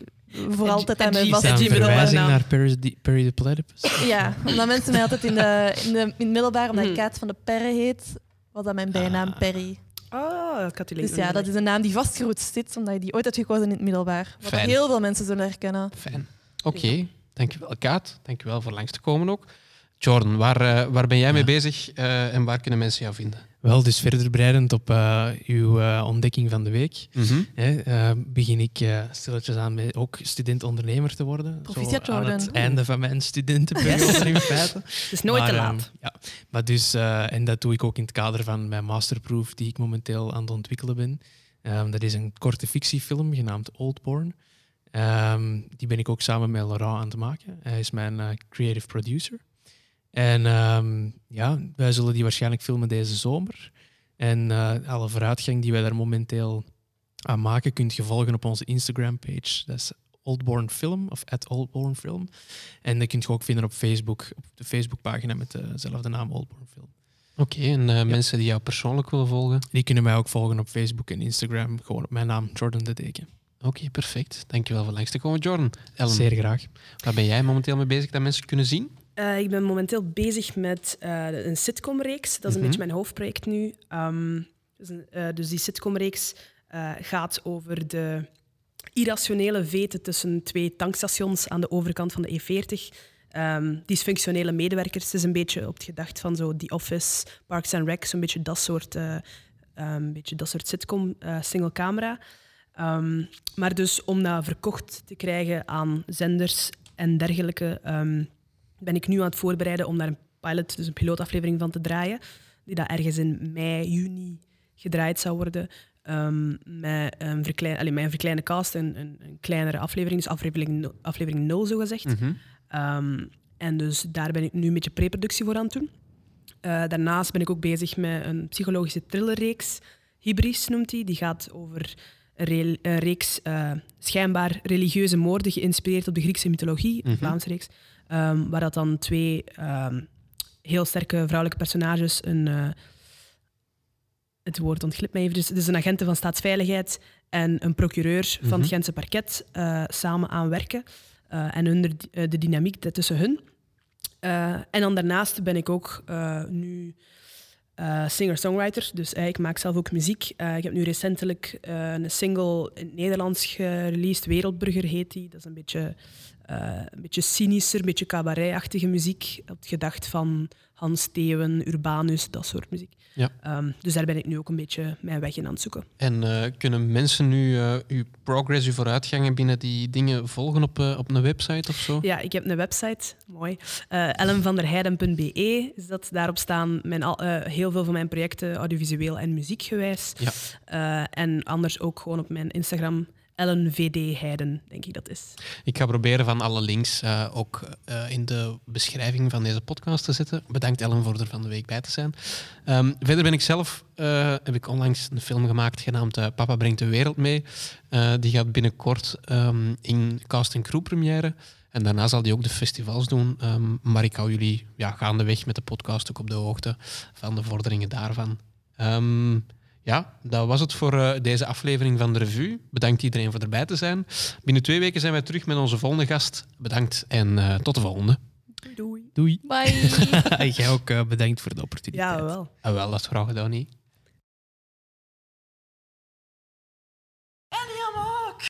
voor altijd aan mij vast Is dat een verwijzing naar Perry the, Perry the Platypus? Ja, omdat mensen mij altijd in, de, in, de, in het middelbaar, omdat ik Hmm. Kaat van de Perre heet, was dat mijn bijnaam Ah. Perry. Ah, ik had die Dus ja, dat is een naam die vastgeroet zit, omdat je die ooit hebt gekozen in het middelbaar. Wat Fijn. heel veel mensen zullen herkennen. Fijn. Oké, dankjewel Kaat. Dankjewel voor langs te komen ook. Jordan, waar, eh, waar ben jij mee bezig eh, en waar kunnen mensen jou vinden? Wel, dus verder breidend op eh, uw eh, ontdekking van de week. Hè, eh, begin ik eh, stilletjes aan met ook student-ondernemer te worden. Proficiat, Zo aan het Jordan. einde van mijn studentenperiode in feite. Het is nooit Maar, te laat. ja, maar dus, eh, en dat doe ik ook in het kader van mijn masterproof die ik momenteel aan het ontwikkelen ben. Ehm, dat is een korte fictiefilm genaamd Oldborn. Ehm, die ben ik ook samen met Laurent aan het maken. Hij is mijn eh, creative producer. En ehm, ja, wij zullen die waarschijnlijk filmen deze zomer. En eh, alle vooruitgang die wij daar momenteel aan maken, kunt je volgen op onze Instagram-page. Dat is Oldborn Film, of at Oldborn Film. En dat kunt je ook vinden op Facebook, op de Facebookpagina met dezelfde naam Oldborn Film. Oké, en eh, mensen die jou persoonlijk willen volgen? Die kunnen mij ook volgen op Facebook en Instagram, gewoon op mijn naam, Jordan de Deken. Oké, perfect. Dankjewel voor langs te komen, Jordan. Ellen, Zeer graag. waar ben jij momenteel mee bezig dat mensen kunnen zien? Eh, ik ben momenteel bezig met eh, een sitcomreeks. Dat is een Mhm. beetje mijn hoofdproject nu. Ehm, dus, een- eh, dus die sitcomreeks gaat over de irrationele veten tussen twee tankstations aan de overkant van de E40. Ehm dysfunctionele medewerkers. Het is een beetje op het gedacht van zo The Office, Parks and Rec, zo'n beetje dat soort, een beetje dat soort sitcom, single camera. Ehm, maar dus om dat verkocht te krijgen aan zenders en dergelijke, ehm, ben ik nu aan het voorbereiden om daar een pilot, dus een pilootaflevering van te draaien. Die dat ergens in mei, juni gedraaid zou worden. ehm, met, een verklein, met een verkleine cast, een, een, een kleinere aflevering, dus aflevering, nul- aflevering 0 zo gezegd. Mhm. Ehm, en dus daar ben ik nu een beetje preproductie voor aan het doen. Eh, daarnaast ben ik ook bezig met een psychologische thrillerreeks. Hybris noemt die. Die gaat over een reeks eh, schijnbaar religieuze moorden geïnspireerd op de Griekse mythologie, een Mhm. Vlaamse reeks. Ehm, waar dat dan twee ehm, heel sterke vrouwelijke personages een... eh, het woord ontglipt mij even. Dus, dus een agenten van staatsveiligheid en een procureur van Mhm. het Gentse parket eh, samen aanwerken. Eh, en hun, de, de dynamiek tussen hun. En dan daarnaast ben ik ook nu singer-songwriter. Dus ik maak zelf ook muziek. Ik heb nu recentelijk een single in het Nederlands gereleased. Wereldburger heet die. Dat is een beetje, een beetje cynischer, een beetje cabaretachtige muziek. Had gedacht van Hans Theeuwen, Urbanus, dat soort muziek. Ja. Ehm, dus daar ben ik nu ook een beetje mijn weg in aan het zoeken. En eh, kunnen mensen nu eh, uw progress, uw vooruitgangen binnen die dingen volgen op, eh, op een website of zo? Ja, ik heb een website, mooi. Uh, ellenvanderheiden.be is dat. Daarop staan mijn uh, heel veel van mijn projecten, audiovisueel en muziekgewijs. Ja. Uh, en anders ook gewoon op mijn Instagram, Ellen VD Heiden, denk ik dat is. Ik ga proberen van alle links uh, ook uh, in de beschrijving van deze podcast te zetten. Bedankt Ellen voor er van de week bij te zijn. Um, verder ben ik zelf, uh, heb ik onlangs een film gemaakt genaamd Papa brengt de wereld mee. die gaat binnenkort um, in cast crew première. En daarna zal die ook de festivals doen. Um, maar ik hou jullie ja, gaandeweg met de podcast ook op de hoogte van de vorderingen daarvan. Ja, dat was het voor uh, deze aflevering van de revue. Bedankt iedereen voor erbij te zijn. Binnen twee weken zijn wij terug met onze volgende gast. Bedankt en uh, tot de volgende. Doei. Doei. Bye. Jij ook uh, bedankt voor de opportuniteit. Ja, wel. Ah, wel, dat is graag gedaan niet.